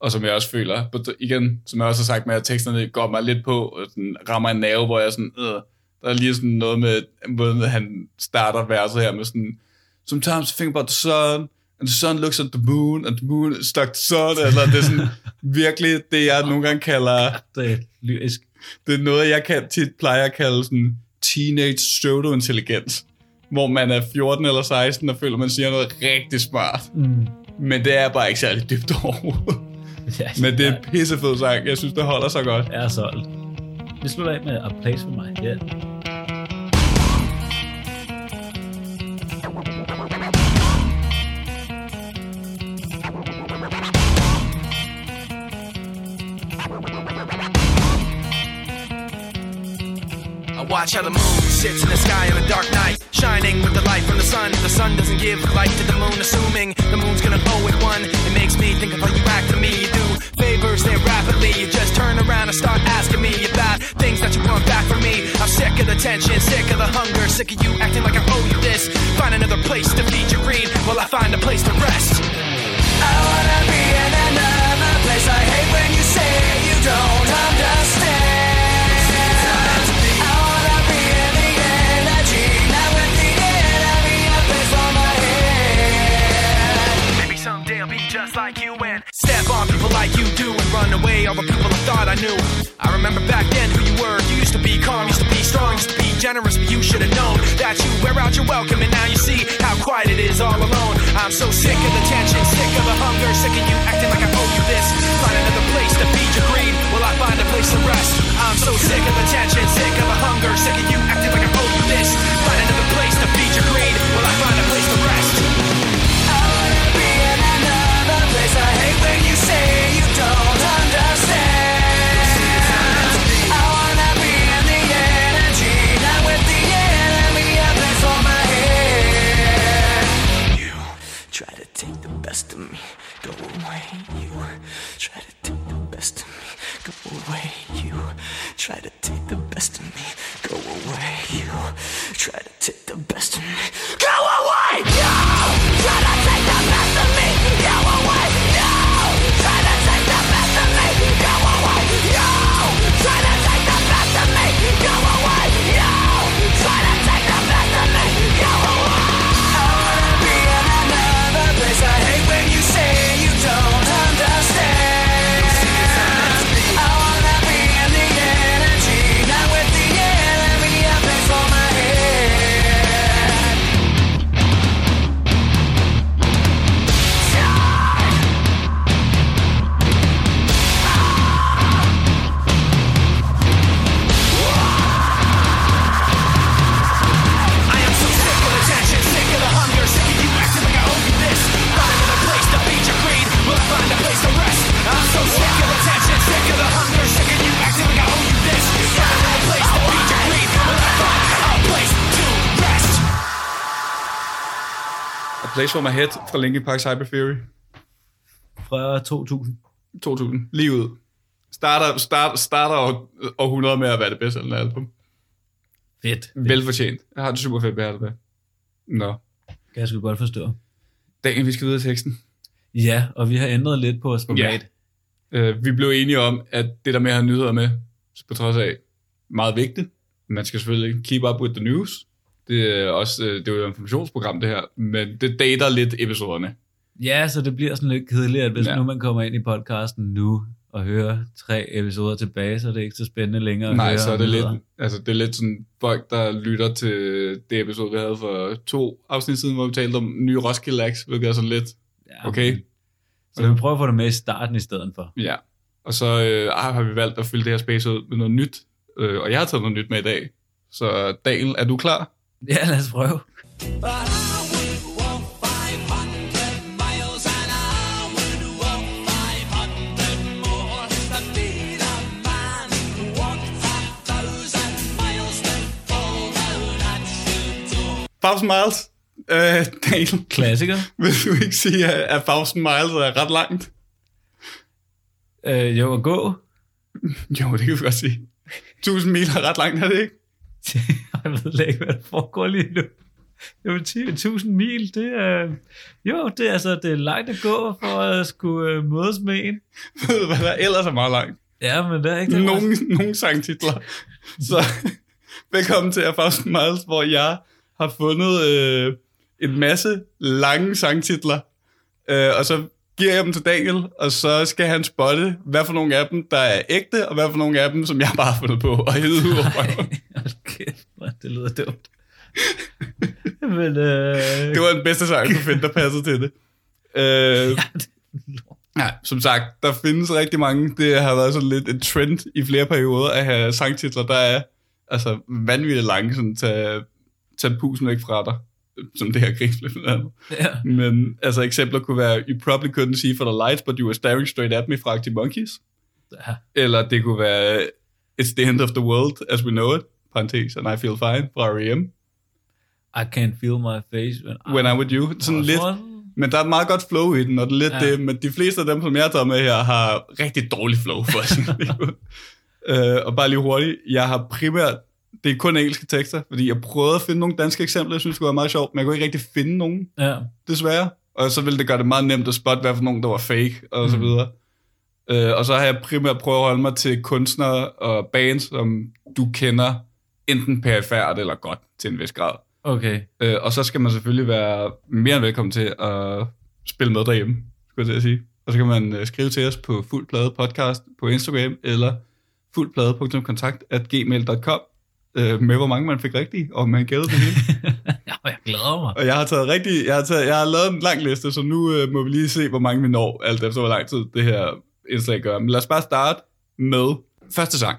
Og som jeg også føler, but igen, som jeg også har sagt med, at teksterne går mig lidt på, og sådan, rammer en nerve, hvor jeg sådan, øh, der er lige sådan noget med, måden han starter verset her med sådan, Sometimes I think about the sun, and the sun looks at the moon, and the moon is stuck to sun, eller det er sådan virkelig det, jeg nogle gange kalder, Det er lyrisk. det er noget, jeg kan, tit plejer at kalde sådan teenage pseudo-intelligens, hvor man er 14 eller 16 og føler, man siger noget rigtig smart. Mm. Men det er bare ikke særlig dybt overhovedet. Ja, Men det er en pissefed sang. Jeg synes, det holder så godt. Jeg er solgt. Vi slutter af med A Place for My Head. Watch how the moon sits in the sky on a dark night, shining with the light from the sun. The sun doesn't give light to the moon, assuming the moon's gonna go with one. It makes me think of how you act to me. You do favors there rapidly. You just turn around and start asking me about things that you want back from me. I'm sick of the tension, sick of the hunger, sick of you acting like I owe you this. Find another place to feed your greed while I find a place to rest. I wanna be in another place. I hate when you say you don't. Like you and step on people like you do and run away all the people I thought I knew. I remember back then who you were. You used to be calm, used to be strong, used to be generous, but you should have known that you wear out your welcome and now you see how quiet it is all alone. I'm so sick of the tension, sick of the hunger, sick of you acting like I owe you this. Find another place to feed your greed. Will I find a place to rest? I'm so sick of the tension, sick of the hunger, sick of you acting like I owe you this. Find another place to feed your greed. You try to take the best of me, go away. You try to take the best of me, go away. You try to take the best of me, go away. You Place for My Head fra Linkin Park Cyber Theory. Fra 2000. 2000. Lige ud. Starter, start, starter år, århundrede med at være det bedste af album. Fedt. Velfortjent. Jeg har det super fedt med det. Nå. Kan jeg sgu godt forstå. Daniel, vi skal videre i teksten. Ja, og vi har ændret lidt på vores format. Uh, vi blev enige om, at det der med at have nyheder med, på trods af meget vigtigt, man skal selvfølgelig keep up with the news. Det er også øh, det er jo et informationsprogram, det her, men det dater lidt episoderne. Ja, så det bliver sådan lidt kedeligt, at hvis Ja. nu man kommer ind i podcasten nu og hører tre episoder tilbage, så er det ikke så spændende længere at Nej, høre så er det lidt, altså det er lidt sådan folk, der lytter til det episode, vi havde for to afsnit siden, hvor vi talte om nye Roskilde Acts, hvilket er sådan lidt, Ja, okay, Så vi prøver at få det med i starten i stedet for. ja. Og så øh, har vi valgt at fylde det her space ud med noget nyt, øh, og jeg har taget noget nyt med i dag. Så Daniel, er du klar? Ja, lad os prøve. Thousand Miles. Øh, Daniel, Klassiker. vil du ikke sige, at, at Thousand Miles er ret langt? Øh, jo, at gå. Jo, det kan vi godt sige. 1000 mil er ret langt, er det ikke? jeg ved ikke, hvad der foregår lige nu. Jo, 10.000 mil, det er... Jo, det er altså det er langt at gå for at skulle øh, mødes med en. Ved du, hvad der ellers er meget langt? Ja, men det er ikke det. Nogle, nogle sangtitler. Så velkommen til Thousand Miles, hvor jeg har fundet øh, en masse lange sangtitler, øh, og så giver jeg dem til Daniel, og så skal han spotte, hvad for nogle af dem, der er ægte, og hvad for nogle af dem, som jeg bare har fundet på, og hede ud over røven. Hold kæft, hvor det lyder dumt. men, øh... Det var den bedste sang, du fandt, der passede til det. Øh, Ja, det... Ja, som sagt, der findes rigtig mange. Det har været sådan lidt en trend i flere perioder at have sangtitler, der er altså vanvittigt lange, sådan tage, tage pusen væk fra dig, som det her gris blandt andet. Ja. Men altså eksempler kunne være, you probably couldn't see for the lights, but you were staring straight at me fra Arctic Monkeys. ja. Eller det kunne være, it's the end of the world as we know it, parentes, and I feel fine fra R.E.M. I can't feel my face when, When I'm with you. Sådan lidt, men der er et meget godt flow i den, og det er lidt ja. Det, men de fleste af dem, som jeg har taget med her, har rigtig dårlig flow for det ligeud. øh, Og bare lige hurtigt, jeg har primært, det er kun engelske tekster, fordi jeg prøvede at finde nogle danske eksempler, jeg synes det være meget sjovt, men jeg kunne ikke rigtig finde nogen, Ja. desværre. Og så ville det gøre det meget nemt at spotte, hvad for nogen, der var fake, og så Mm. videre. Øh, og så har jeg primært prøvet at holde mig til kunstnere og bands, som du kender enten perifært eller godt til en vis grad. Okay. Øh, og så skal man selvfølgelig være mere end velkommen til at spille med derhjemme, skulle jeg til at sige. Og så kan man øh, skrive til os på fuldplade podcast på Instagram, eller fuldplade.kontakt at gmail.com øh, med hvor mange man fik rigtigt, og man gættede det hele. Ja, jeg glæder mig. Og jeg har taget rigtig, jeg har, taget, jeg har lavet en lang liste, så nu øh, må vi lige se, hvor mange vi når, alt efter hvor lang tid det her indslag gør. Men lad os bare starte med første sang.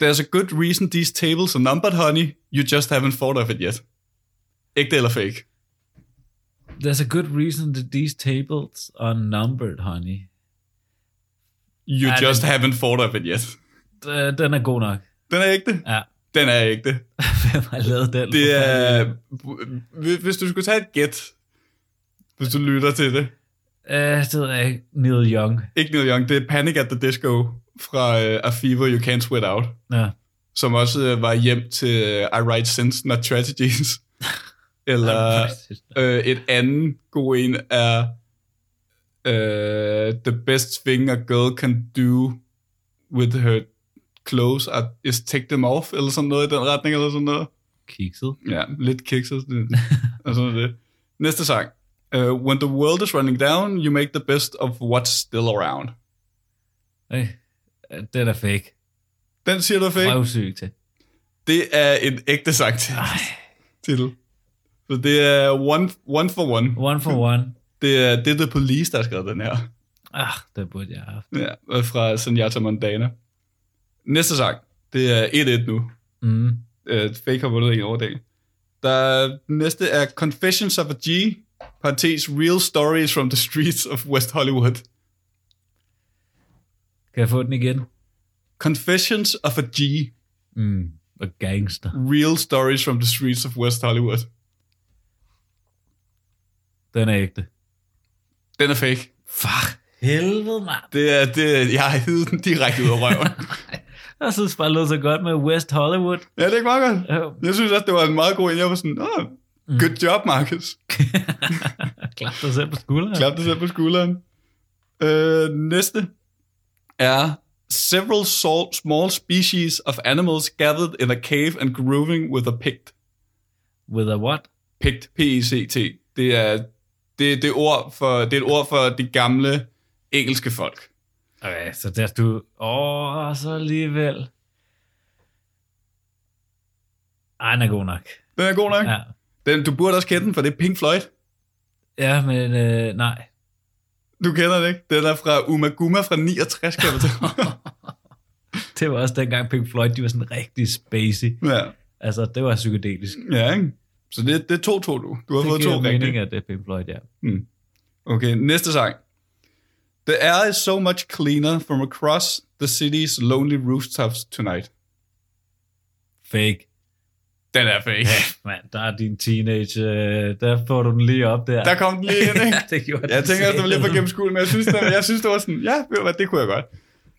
There's a good reason these tables are numbered, honey. You just haven't thought of it yet. Ægte eller fake? There's a good reason that these tables are numbered, honey. You Ej, just men- haven't thought of it yet. D- Den er god nok. Den er ægte? Ja. Den er ægte. Hvem har lavet den? Det er... Hvis hvis du skulle tage et gæt, hvis du lytter til det. Uh, det ved jeg ikke. Neil Young. Ikke Neil Young, det er Panic at the Disco fra uh, A Fever You Can't Sweat Out. Ja. som også øh, var hjem til øh, I Write Sense, Not Tragedies. Eller øh, et andet god en er øh, The best thing a girl can do with her clothes are, is take them off, eller sådan noget i den retning, eller sådan noget. Kikset. Ja, lidt kikset. og sådan det. Næste sang. Uh, When the world is running down, you make the best of what's still around. Hey. Den er fake. Den siger du fake. Røvsyg til. Det er en ægte sang til titel. Så det er one, one for one. One for one. Det er, det er The Police, der har skrevet den her. Ah, den burde jeg have haft. Ja, fra Senjata Mondana. Næste sang. Det er 1-1 nu. Mm. Uh, fake har vundet en overdag. Der næste er Confessions of a G, parentes Real Stories from the Streets of West Hollywood. Kan jeg få den igen? Confessions of a G, Mm. Og gangster. Real Stories from the Streets of West Hollywood. Den er ægte. Den er fake. Fuck. Helvede, mand. Det er, det, jeg har hivet den direkte ud af røven. Jeg synes bare, det lød så godt med West Hollywood. ja, det er ikke meget godt. Jeg synes også, det var en meget god en. Jeg var sådan, oh, good job, Marcus. Klap dig selv på skulderen. Klap dig selv på skulderen. Øh, næste er Several small species of animals gathered in a cave and grooving with a pict. With a what? Pict, P-I-C-T. Det er, det, det, ord for, det er et ord for de gamle engelske folk. Okay, så der du... Åh, så alligevel. Ej, den er god nok. Den er god nok. Ja, Den, du burde også kende den, for det er Pink Floyd. ja men øh, nej. Du kender det ikke? Den er fra Umaguma fra 69, kan. Det var også dengang Pink Floyd, de var sådan rigtig spacey. ja. Altså, det var psykedelisk. ja, ikke? Så det, det er to, to, du. Du har Det fået to giver mening, rigtige. at det er Pink Floyd, ja. Okay, næste sang. The air is so much cleaner from across the city's lonely rooftops tonight. Fake. Den er fake. Mand, der er din teenage, øh, der får du den lige op der. Der kom den lige ind, ikke? det gjorde Jeg tænker, at det var lidt for gennemskueligt, men jeg synes, det, jeg synes, det var sådan, ja, ved du hvad, det kunne jeg godt.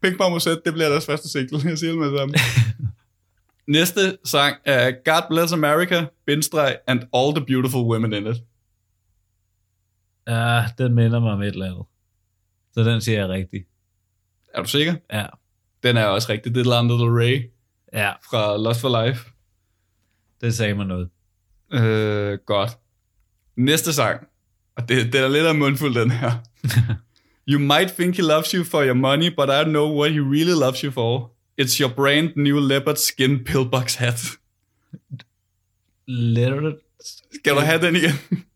Pink Marmoset, det bliver deres første single, jeg siger det med det samme. Næste sang er God Bless America, bindestreg, and all the beautiful women in it. Ja, den minder mig om et eller andet. Så den siger jeg rigtigt. Er du sikker? Ja, Den er også rigtig. Det er Lana Del Rey ja, fra Lost for Life. Det sagde mig noget. Øh, godt. Næste sang. Og det, det er lidt af mundfuld, den her. you might think he loves you for your money, but I know what he really loves you for. It's your brand new leopard skin pillbox hat. Leonard, Skal du have den igen?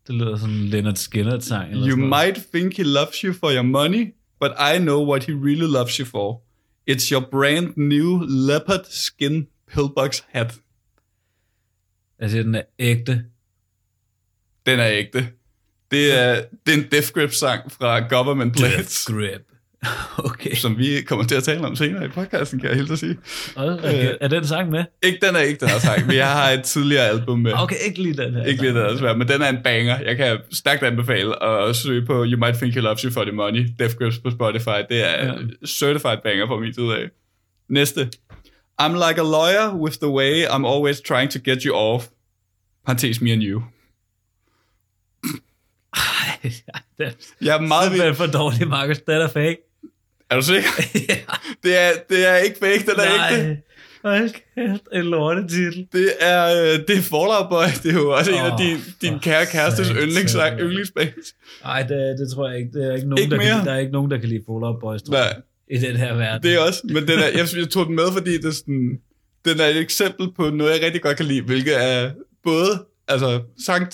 det lyder sådan en Leonard Skinner sang. Eller you sådan noget. might think he loves you for your money, but I know what he really loves you for. It's your brand new leopard skin pillbox hat. Altså, den er ægte. Den er ægte. Det er, det er en Death Grip sang fra Government Blades. grip. Okay. som vi kommer til at tale om senere i podcasten, kan jeg helt at sige. Okay. Er den sang med? Ikke den er ikke den her sang, men jeg har et tidligere album med. Okay, ikke lige den her. Ikke lidt af det, men den er en banger. Jeg kan stærkt anbefale at søge på You Might Think He Loves You For The Money, Death Grips på Spotify. Det er Ja. certified banger fra min tid af. Næste. I'm like a lawyer with the way I'm always trying to get you off. Parentes me and you. Ej, den Jeg er meget vild. for dårlig, Markus. Den er fake. Er du sikker? det, er, det er ikke fake, den er ægte. Nej. Hold kæft, en lortetitel. Det er, øh, det er Fallout Boy. Det er jo også oh, en af din, din kære kærestes yndlingssang, yndlingsbands. Nej, det, det tror jeg ikke. Det er ikke nogen, Ikke der, mere? kan, der er ikke nogen, der kan lide Fall Out Boys, tror jeg, Nej, i den her verden. det er også, men den er, jeg, jeg tog den med, fordi det er sådan, den er et eksempel på noget, jeg rigtig godt kan lide, hvilket er både altså, sang,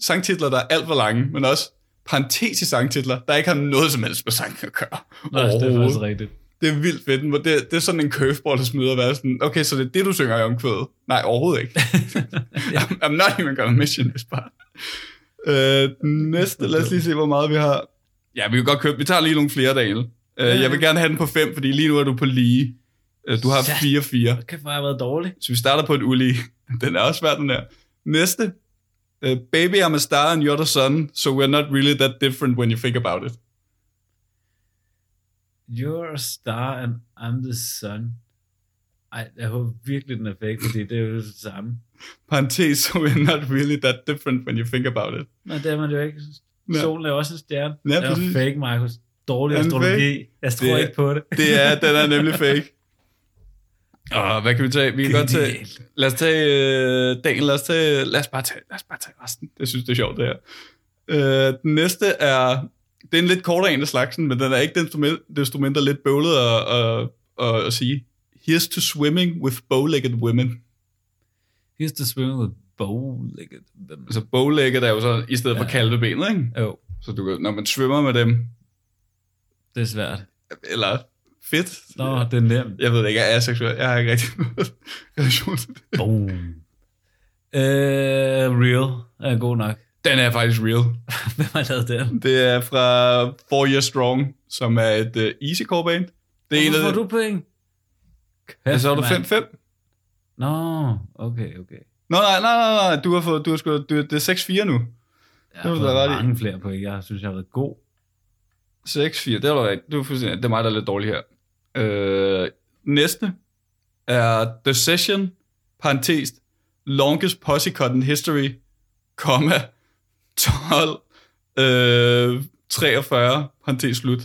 sangtitler, der er alt for lange, men også parentes i sangtitler, der ikke har noget som helst med sang at gøre. Nå, det er faktisk rigtigt. Det er vildt fedt. men Det, det er sådan en curveball, der smider at være sådan, okay, så det er det, du synger i omkvædet. Nej, overhovedet ikke. I'm, I'm not even gonna mention this part. Øh, den næste, lad os lige se, hvor meget vi har. Ja, vi kan godt købe. Vi tager lige nogle flere, Daniel. Øh, jeg vil gerne have den på 5, fordi lige nu er du på lige. Øh, du har Ja. 4-4. Kan for have været dårlig. Så vi starter på et ulige. Den er også svær, den her. Næste. Uh, baby, I'm a star and you're the sun, so we're not really that different when you think about it. You're a star, and I'm the sun. Ej, jeg håber virkelig, den er fake, fordi det er jo det samme. Parentes, so we're not really that different when you think about it. Men det er man jo ikke. Solen er også en stjerne. Ja, det er fake, Markus. Dårlig den astrologi. Jeg tror Det- ikke på det. Det er, den er nemlig fake. Og hvad kan vi tage? Vi kan godt tage, lad os tage, øh, Daniel, lad os, tage, lad os bare tage, lad os bare tage resten. Jeg synes, det er sjovt, det her. Øh, den næste er, det er en lidt kortere en af slagsen, men den er ikke mindre, desto mindre lidt bøvlet at, at, at, at sige. Here's to swimming with bow-legged women. Here's the swimming with bow-legged women. Altså bow-legged er jo så i stedet for Ja. kalvebenet, ikke? Jo, Så du når man svømmer med dem, det er svært. eller fedt. Nå, det er nemt. Jeg ved ikke, jeg er seksuel. Jeg har ikke rigtig noget relation til det. Boom. Øh, real er god nok. Den er faktisk real. Hvem har lavet den? Det er fra Four Years Strong, som er et uh, easycore band. Det er Hvorfor får du point? Ja, så er du mand. 5-5. Nå, okay, okay. Nå, nej, nej, nej, nej. Du har fået, du har sgu, du, det er 6-4 nu. Jeg har fået mange flere point. Jeg synes, jeg har været god. 6-4, det er du rigtigt. Du er fuldstændig- det er mig, der er lidt dårlig her. Øh, næste er The Session, parentes, longest pussycut in history, komma, 12, øh, 43, parentes slut.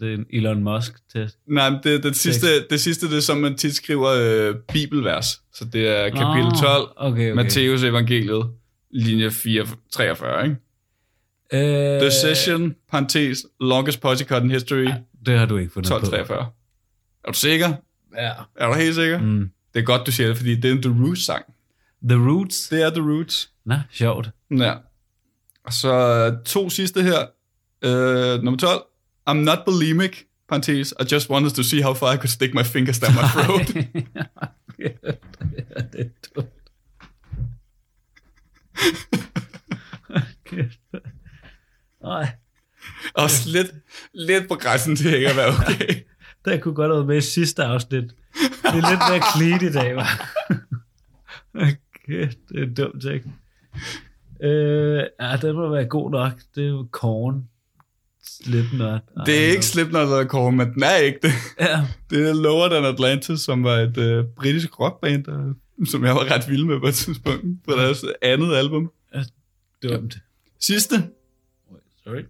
Det er en Elon Musk-test. Nej, men det, det, sidste, det sidste, det er som man tit skriver øh, bibelvers. Så det er kapitel Nå, 12, Okay, okay. Matteus evangeliet, linje 4, 43, ikke? Øh, The Session, parentes, longest pussycut in history, Det har du ikke fundet 12, på. 43. Er du sikker? Ja. Er du helt sikker? Mm. Det er godt, du siger det, fordi det er en The Roots-sang. The Roots. Det er The Roots. Nå, sjovt. Ja. Og så øh, to sidste her. Øh, nummer 12. I'm not bulimic, parentes, I just wanted to see how far I could stick my fingers down my throat. det er dumt. Kæft. Nej, Også lidt, lidt på grænsen til ikke at være okay. det kunne godt have været med i sidste afsnit. Det er lidt mere clean i dag, var. Kæft, det er en dum ting. Øh, ja, den må være god nok. Det er jo korn. Slipknot. Det er ikke Slipknot eller Korn, men den er ikke det. Ja, Det er Lower Than Atlantis, som var et øh, britisk rockband, der, som jeg var ret vild med på et tidspunkt, på deres andet album. dumt. Sidste. Sorry.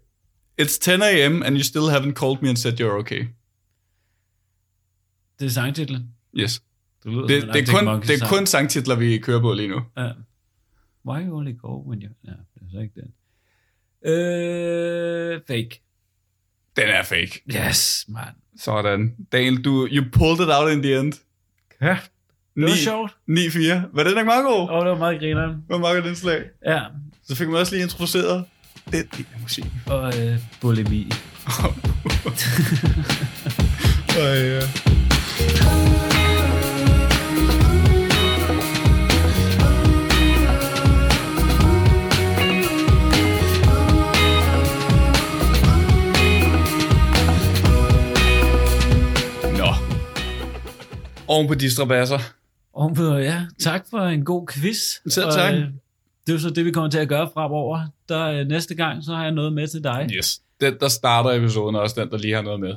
It's 10 a.m. and you still haven't called me and said you're okay. Det er sangtitlen. Yes. Du lyder Det, det, er kun, det er kun sangtitler, vi kører på lige nu. Ja. Why you only go when you... Ja, det er så ikke den. Øh, fake. Den er fake. Yes, man. Sådan. Daniel, du, you pulled it out in the end. Ja, det var Ni- sjovt. 9-4. Var det ikke meget god? Åh, oh, det var meget grineren. Hvor meget den slag? Ja, Så fik man også lige introduceret den del af musik. og øh, bulimi. Og. Nå. Oven på de strabasser. Ovenpå, ja, tak for en god quiz. Selv Og, tak. øh, det er jo så det, vi kommer til at gøre fremover. Der, øh, næste gang, så har jeg noget med til dig. Yes. Den, der starter episoden, også den, der lige har noget med.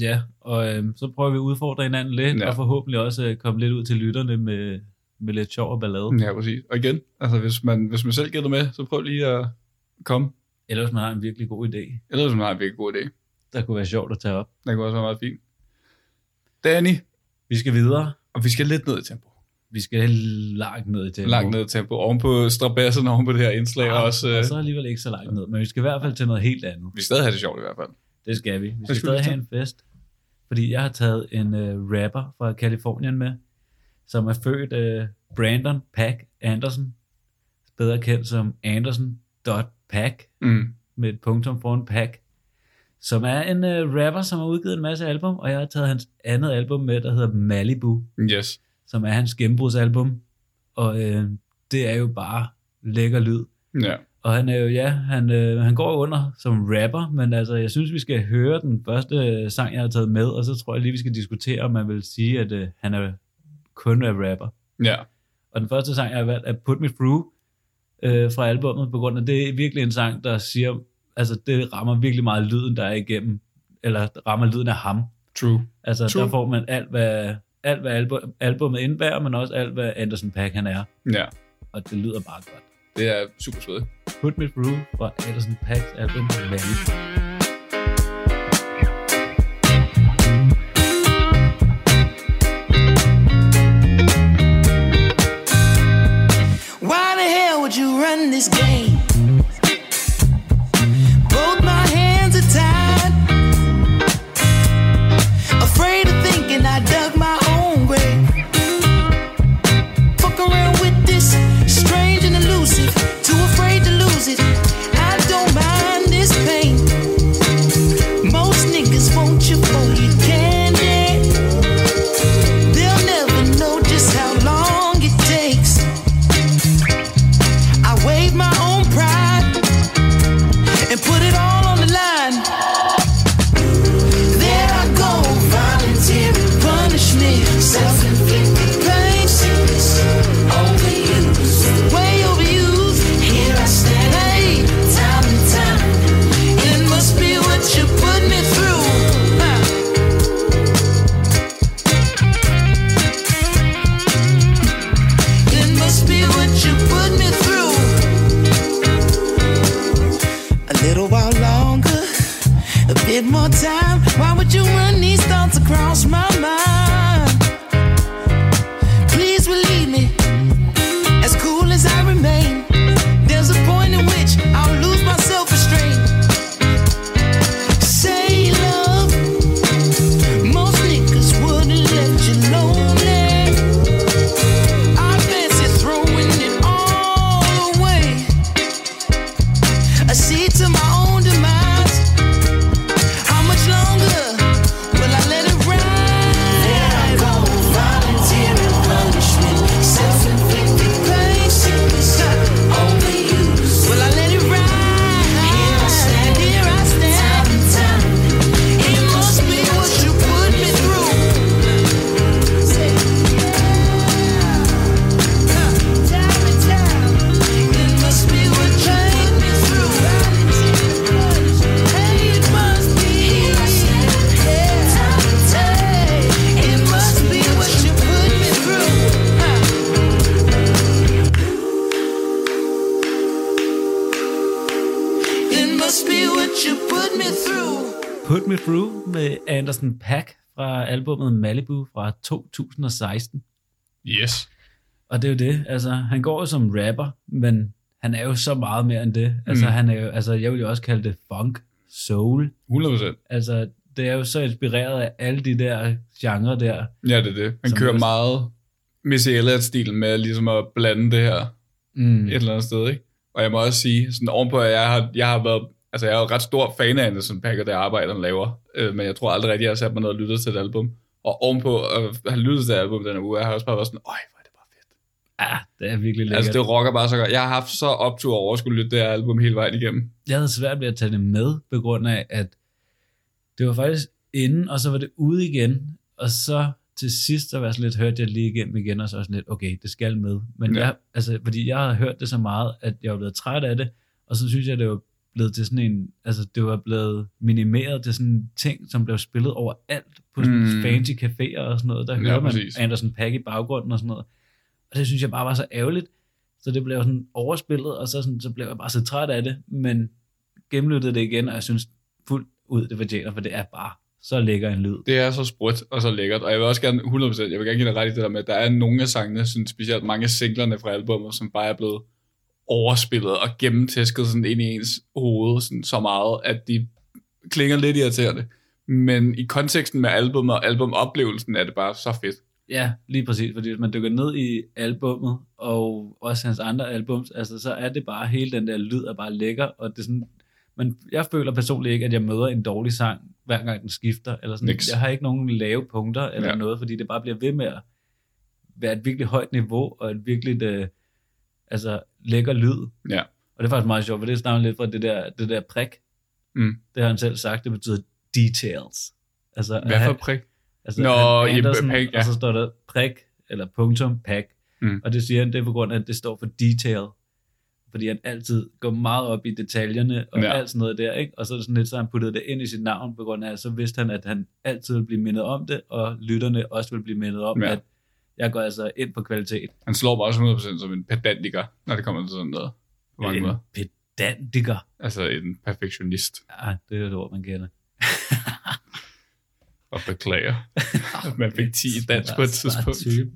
Ja, og øh, så prøver vi at udfordre hinanden lidt, Ja. og forhåbentlig også øh, komme lidt ud til lytterne med, med lidt sjov og ballade. Ja, præcis. Og igen, altså hvis man, hvis man selv gætter med, så prøv lige at komme. Eller hvis man har en virkelig god idé. Ved, hvis man har en virkelig god idé. der kunne være sjovt at tage op. Det kunne også være meget fint. Danny, Vi skal videre. og vi skal lidt ned i tempo. Vi skal langt ned i tempo. Langt ned i tempo. Oven på strabasserne, oven på det her indslag. Ja, og også, øh, og så alligevel ikke så langt ned. Men vi skal i hvert fald til noget helt andet. vi skal stadig have det sjovt i hvert fald. Det skal vi. Vi skal stadig have en fest. Fordi jeg har taget en uh, rapper fra Kalifornien med, som er født uh, Brandon Pack Anderson, bedre kendt som Anderson.pack, Mm. med et punktum foran pack, som er en uh, rapper, som har udgivet en masse album, og jeg har taget hans andet album med, der hedder Malibu, Yes. Som er hans gennembrudsalbum, og øh, det er jo bare lækker lyd. Ja. Og han er jo, ja, han, øh, han går under som rapper, men altså, jeg synes, vi skal høre den første øh, sang, jeg har taget med, og så tror jeg lige, vi skal diskutere, om man vil sige, at øh, han er kun er rapper. Ja. Og den første sang, jeg har valgt, er Put Me Through øh, fra albummet, på grund af, det er virkelig en sang, der siger, altså det rammer virkelig meget lyden, der er igennem, eller rammer lyden af ham. True. Altså, True. der får man alt, hvad, alt, hvad album, albumet indbærer, men også alt, hvad Anderson Paak han er. Ja. Og det lyder bare godt. Det er super svedigt. Put Me Through fra Anderson Paaks album Valley. Why the hell would you run this game? Put Me Through med Anderson Pack fra albumet Malibu fra 2016. Yes. Og det er jo det, altså han går jo som rapper, men han er jo så meget mere end det. Altså Mm. han er jo, altså jeg vil jo også kalde det funk, soul. 100%. Altså det er jo så inspireret af alle de der genrer der. Ja, det er det. Han kører også- meget Missy Elliott-stilen med ligesom at blande det her Mm. et eller andet sted, ikke? Og jeg må også sige, sådan ovenpå, at jeg har, jeg har været, altså jeg er jo ret stor fan af Anderson Paak og det arbejde, han laver, øh, men jeg tror aldrig rigtig, jeg har sat mig ned og lyttet til et album. Og ovenpå at have lyttet til et album den her uge, jeg har også bare været sådan, øj, hvor er det bare fedt. Ja, det er virkelig lækkert. Altså det rocker bare så godt. Jeg har haft så optur over at skulle lytte det her album hele vejen igennem. jeg havde svært ved at tage det med, på grund af, at det var faktisk inden, og så var det ude igen, og så til sidst, så var jeg sådan lidt, hørte jeg lige igennem igen, og så sådan lidt, okay, det skal med. Men ja. jeg, altså, fordi jeg havde hørt det så meget, at jeg var blevet træt af det, og så synes jeg, det var blevet til sådan en, altså det var blevet minimeret til sådan en ting, som blev spillet overalt på sådan Mm. fancy caféer og sådan noget, der Ja, hører man præcis. Anderson Paak i baggrunden og sådan noget. Og det synes jeg bare var så ærgerligt, så det blev sådan overspillet, og så, sådan, så blev jeg bare så træt af det, men gennemlyttede det igen, og jeg synes fuldt ud, det fortjener, for det er bare så lækker en lyd. Det er så sprødt og så lækkert, og jeg vil også gerne 100%, jeg vil gerne give dig ret i det der med, at der er nogle af sangene, sådan specielt mange singlerne fra albumet, som bare er blevet overspillet og gennemtæsket sådan ind i ens hoved sådan så meget, at de klinger lidt irriterende. Men i konteksten med albumet og albumoplevelsen er det bare så fedt. Ja, lige præcis, fordi hvis man dykker ned i albummet, og også hans andre albums, altså, så er det bare, hele den der lyd er bare lækker, og det er sådan, men jeg føler personligt ikke, at jeg møder en dårlig sang, hver gang den skifter, eller sådan, Niks. jeg har ikke nogen lave punkter, eller Ja. noget, fordi det bare bliver ved med at være et virkelig højt niveau, og et virkelig, øh, altså, lækker lyd, Ja. og det er faktisk meget sjovt, for det stammer lidt fra det der, det der prik, Mm. det har han selv sagt, det betyder details. Altså, Hvad for prik? Altså, Nå, Nå, i Andersen, pack, ja. og så står der prik, eller punktum, pack. Mm. Og det siger han, det er på grund af, at det står for detail. Fordi han altid går meget op i detaljerne, og Ja. alt sådan noget der, ikke? Og så er det sådan lidt, så han puttet det ind i sit navn, på grund af, at så vidste han, at han altid vil blive mindet om det, og lytterne også vil blive mindet om, ja. at jeg går altså ind på kvalitet. Han slår mig også 100% som en pedantiker, når det kommer til sådan noget. På mange en måder. pedantiker. Altså en perfektionist Ja, det er et ord, man kender. og beklager, at man fik 10 i dansk på et tidspunkt. Type.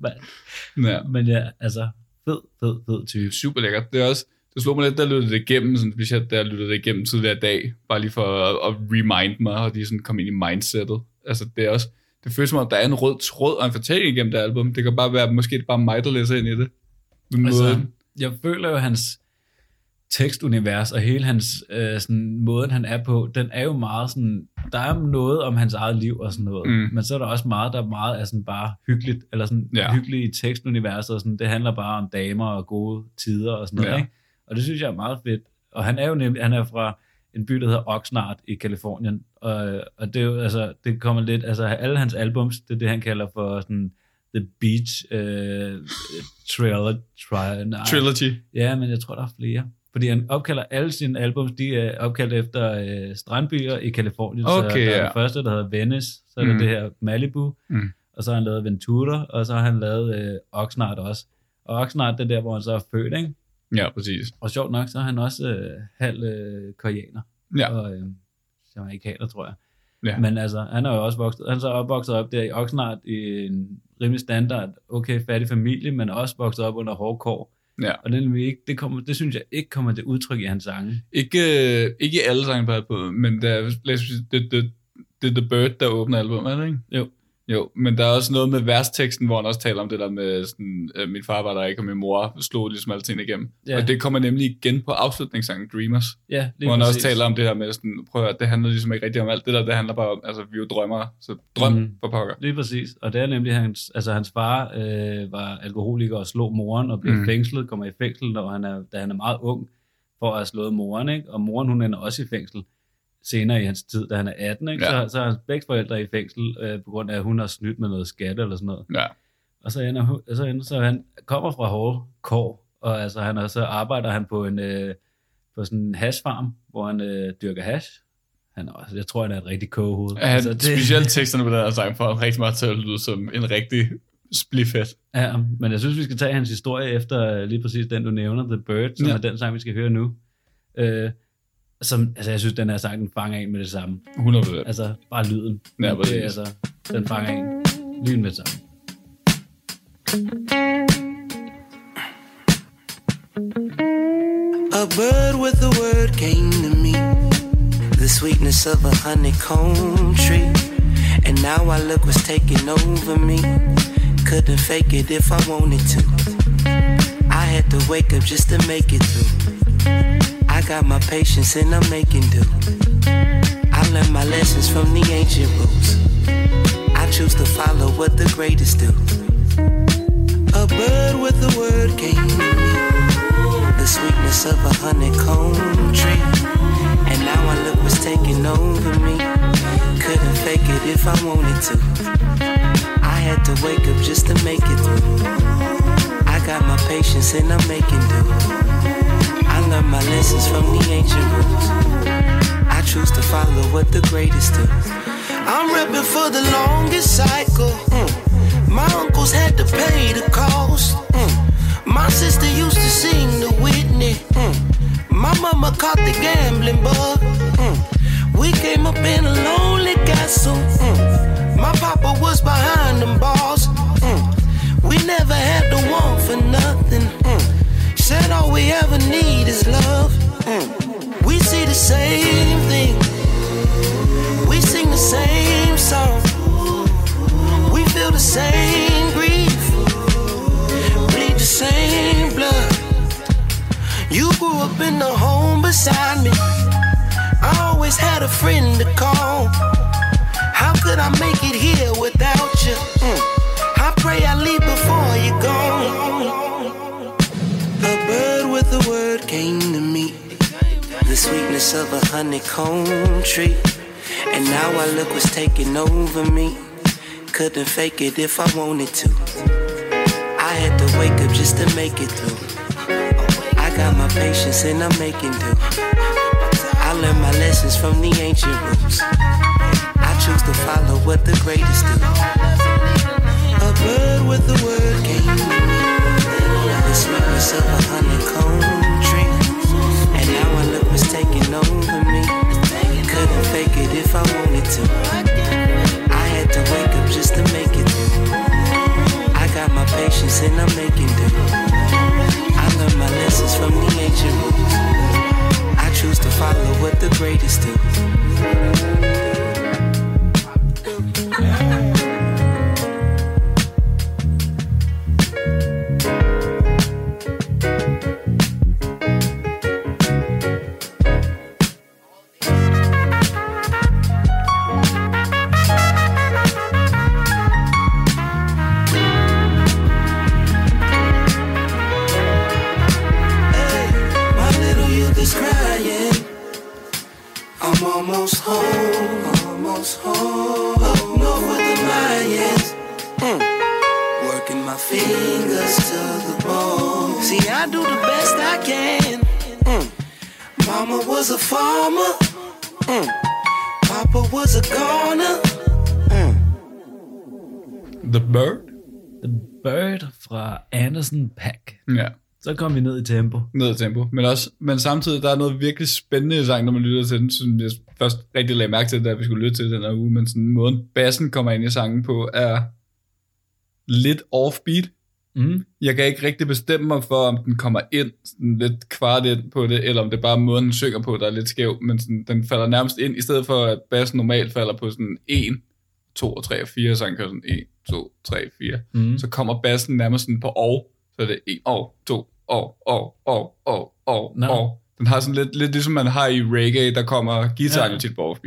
Ja. Men ja, altså, fed, fed, fed type. super lækkert. Det er også, det slog mig lidt, jeg lyttede det igennem, sådan specielt da jeg lyttede det igennem tidligere i dag, bare lige for at, at remind mig, og lige sådan komme ind i mindsetet. Altså det er også, det føles som om, der er en rød tråd og en fortælling igennem det album. Det kan bare være, måske det bare mig, der læser ind i det. Altså, måden. jeg føler jo, hans tekstunivers og hele hans øh, sådan, måden, han er på, den er jo meget sådan, der er noget om hans eget liv og sådan noget, Mm. men så er der også meget, der er meget er sådan bare hyggeligt, eller sådan Ja. i tekstuniverset, og sådan, det handler bare om damer og gode tider og sådan noget, ja. ikke? Og det synes jeg er meget fedt. Og han er jo nemlig, han er fra en by, der hedder Oxnard i Kalifornien, og, og det er jo, altså, det kommer lidt, altså alle hans albums, det er det, han kalder for sådan, The Beach øh, Trailer, tri, nej, Trilogy. Ja, men jeg tror, der er flere. Fordi han opkalder alle sine albums, de er opkaldt efter øh, strandbyer i Kalifornien. så Okay, der er ja. den første, der hedder Venice, så er Mm. der det her Malibu, Mm. og så har han lavet Ventura, og så har han lavet øh, Oxnard også. Og Oxnard, det er der, hvor han så er født, ikke? Ja, præcis. Og sjovt nok, så er han også øh, halv øh, koreaner. Ja. Og øh, amerikaner, tror jeg. Ja. Men altså, han er jo også vokset, han er så opvokset op der i Oxnard i en rimelig standard, okay, fattig familie, men også vokset op under hårde kår. Ja. Og det, nemlig ikke, det, kommer, det synes jeg ikke kommer til udtryk i hans sange. Ikke, øh, ikke i alle sange på men det er, det, det, det The Bird, der åbner albumet, er det ikke? Jo. Jo, men der er også noget med versteksten, hvor han også taler om det der med, sådan, øh, min far var der ikke, og min mor slog ligesom alle tingene igennem. Ja. Og det kommer nemlig igen på afslutningssangen Dreamers, Ja, lige hvor han også præcis. taler om det her med, sådan, prøv at høre, det handler ligesom ikke rigtig om alt det der, det handler bare om, altså vi er jo drømmere, så drøm mm. For pokker. Lige præcis. Og det er nemlig, hans, altså hans far øh, var alkoholiker og slog moren og blev mm. fængslet, kommer i fængsel, når han er, da han er meget ung, for at have slået moren. Ikke? Og moren, hun ender også i fængsel senere i hans tid, da han er 18. Ikke? Ja. Ja. Så, så er hans begge forældre i fængsel, øh, på grund af, at hun har snydt med noget skat eller sådan noget. Ja, Og så ender, hun- så ender så han kommer fra hårde kår, og altså han, og så arbejder han på en øh, på sådan en hashfarm, hvor han øh, dyrker hash. Han er også, jeg tror, han er et rigtig kogehoved. han, altså, det... specielt teksterne på den her sang får han rigtig meget til at lyde som en rigtig splifet. Ja, men jeg synes, vi skal tage hans historie efter øh, lige præcis den, du nævner, The Bird, som Ja. ja. er den sang, vi skal høre nu. Øh, som, altså, jeg synes, den her sang, den fanger en med det samme. 100%. Altså, bare lyden. Ja, det, præcis. er, altså, den fanger en lyn med det samme. A bird with a word came to me. The sweetness of a honeycomb tree. And now I look what's taking over me. Couldn't fake it if I wanted to. I had to wake up just to make it through. I got my patience and I'm making do. I learned my lessons from the ancient rules. I choose to follow what the greatest do. A bird with a word came to me the sweetness of a honeycomb tree. And now I look what's taking over me. Couldn't fake it if I wanted to. I had to wake up just to make it through. I got my patience and I'm making do. Learn my lessons from the ancient rules. I choose to follow what the greatest do. I'm repping for the longest cycle. Mm. My uncles had to pay the cost. Mm. My sister used to sing the Whitney. Mm. My mama caught the gambling bug. Mm. We came up in a lonely castle. Mm. My papa was behind them bars. Mm. We never had the one for nothing. Said all we ever need is love. Mm. We see the same thing. We sing the same song. We feel the same grief. Bleed the same blood. You grew up in the home beside me. I always had a friend to call. How could I make it here without you? Mm. I pray I leave before you go. A word came to me. The sweetness of a honeycomb tree. And now I look what's taking over me. Couldn't fake it if I wanted to. I had to wake up just to make it through. I got my patience and I'm making do. I learned my lessons from the ancient roots. I choose to follow what the greatest do. A bird with a word came to me. The sweetness of a honeycomb kom vi ned i tempo. ned i tempo. Men, også, men samtidig, der er noget virkelig spændende i sangen, når man lytter til den, som jeg først rigtig lagde mærke til, da vi skulle lytte til den her uge, men sådan måden bassen kommer ind i sangen på, er lidt offbeat. Mm. Jeg kan ikke rigtig bestemme mig for, om den kommer ind sådan lidt kvart ind på det, eller om det er bare måden, den synger på, der er lidt skæv, men sådan, den falder nærmest ind, i stedet for at bassen normalt falder på sådan 1, 2, 3 og 4, så han kører sådan 1, 2, 3, 4. Mm. Så kommer bassen nærmest sådan på og, så er det 1, og, 2, og, og, og, og, og, Nå. og. Den har sådan lidt, lidt ligesom man har i reggae, der kommer guitaren Ja. jo tit på.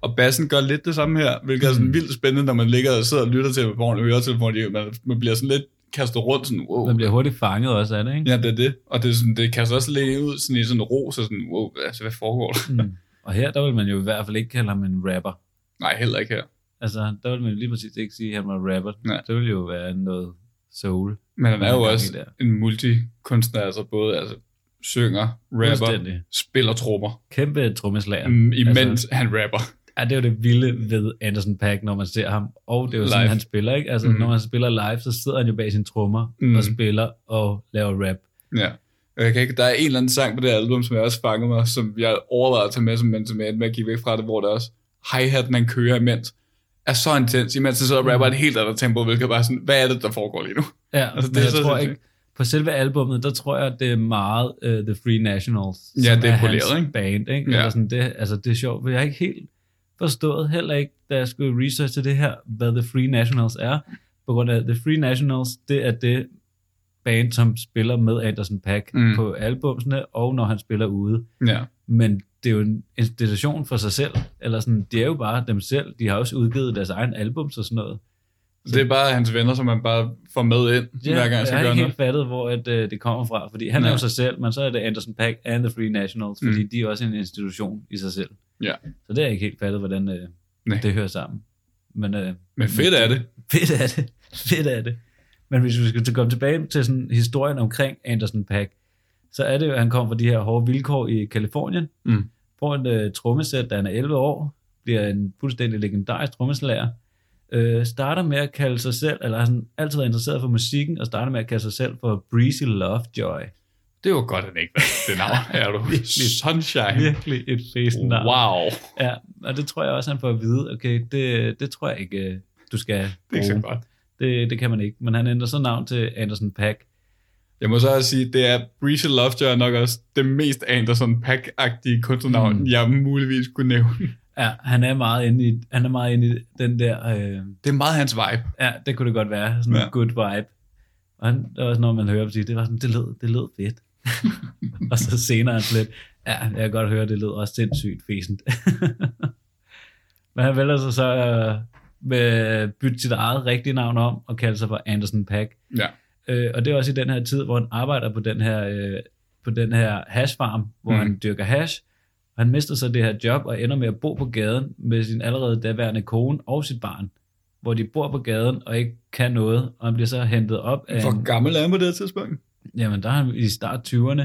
Og bassen gør lidt det samme her, hvilket er sådan vildt spændende, når man ligger og sidder og lytter til det på en høretelefon, fordi man, man bliver sådan lidt kastet rundt, sådan, wow. Man bliver hurtigt fanget også af det, ikke? Ja, det er det. Og det, er sådan, det kaster også lidt ud sådan i sådan en ro, så sådan, wow, altså, hvad foregår der? Mm. Og her, der vil man jo i hvert fald ikke kalde ham en rapper. Nej, heller ikke her. Altså, der vil man jo lige præcis ikke sige, at han var rapper. Nej. Det vil jo være noget soul. Men han er jo også en multikunstner, altså både altså, synger, rapper, spiller trommer, Kæmpe trommeslager. mm, imens Altså, han rapper. ja, det er jo det vilde ved Anderson Pack, når man ser ham. Og det er jo sådan, Live. han spiller, ikke? Altså, Mhm. når man spiller live, så sidder han jo bag sine trommer Mhm. og spiller og laver rap. Ja. Jeg kan ikke, der er en eller anden sang på det album, som jeg også fanger mig, som jeg overvejede at tage med, som, men som jeg endte med at give væk fra det, hvor der også hi-hatten, han kører imens, er så intens, imens det så rapper et helt andet tempo, hvilket bare sådan, hvad er det, der foregår lige nu? Ja, Altså, det er jeg så tror sindssygt. ikke, på selve albummet, der tror jeg, det er meget uh, The Free Nationals, Ja, det er er poleret, hans ikke? band. Ikke? Ja. Eller sådan, det, altså, det er sjovt, for jeg har ikke helt forstået, heller ikke, da jeg skulle researche det her, hvad The Free Nationals er, på grund af The Free Nationals, det er det band, som spiller med Anderson Pack Mm. mm. på albumsene, og når han spiller ude. Ja. Men det er jo en institution for sig selv, eller sådan, det er jo bare dem selv, de har også udgivet deres egen albums og sådan noget. Så det er bare hans venner, som man bare får med ind, ja, hver gang jeg jeg skal har gøre ikke noget. helt fattet, hvor at, øh, det kommer fra, fordi han Nej. er jo sig selv, men så er det Anderson Pack and the Free Nationals, fordi Mm. de er også en institution i sig selv. Ja. Så det har jeg ikke helt fattet, hvordan øh, Nej. det hører sammen. Men, øh, Men fedt er det. fedt er det. Fedt er det. Men hvis vi skal komme tilbage til sådan historien omkring Anderson Pack, så er det jo, at han kom fra de her hårde vilkår i Kalifornien, Mm. Får et øh, trommesæt, da han er 11 år, bliver en fuldstændig legendarisk trommeslager, øh, starter med at kalde sig selv, eller har sådan altid været interesseret for musikken, og starter med at kalde sig selv for Breezy Lovejoy. Det var godt, at han ikke valgte det navn. Er du Virkelig. sunshine? Virkelig et navn. Wow. Ja, og det tror jeg også, han får at vide, okay, det, det tror jeg ikke, øh, du skal Det er ikke så godt. Det, det kan man ikke. Men han ændrer så navn til Anderson Pack. Jeg må så også sige, det er Breezy Lovejoy er nok også det mest Anderson Pack-agtige kunstnernavn, mm. Jeg muligvis kunne nævne. Ja, han er meget inde i, han er meget inde i den der, øh, Det er meget hans vibe. ja, det kunne det godt være, sådan Ja. en good vibe. Og han, det er også når man hører ham sige, det var sådan, det lød, det lød fedt. og så senere er lidt, ja, jeg kan godt høre, det lyder også sindssygt fæsent. Men han vælger sig så øh, med bytte sit eget rigtige navn om og kalde sig for Anderson Pack. Ja. Øh, og det er også i den her tid, hvor han arbejder på den her, øh, på den her hashfarm, hvor Mm. han dyrker hash. Og han mister så det her job og ender med at bo på gaden med sin allerede daværende kone og sit barn. Hvor de bor på gaden og ikke kan noget, og han bliver så hentet op af... Hvor En, gammel er han på det tidspunkt? jamen, der er han i start 20'erne.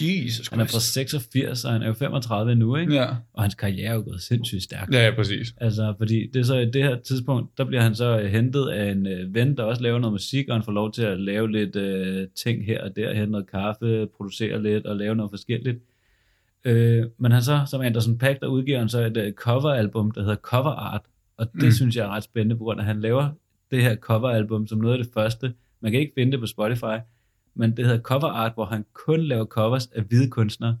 Jesus Han er fra 86, og han er jo 35 nu, ikke? Ja. Og hans karriere er jo gået sindssygt stærkt. ja, ja, præcis. Altså, fordi det er så i det her tidspunkt, der bliver han så øh, hentet af en øh, ven, der også laver noget musik, og han får lov til at lave lidt øh, ting her og der, hente noget kaffe, producere lidt og lave noget forskelligt. Øh, men han så, som Anderson Paak, der udgiver han så et øh, coveralbum, der hedder Cover Art, og det mm. synes jeg er ret spændende, på grund af, at han laver det her coveralbum som noget af det første. Man kan ikke finde det på Spotify, men det hedder Cover Art, hvor han kun laver covers af hvide kunstnere,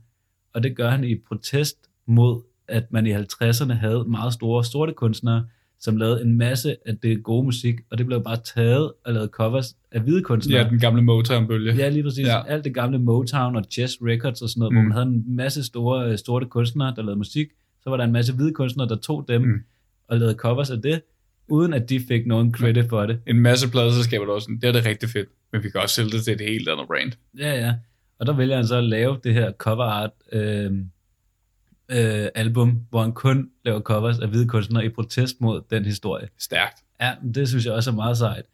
og det gør han i protest mod, at man i 50'erne havde meget store sorte kunstnere, som lavede en masse af det gode musik, og det blev bare taget og lavet covers af hvide kunstnere. Ja, den gamle Motown-bølge. Ja, lige præcis. Ja. Alt det gamle Motown og Chess Records og sådan noget, mm. Hvor man havde en masse store øh, sorte kunstnere, der lavede musik. Så var der en masse hvide kunstnere, der tog dem mm. og lavede covers af det, uden at de fik nogen credit for det. En masse pladeselskaber, der også sådan, det er det rigtig fedt, men vi kan også sælge det til et helt andet brand. Ja, ja. Og der vælger han så at lave det her cover art øh, øh, album, hvor han kun laver covers af hvide kunstnere i protest mod den historie. Stærkt. Ja, det synes jeg også er meget sejt.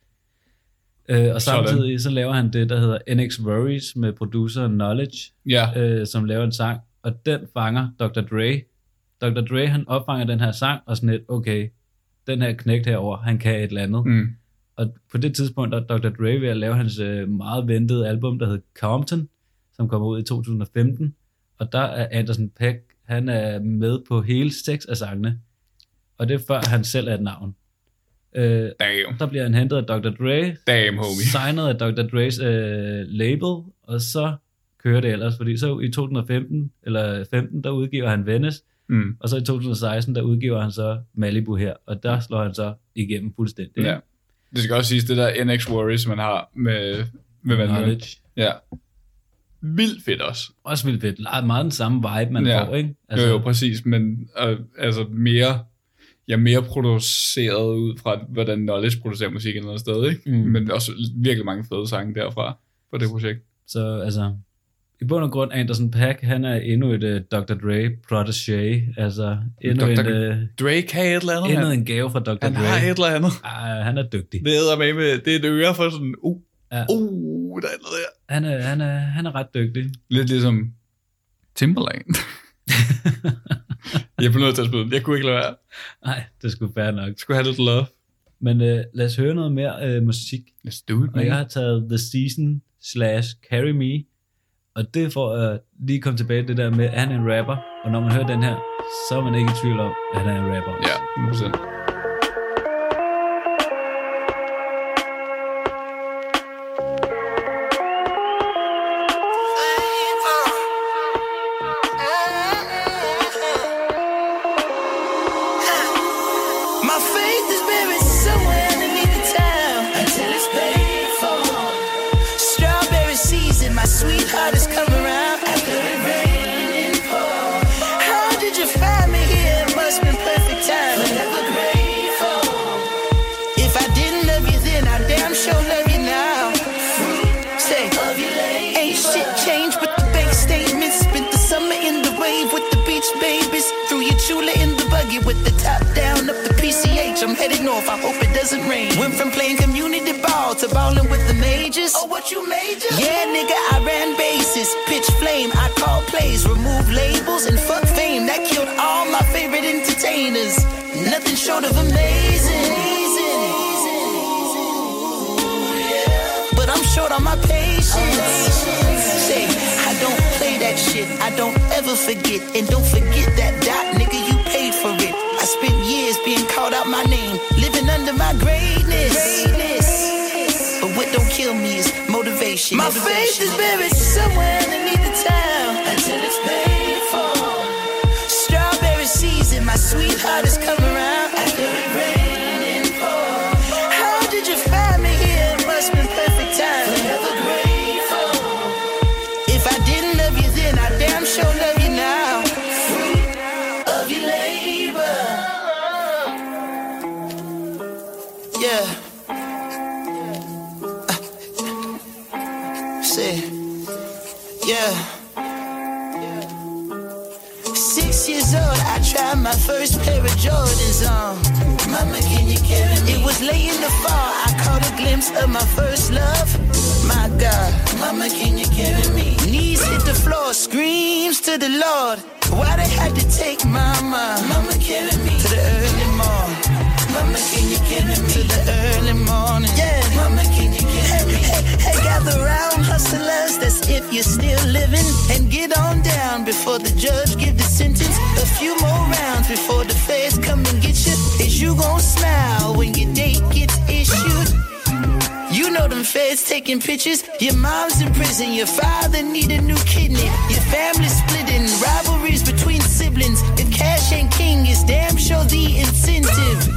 Øh, og samtidig så laver han det, der hedder NX Worries med producer Knowledge, Ja, øh, som laver en sang, og den fanger Dr. Dre. Dr. Dre, han opfanger den her sang, og sådan lidt, okay, den her knægt herover, han kan et eller andet. mm. Og på det tidspunkt er Dr. Dre ved at lave hans øh, meget ventede album, der hedder Compton, som kommer ud i 2015. Og der er Anderson Peck, han er med på hele seks af sangene. Og det er før han selv er et navn. Øh, damn. der bliver han hentet af Dr. Dre, Damn, homie. signet af Dr. Dre's øh, label, og så kører det ellers, fordi så i 2015, eller 15, der udgiver han Venice, Mm. og så i 2016, der udgiver han så Malibu her, og der slår han så igennem fuldstændig. Ja. Det skal også siges, det der NX Worries, man har med, med Knowledge. Ja. Vildt fedt også. Også vildt fedt. Meget- Meget den samme vibe, man Ja. får, ikke? Altså, jo, jo, præcis, men øh, altså mere, ja, mere produceret ud fra, hvordan Knowledge producerer musik et eller andet sted, ikke? Mm. Men også virkelig mange fede sange derfra på det projekt. Så altså, i bund og grund, Anderson Paak, han er endnu et uh, Dr. Dre protégé. Altså, endnu, Dr. en, uh, Drake har et eller andet. endnu han, en gave fra Dr. han Dre. har et eller andet. Ah, han er dygtig. Det hedder med, med, det er et øre for sådan, uh, Ja. uh, der er noget der. Han er, han er, han er ret dygtig. Lidt ligesom Timberland. jeg blev nødt til at spille den. Jeg kunne ikke lade være. Nej, det skulle være nok. Jeg skulle have lidt love. Men uh, lad os høre noget mere uh, musik. Let's do it, Og jeg har taget The Season slash Carry Me. Og det får at lige komme tilbage til det der med, at han er en rapper. Og når man hører den her, så er man ikke i tvivl om, at han er en rapper. Ja, 100%. I hope it doesn't rain. Went from playing community ball to balling with the majors. Oh, what you major? Yeah, nigga, I ran bases. Pitch flame, I call plays, remove labels, and fuck fame. That killed all my favorite entertainers. Nothing short of amazing. but I'm short on my patience. Say, I don't play that shit. I don't ever forget. And don't forget that dot, nigga, you paid for it. I spent years being called out my name, under my greatness. But what don't kill me is motivation. My faith is buried somewhere underneath the town until it's paid for. Strawberry season, my sweetheart has come around late in the fall, I caught a glimpse of my first love. My God, Mama, can you carry me? Knees hit the floor, screams to the Lord. Why they had to take Mama? Mama, carry me to the early morning. Mama, can you carry me to the early morning? Yeah, Mama, can you? Hey, gather round, hustlers, that's if you're still living. And get on down before the judge give the sentence. A few more rounds before the feds come and get you. Is you gon' smile when your date gets issued? You know them feds taking pictures. Your mom's in prison, your father need a new kidney. Your family splitting, rivalries between siblings. If cash ain't king, it's damn sure the incentive.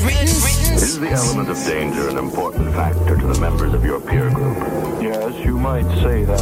And good riddance. Is the element of danger an important factor to the members of your peer group? Yes, you might say that.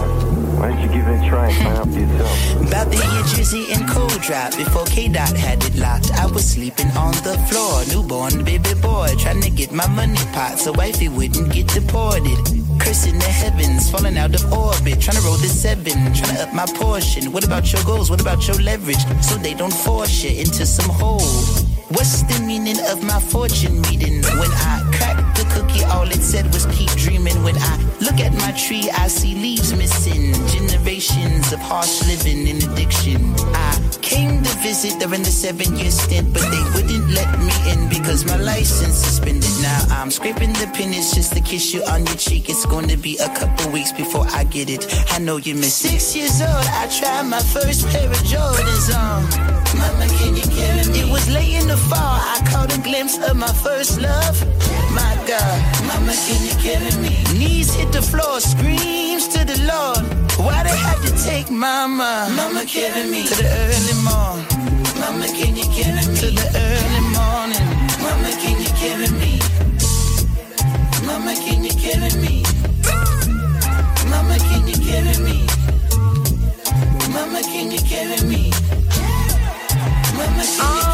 Why don't you give it a try and find out for yourself? About the year Drizzy and Cold Drop Before K-Dot had it locked I was sleeping on the floor Newborn baby boy Trying to get my money pot So wifey wouldn't get deported Cursing the heavens Falling out of orbit Trying to roll the seven Trying to up my portion What about your goals? What about your leverage? So they don't force you into some hole What's the meaning of my fortune reading? When I cracked the cookie, all it said was keep dreaming. When I look at my tree, I see leaves missing. Generations of harsh living and addiction. I came to visit during the seven year stint, but they wouldn't let me in because my license suspended. Now I'm scraping the pennies just to kiss you on your cheek. It's going to be a couple weeks before I get it. I know you miss six years old. I tried my first pair of Jordans on. It was late in the fall. I caught a glimpse of my first love. My God, Mama, can you carry me? Knees hit the floor, screams to the Lord. Why they had to take Mama? Mama, carry me to the early morning. Mama, can you carry me to the early morning? Mama, can you carry me? Mama, can you carry me? Mama, can you carry me? Mama, can you carry me? Oh.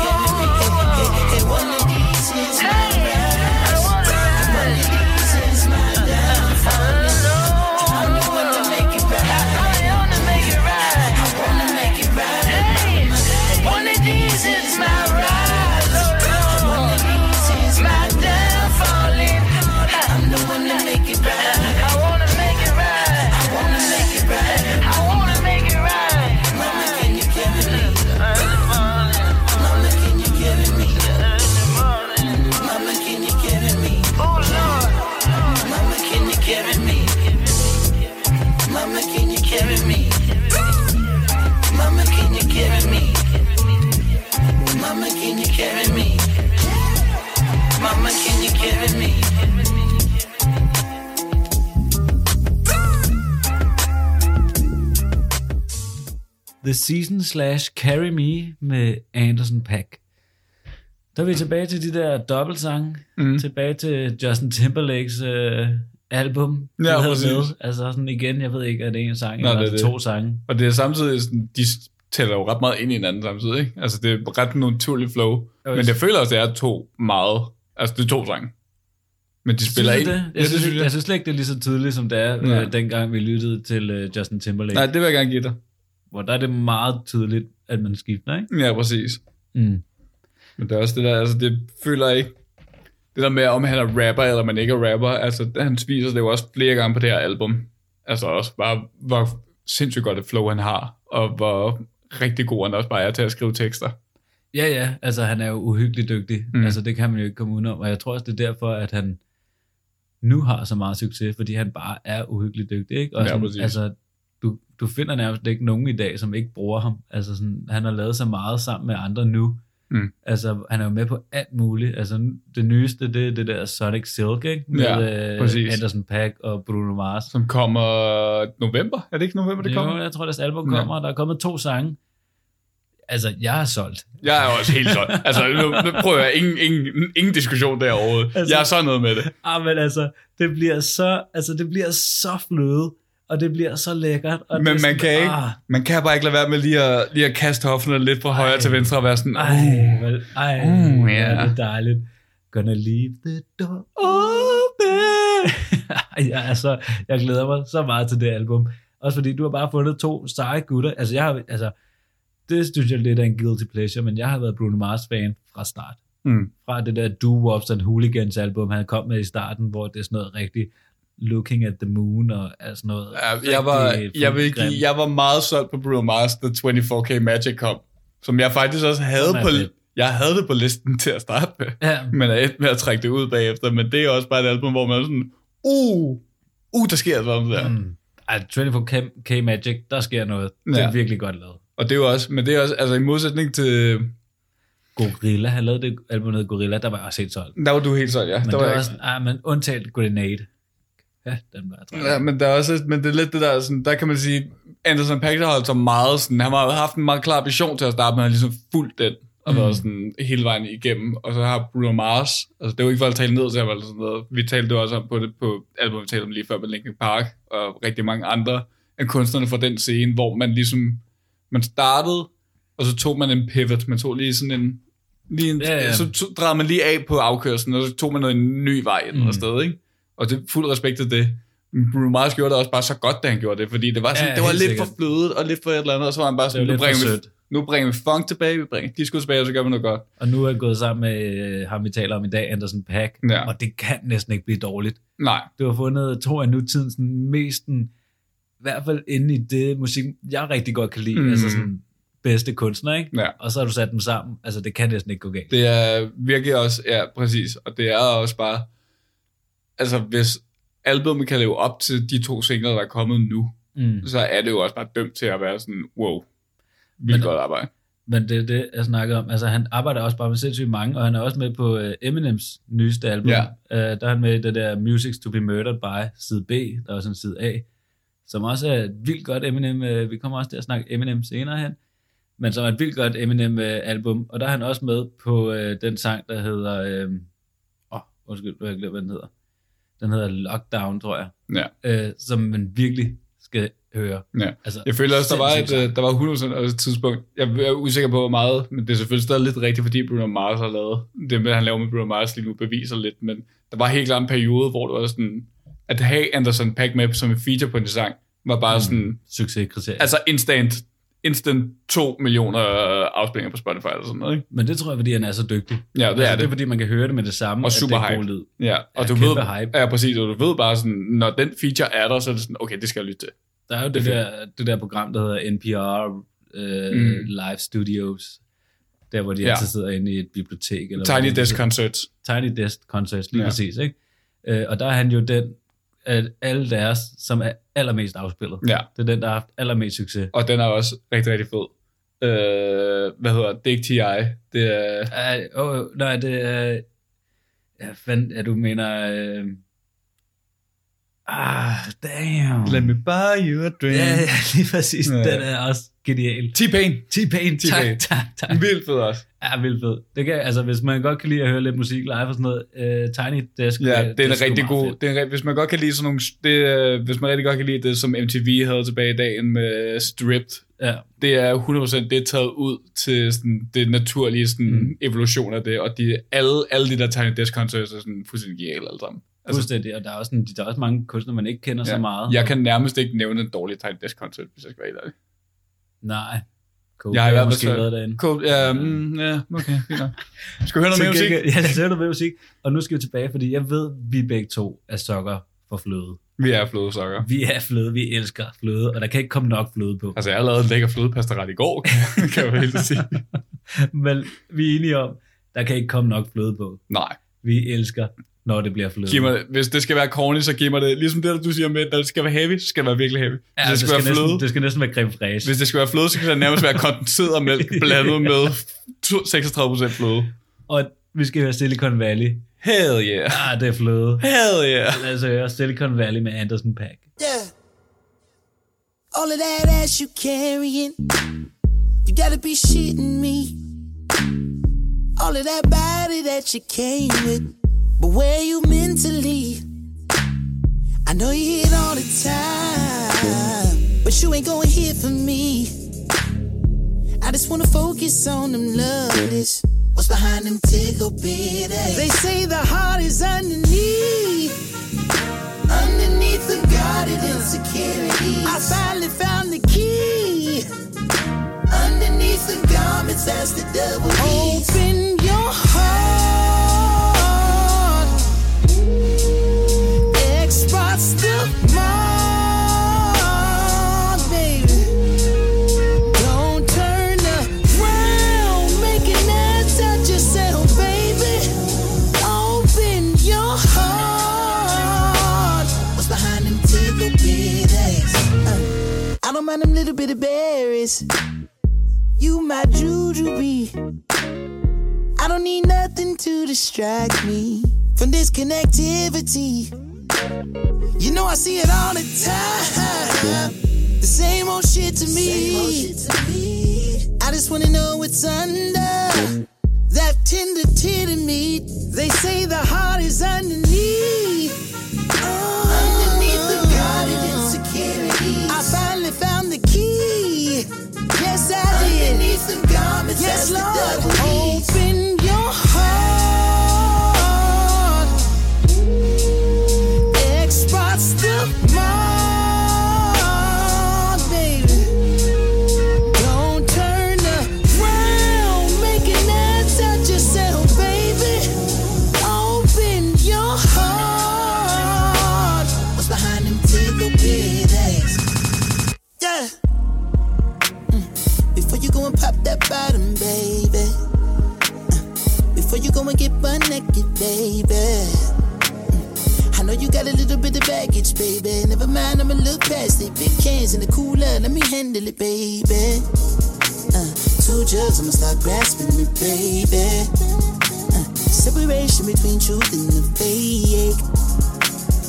The Season slash Carry Me med Anderson Pack. Der er vi tilbage til de der dobbeltsange. Mm. Tilbage til Justin Timberlakes øh, album. Ja, præcis. med. Altså sådan igen, jeg ved ikke, er det en sang, Nej, eller det er det to sange. Og det er samtidig, sådan, de tæller jo ret meget ind i hinanden samtidig, ikke? Altså, det er ret naturligt flow. Jo, Men jeg føler også, det er to meget... Altså, det er to sange. Men de spiller det? Jeg, ja, synes jeg jeg. synes slet ikke, det er lige så tydeligt, som det er, Ja. øh, dengang vi lyttede til øh, Justin Timberlake. Nej, det vil jeg gerne give dig. Hvor der er det meget tydeligt, at man skifter, ikke? Ja, præcis. Mm. Men det er også det der, altså det føler jeg ikke, det der med, om han er rapper, eller man ikke er rapper, altså han viser det jo også flere gange på det her album. Altså også bare, hvor sindssygt godt et flow han har, og hvor rigtig god han også bare er til at skrive tekster. Ja, ja, altså han er jo uhyggeligt dygtig. Mm. Altså det kan man jo ikke komme udenom. Og jeg tror også, det er derfor, at han nu har så meget succes, fordi han bare er uhyggeligt dygtig. Ikke? Og Ja, sådan, præcis. altså, du, finder nærmest ikke nogen i dag, som ikke bruger ham. Altså sådan, han har lavet så meget sammen med andre nu. Mm. Altså, han er jo med på alt muligt. Altså, det nyeste, det er det der Sonic Silk, ikke? Med Ja, øh, præcis. Anderson Paak og Bruno Mars. Som kommer november, er det ikke november, det kommer? Jo, jeg tror, deres album kommer, og der er kommet to sange. Altså, jeg er solgt. Jeg er også helt sådan. Altså, nu, nu prøver jeg ingen, ingen, ingen diskussion derovre. Altså, jeg er sådan noget med det. Ah, men altså, det bliver så, altså, det bliver så fløde, og det bliver så lækkert. Og Men man sådan, kan, ikke, Ah, man kan bare ikke lade være med lige at, lige at kaste hoffene lidt fra højre Ej. til venstre og være sådan, ej, vel, ej, Uh, uh, yeah. det er dejligt. Gonna leave the door open. jeg, er så, jeg glæder mig så meget til det album. Også fordi du har bare fundet to seje gutter. Altså, jeg har, altså, det synes jeg lidt er en guilty pleasure, men jeg har været Bruno Mars-fan fra start. Mm. Fra det der Doo-Wops and Hooligans album, han kom med i starten, hvor det er sådan noget rigtig Looking at the Moon og alt sådan noget. Ja, jeg, var, jeg, vil give, jeg var meget solgt på Bruno Mars, da 24K Magic kom, som jeg faktisk også havde Sådan på, fedt. jeg havde det på listen til at starte med, Ja, men er et med at trække det ud bagefter, men det er også bare et album, hvor man er sådan, uh, uh, der sker sådan der. Mm. Ej, 24K Magic, der sker noget. Det er Ja. virkelig godt lavet. Og det er jo også, men det er også, altså i modsætning til, Gorilla, han lavede det album, der Gorilla, der var jeg også helt solgt. der var du helt sådan, ja. Men der der var var jeg- også, ah, men undtaget Grenade. Ja, den var træt. Ja, men der er også, men det er lidt det der, sådan, der kan man sige, Anderson Paak har holdt så meget, sådan, han har haft en meget klar vision til at starte med, han ligesom fuldt den, og Mm. været sådan hele vejen igennem, og så har Bruno Mars, altså det jo ikke for at tale ned til ham eller sådan noget, vi talte jo også om på det på album, vi talte om lige før med Linkin Park, og rigtig mange andre af kunstnerne fra den scene, hvor man ligesom, man startede, og så tog man en pivot, man tog lige sådan en, lige en Ja, ja. så tog, drejede man lige af på afkørslen, og så tog man noget en ny vej et eller Mm. sted, ikke? Og det fuld respekt til det. Bruno Mars gjorde det også bare så godt, da han gjorde det, fordi det var, sådan, Ja, det var lidt sikkert. for flødet og lidt for et eller andet, og så var han bare sådan, nu bringer, vi, nu bringer vi funk tilbage, vi bringer disco tilbage, og så gør vi noget godt. Og nu er jeg gået sammen med øh, ham, vi taler om i dag, Anderson Paak, Ja. og det kan næsten ikke blive dårligt. Nej, Du har fundet to af nutidens mest, i hvert fald inde i det musik, jeg rigtig godt kan lide, mm. altså sådan bedste kunstner, ikke? Ja. Og så har du sat dem sammen, altså det kan næsten ikke gå galt. det er virkelig også, ja, præcis, og det er også bare, altså hvis albumet kan leve op til de to singler, der er kommet nu, Mm. så er det jo også bare dømt til at være sådan, wow, vildt Men- godt arbejde. Men det er det, jeg snakker om. Altså, han arbejder også bare med sindssygt mange, og han er også med på uh, Eminems nyeste album. Ja. Uh, der er han med i det der Music to be Murdered by, side B, der er også en side A, som også er et vildt godt Eminem. Uh, vi kommer også til at snakke Eminem senere hen, men som er et vildt godt Eminem-album. Og der er han også med på uh, den sang, der hedder... Åh, uh, oh, undskyld, du har glemt, hvad den hedder. Den hedder Lockdown, tror jeg. Ja. Uh, som man virkelig skal høre. Ja. Altså, Jeg føler også, der var, et, øh, der var 100% også et tidspunkt. Jeg er usikker på, hvor meget, men det er selvfølgelig stadig lidt rigtigt, fordi Bruno Mars har lavet det, med, han laver med Bruno Mars lige nu, beviser lidt, men der var helt klart en periode, hvor det var sådan, at have Anderson Paak med som en feature på en sang, var bare Mm. sådan, Succeskriterie. altså instant, instant 2 millioner øh, afspillinger på Spotify eller sådan noget, ikke? Men det tror jeg, fordi han er så dygtig. Ja, det er altså, det. det er fordi, man kan høre det med det samme, Og super er hype. lyd. Ja, og Ja, du ved, hype. ja, præcis, og du ved bare sådan, når den feature er der, så er det sådan, okay, det skal jeg lytte til. Der er jo det, Det er der, det der program, der hedder NPR øh, Mm. Live Studios, der hvor de Ja. altid sidder inde i et bibliotek. Eller Tiny de Desk. Concerts. Tiny Desk Concerts, lige ja. præcis. Ikke? Øh, og der er han jo den, at alle deres, som er allermest afspillet. Ja, Det er den, der har haft allermest succes. og den er også rigtig, rigtig fed. Øh, hvad hedder det? Det er ikke T.I. Det er... Ej, oh, nej, det er... Ja, fanden, ja, du mener... Øh, ah, damn. Let me buy you a drink. Ja, ja, lige præcis. Ja. Den er også genial. T-Pain. T-Pain, T-Pain. tak, tak, tak. Vildt fed også. Ja, vildt fed. Det kan, altså, hvis man godt kan lide at høre lidt musik live og sådan noget, uh, Tiny Desk, Ja, det er en sgu rigtig meget god... fedt. Det er en, hvis man godt kan lide sådan nogle... Det, øh, hvis man rigtig godt kan lide det, som MTV havde tilbage i dagen med Stripped, Ja, det er 100% det er taget ud til sådan, det naturlige sådan, mm. Evolution af det, og de, alle, alle de der Tiny Desk Concerts er sådan fuldstændig geniale alle sammen. Altså, fuldstændig. Og der er også, sådan, der er også mange kunstnere, man ikke kender ja. så meget. Jeg kan nærmest ikke nævne en dårlig Tiny Desk Concert, hvis jeg skal være helt ærlig. Nej. Cool. Jeg har i hvert fald måske været derinde. Cool. Ja, mm, ja okay. Skal vi høre noget mere musik? Ja, lad os høre noget mere musik. Og nu skal vi tilbage, fordi jeg ved, vi begge to er sokker for fløde. Vi er flødesokker. Vi er fløde, vi elsker fløde, og der kan ikke komme nok fløde på. Altså, jeg har lavet en lækker flødepasta ret i går, kan- jeg helt sige. Men vi er enige om, der kan ikke komme nok fløde på. Nej. Vi elsker, når det bliver fløde. Giv mig, hvis det skal være corny, så giv mig det. Ligesom det, du siger med, at det skal være heavy, så skal det være virkelig heavy. Hvis ja, det det, skal, skal være fløde, næsten, det skal næsten være creme fraiche. hvis det skal være fløde, så kan det nærmest være kondenseret mælk blandet med to- 36% fløde. Og vi skal høre Silicon Valley. Hell yeah. Ah, det er fløde. Hell yeah. Lad os høre Silicon Valley med Anderson Pack. Yeah. All of that ass you carrying, you gotta be shitting me. All of that body that you came with, but where you mentally? I know you hit all the time, but you ain't gonna hit for me. I just wanna focus on them lovelies. What's behind them tickle bitties? They say the heart is underneath. Underneath the guarded insecurities. I finally found the key. Underneath the garments, that's the devil. Open your heart. Don't them little bitty berries. You my juju bee. I don't need nothing to distract me from this connectivity. You know I see it all the time. The same old shit to me. I just wanna know what's under that tender titty meat. They say the heart is. Underneath I did. Underneath the garments, yes, Lord. Open baby. I know you got a little bit of baggage, baby. Never mind, I'ma look past it. Big cans in the cooler, let me handle it, baby. Uh, two jugs, I'ma start grasping it, baby. Uh, separation between truth and the fake.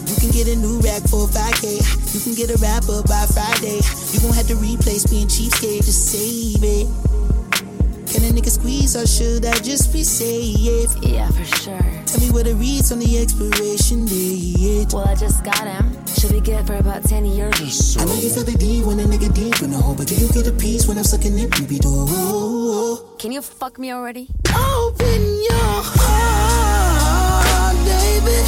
You can get a new rack for 5K. You can get a rapper by Friday. You gon' have to replace being cheapskate, just save it. Can a nigga squeeze or should I just be safe? Yeah, for sure. Tell me what it reads on the expiration date. Well, I just got him. Should be good for about 10 years so. I know you feel the D when a nigga deep in the hole, but do you get a piece when I'm sucking it, baby door? Can you fuck me already? Open your heart, baby.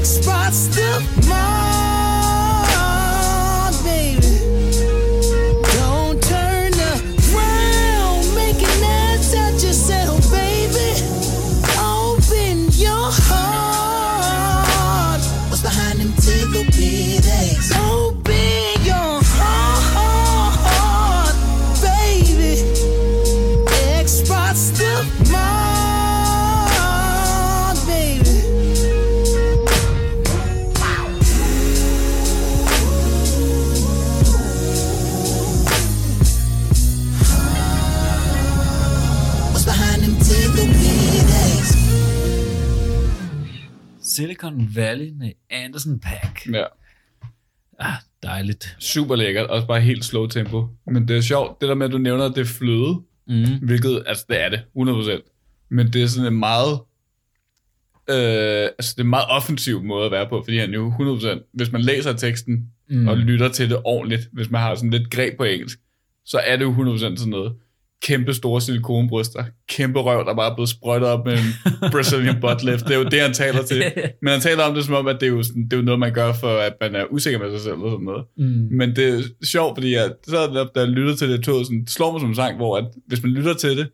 Xbox the Silicon Valley med Anderson Pack. Ja. Ah, dejligt. Super lækkert, også bare helt slow tempo. Men det er sjovt, det der med, at du nævner, at det er fløde, Mm. hvilket, altså det er det, 100%. Men det er sådan en meget, øh, altså det er en meget offensiv måde at være på, fordi han jo 100%, hvis man læser teksten mm. og lytter til det ordentligt, hvis man har sådan lidt greb på engelsk, så er det jo 100% sådan noget. Kæmpe store silikonbryster, kæmpe røv, der bare er blevet sprøjtet op med en Brazilian butt lift. Det er jo det, han taler til. Men han taler om det som om, at det er jo, sådan, det er jo noget, man gør for, at man er usikker med sig selv og sådan noget. Mm. Men det er sjovt, fordi jeg, så da jeg lytter til det, tog sådan, slår mig som en sang, hvor at, hvis man lytter til det,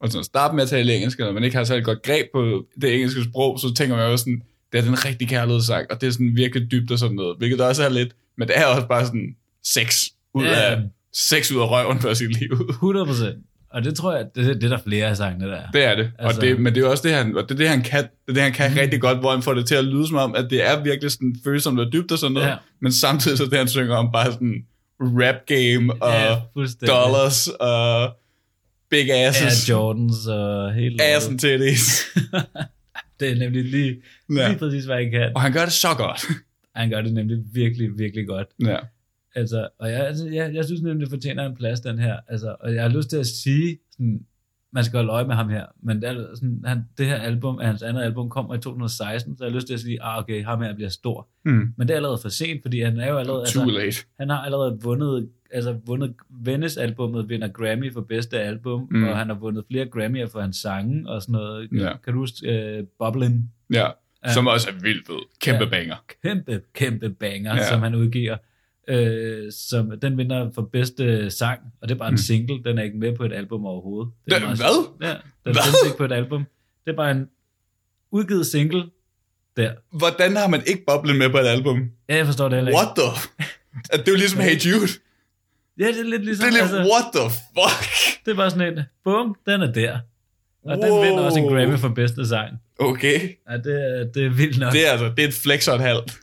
og sådan starter med at tale engelsk, eller man ikke har særlig godt greb på det engelske sprog, så tænker man jo sådan, det er den rigtig kærlighedssang, og det er sådan virkelig dybt og sådan noget, hvilket også er lidt, men det er også bare sådan sex ud Ja. Sex ud af røven for sit liv. 100 procent. Og det tror jeg, det, det er der flere af sangene, der er. Det er det. Altså- og det men det er også det, han, og det er det, han kan. Det er det, han kan mm. rigtig godt, hvor han får det til at lyde som om, at det er virkelig sådan følsomt og dybt og sådan noget. Ja. Ja. Men samtidig så det, han synger om bare sådan rap game og Ja, dollars og big asses. Jordans og helt ass and titties. Det er nemlig lige, Ja. lige præcis, hvad han kan. og han gør det så godt. Han gør det nemlig virkelig, virkelig godt. ja. Altså, og jeg, altså, jeg, jeg synes nemlig, det fortjener en plads, den her. Altså, og jeg har lyst til at sige, sådan, man skal holde øje med ham her, men det, er, sådan, han, det her album, hans andet album, kommer i 2016, så jeg har lyst til at sige, ah, okay, ham her bliver stor. Mm. Men det er allerede for sent, fordi han er jo allerede, Too altså, late. han har allerede vundet altså, vundet Venice-albummet, vinder Grammy for bedste album, Mm. og han har vundet flere Grammy'er for hans sange og sådan noget. Ja. Kan du huske uh, Bubbling? Ja, Ja. som også er vildt fed. Kæmpe Ja. banger. Kæmpe, kæmpe banger, ja. som han udgiver. Øh, som, den vinder for bedste sang, og det er bare en Mm. single. Den er ikke med på et album overhovedet. Det er Den- hvad? Ja, den Hvad? findes ikke på et album. Det er bare en udgivet single der. Hvordan har man ikke boblen med på et album? Ja, jeg forstår det heller ikke. What the? At det er jo ligesom Hey Jude. Ja, det er lidt ligesom... Det er lidt, altså, what the fuck? det er bare sådan en, bum, den er der. Og den Wow. vinder også en Grammy for bedste sang. Okay. Ja, det, er- det er vildt nok. Det er altså, det er et flex og et halvt.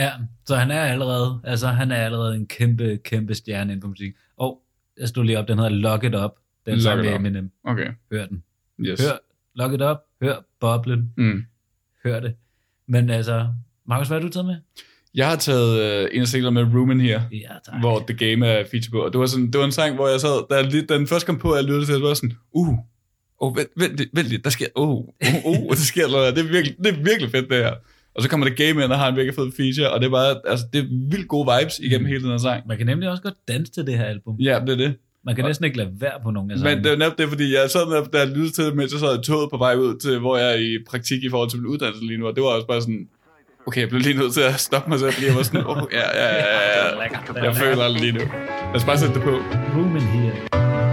Ja, så han er allerede, altså han er allerede en kæmpe, kæmpe stjerne inden for musik. Og jeg stod lige op, den hedder Lock It Up. Den Lock sang Up. Eminem. Okay. Hør den. Yes. Hør Lock It Up. Hør Boblen. Mm. Hør det. Men altså, Markus, hvad har du taget med? Jeg har taget uh, en af singlerne med Rumen her, Ja, tak. hvor The Game er feature på. Og det var, sådan, det var en sang, hvor jeg sad, da, jeg da den først kom på, jeg lyttede til, det var sådan, uh, oh, vent, vent, vent lidt, der sker, oh, uh, uh, der sker noget, det er, virkelig, det er virkelig fedt det her. Og så kommer The Game ind og har en virkelig fed feature, og det er bare, altså, det er vildt gode vibes igennem hele den her sang. Man kan nemlig også godt danse til det her album. Ja, det er det. Man kan næsten ikke lade være på nogen af sangene. Men det er netop det, fordi jeg sad med, da jeg lyttede til det, mens jeg sad i toget på vej ud til, hvor jeg er i praktik i forhold til min uddannelse lige nu, og det var også bare sådan, okay, jeg blev lige nødt til at stoppe mig selv, fordi jeg var sådan, oh, ja, ja, ja, ja. Jeg føler det lige nu. Lad os bare sætte det på. Rumen her. Baby,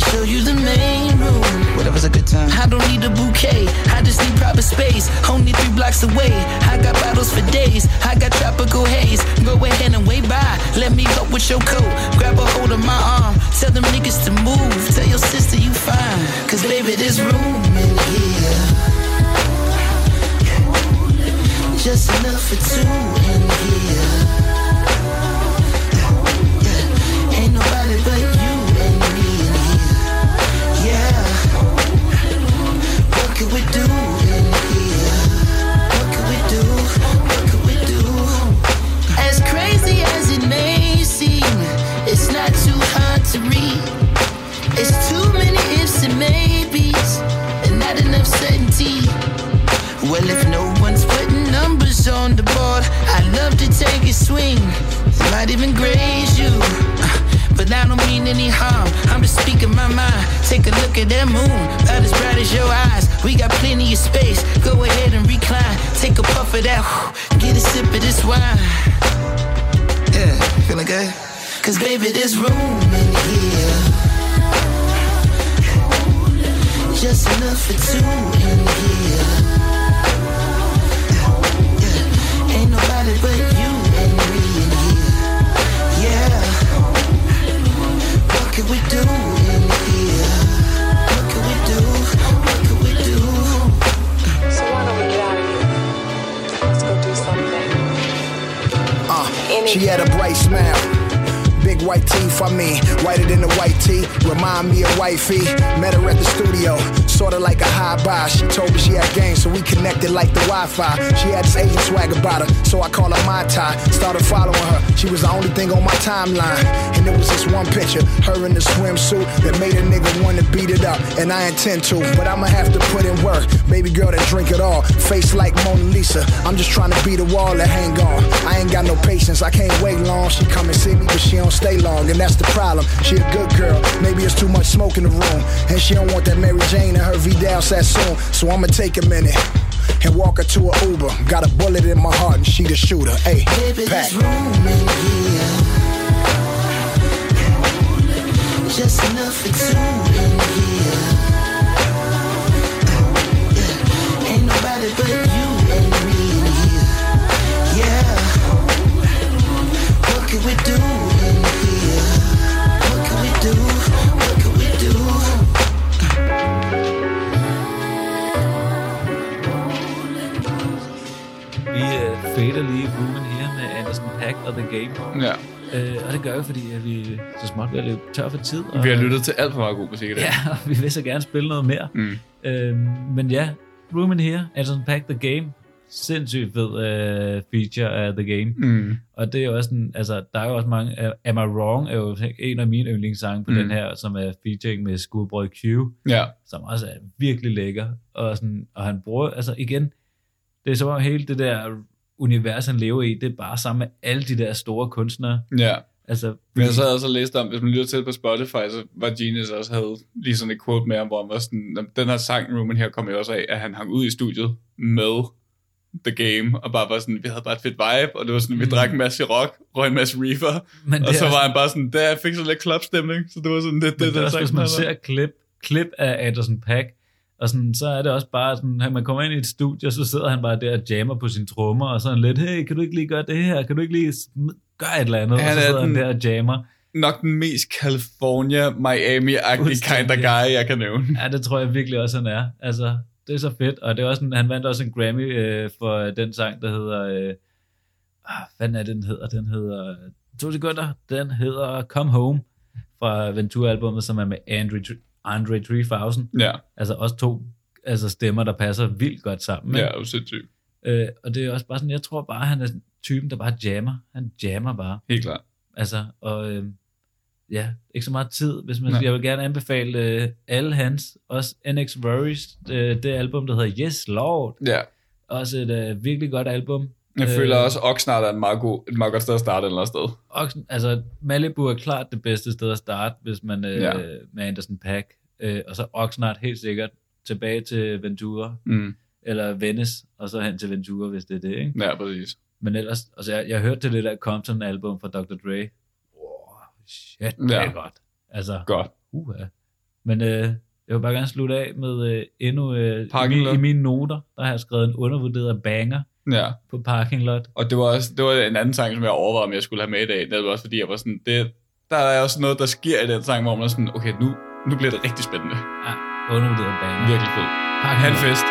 to show you the main room. Whatever's a good time. I don't need a bouquet, I just need proper space. Only three blocks away, I got bottles for days. I got tropical haze. Go ahead and wave by. Let me help with your coat. Grab a hold of my arm. Tell them niggas to move. Tell your sister you fine. Cause baby, there's room in here. Just enough for two in here. Well, if no one's putting numbers on the board, I'd love to take a swing. Might even graze you. Uh, but I don't mean any harm. I'm just speaking my mind. Take a look at that moon, about as bright as your eyes. We got plenty of space. Go ahead and recline. Take a puff of that. Get a sip of this wine. Yeah, feeling good? Cause baby, there's room in here. Just enough for two in here. What can we do? What can we do? Uh, she had a bright smile. Big white teeth, I mean, whiter than the white tee. Remind me of wifey. Met her at the studio, sorta like a high buy. She told me she had game, so we connected like the Wi Fi. She had this Asian swag about her, so I call her my tie. Started following her, she was the only thing on my timeline. And it was this one picture, her in the swimsuit that made a nigga wanna beat it up. And I intend to, but I'ma have to put in work. Baby girl that drink it all, face like Mona Lisa. I'm just trying to beat a wall that hang on. I ain't got no patience, I can't wait long. She come and see me, but she don't stay long, and that's the problem. She a good girl, maybe it's too much smoke in the room. And she don't want that Mary Jane and her Vidal Sassoon. So I'ma take a minute and walk her to a Uber. Got a bullet in my heart and she the shooter. Hey, Baby, pack. room in here. Just enough for two in here. Yeah. Ain't nobody but you and me in here. Yeah. What can we do in here? What can we do? What can we do? Og The Game. Ja. Uh, og det gør vi, fordi at vi så småt bliver lidt tør for tid. Og, Vi har lyttet til alt for meget god musik i dag. Ja, og vi vil så gerne spille noget mere. Mm. Uh, men ja, Ruben her, Anderson Pack The Game. Sindssygt fed uh, feature af The Game. Mm. Og det er også sådan, altså, der er jo også mange, uh, Am I Wrong er jo en af mine yndlingssange på mm. den her, som er featuring med Schoolboy Q Ja. som også er virkelig lækker. Og, sådan, og han bruger, altså igen, det er som om hele det der univers, han lever i, det er bare sammen med alle de der store kunstnere. Ja. Altså, Men jeg så havde også læst om, hvis man lytter til på Spotify, så var Genius også havde lige sådan et quote med ham, hvor han var sådan, "Nå, den her sang, Ruben her, kom jo også af, at han hang ud i studiet med The Game, og bare var sådan, vi havde bare et fedt vibe, og det var sådan, vi Mm. drak en masse rock, røg en masse reefer, Men og så var han bare sådan, der fik så lidt clubstemning, så det var sådan, det, det, Men det, det er også, hvis man ser klip, klip af Anderson Pack, og sådan, så er det også bare sådan, at man kommer ind i et studie, og så sidder han bare der og jammer på sine trommer, og sådan lidt, hey, kan du ikke lige gøre det her? Kan du ikke lige gøre et eller andet? Han og så er sidder han den- der og jammer. nok den mest California, Miami-agtige kind of guy, jeg kan nævne. Ja, det tror jeg virkelig også, han er. Altså, det er så fedt, og det er også en, han vandt også en Grammy øh, for den sang, der hedder, øh, ah, hvad er det, den hedder? Den hedder, to sekunder, den hedder Come Home fra Ventura-albummet, som er med Andre, Andre 3000. Ja. Altså også to altså stemmer, der passer vildt godt sammen. ikke? Ja, er sindssygt. Øh, og det er også bare sådan, jeg tror bare, han er typen, der bare jammer. Han jammer bare. Helt klart. Altså, og øh, ja, ikke så meget tid. Hvis man, Nej. jeg vil gerne anbefale øh, alle hans, også NX Worries, øh, det album, der hedder Yes Lord. Ja. Også et øh, virkelig godt album. Jeg føler Øh, også, at Oxnard er en meget god, et meget godt sted at starte et eller andet sted. Oxen, altså, Malibu er klart det bedste sted at starte, hvis man øh, Ja. med Anderson Pack. Øh, og så Oxnard helt sikkert tilbage til Ventura. Mm. Eller Venice, og så hen til Ventura, hvis det er det, ikke? Ja, præcis. Men ellers, altså jeg, jeg hørte til det der Compton-album fra Dr. Dre. Wow, shit, det Ja. er godt. Altså, Godt. Uha. Men øh, jeg vil bare gerne slutte af med øh, endnu, øh, i, i mine noter, der har jeg skrevet en undervurderet banger Ja. på Parking Lot. Og det var også det var en anden sang, som jeg overvejede, om jeg skulle have med i dag. Det var også fordi, jeg var sådan, det, der er også noget, der sker i den sang, hvor man er sådan, okay, nu, nu bliver det rigtig spændende. Ja, undervurderet banger. Virkelig fed. Parking Han lot. fest.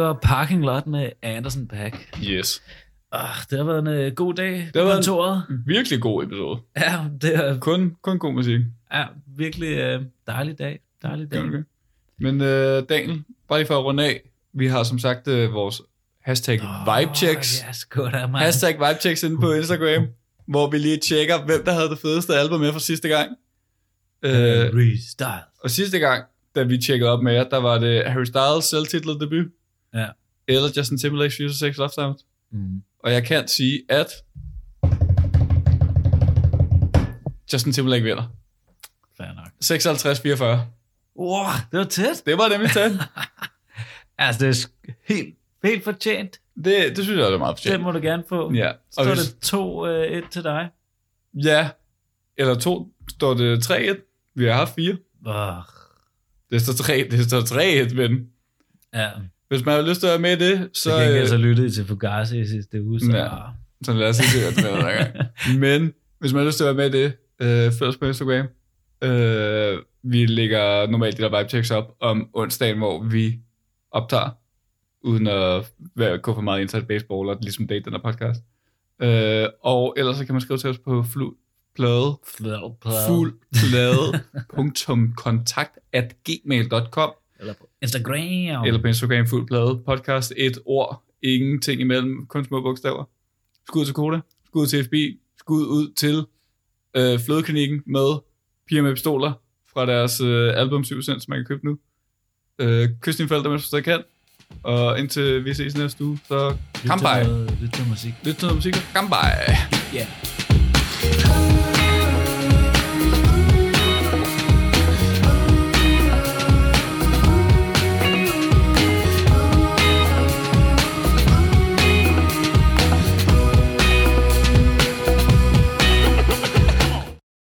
Var Parking Lot med Anderson Pack. Yes. Oh, det har været en øh, god dag Det på har været kontoret. en virkelig god episode. Ja, det er Kun, kun god musik. ja, virkelig øh, dejlig dag. Dejlig dag. Okay. Men øh, Daniel, bare lige for at runde af. Vi har som sagt øh, vores hashtag oh, vibechecks. Da, man. Hashtag vibechecks inde på Instagram, hvor vi lige tjekker, hvem der havde det fedeste album med fra sidste gang. Øh, Harry Styles. og sidste gang, da vi tjekkede op med jer, der var det Harry Styles selvtitlet debut, Ja. eller Justin Timberlake's Future Sex Love Sound. Mm. Og jeg kan sige, at Justin Timberlake vinder. Fair nok. 56-44. Wow, det var tæt. Det var nemlig tæt. Altså, det er helt, helt fortjent. Det, det synes jeg også er meget Det fortjent. må du gerne få. Ja. Så Og er hvis, det 2-1 til dig. ja, eller to, står det 3-1. Vi har haft fire. Oh, Det står 3, det står 3-1, men ja. Hvis man har lyst til at være med i det, så... Så kan jeg øh, så lytte I til Fugazi i sidste uge, så... Ja. Så lad os ikke det, med hver gang. Men hvis man har lyst til at være med i det, øh, følg os på Instagram. Øh, vi lægger normalt de der vibe checks op om onsdagen, hvor vi optager, uden at være, gå for meget inside baseball, og ligesom date den her podcast. Øh, og ellers så kan man skrive til os på flu, plade, fuldplade, punktum kontakt at gmail.com Eller på Instagram. eller på Instagram fuldplade podcast, et ord, ingenting imellem, kun små bogstaver. Skud til Koda, skud til FB, skud ud til øh, Flødeklinikken med Piger med Pistoler fra deres øh, album 7 som man kan købe nu. Øh, kys dine forældre, mens du stadig kan. Og indtil vi ses næste uge, så noget- Lyt til musik. Lyt til musik. Kampai. Ja. Yeah.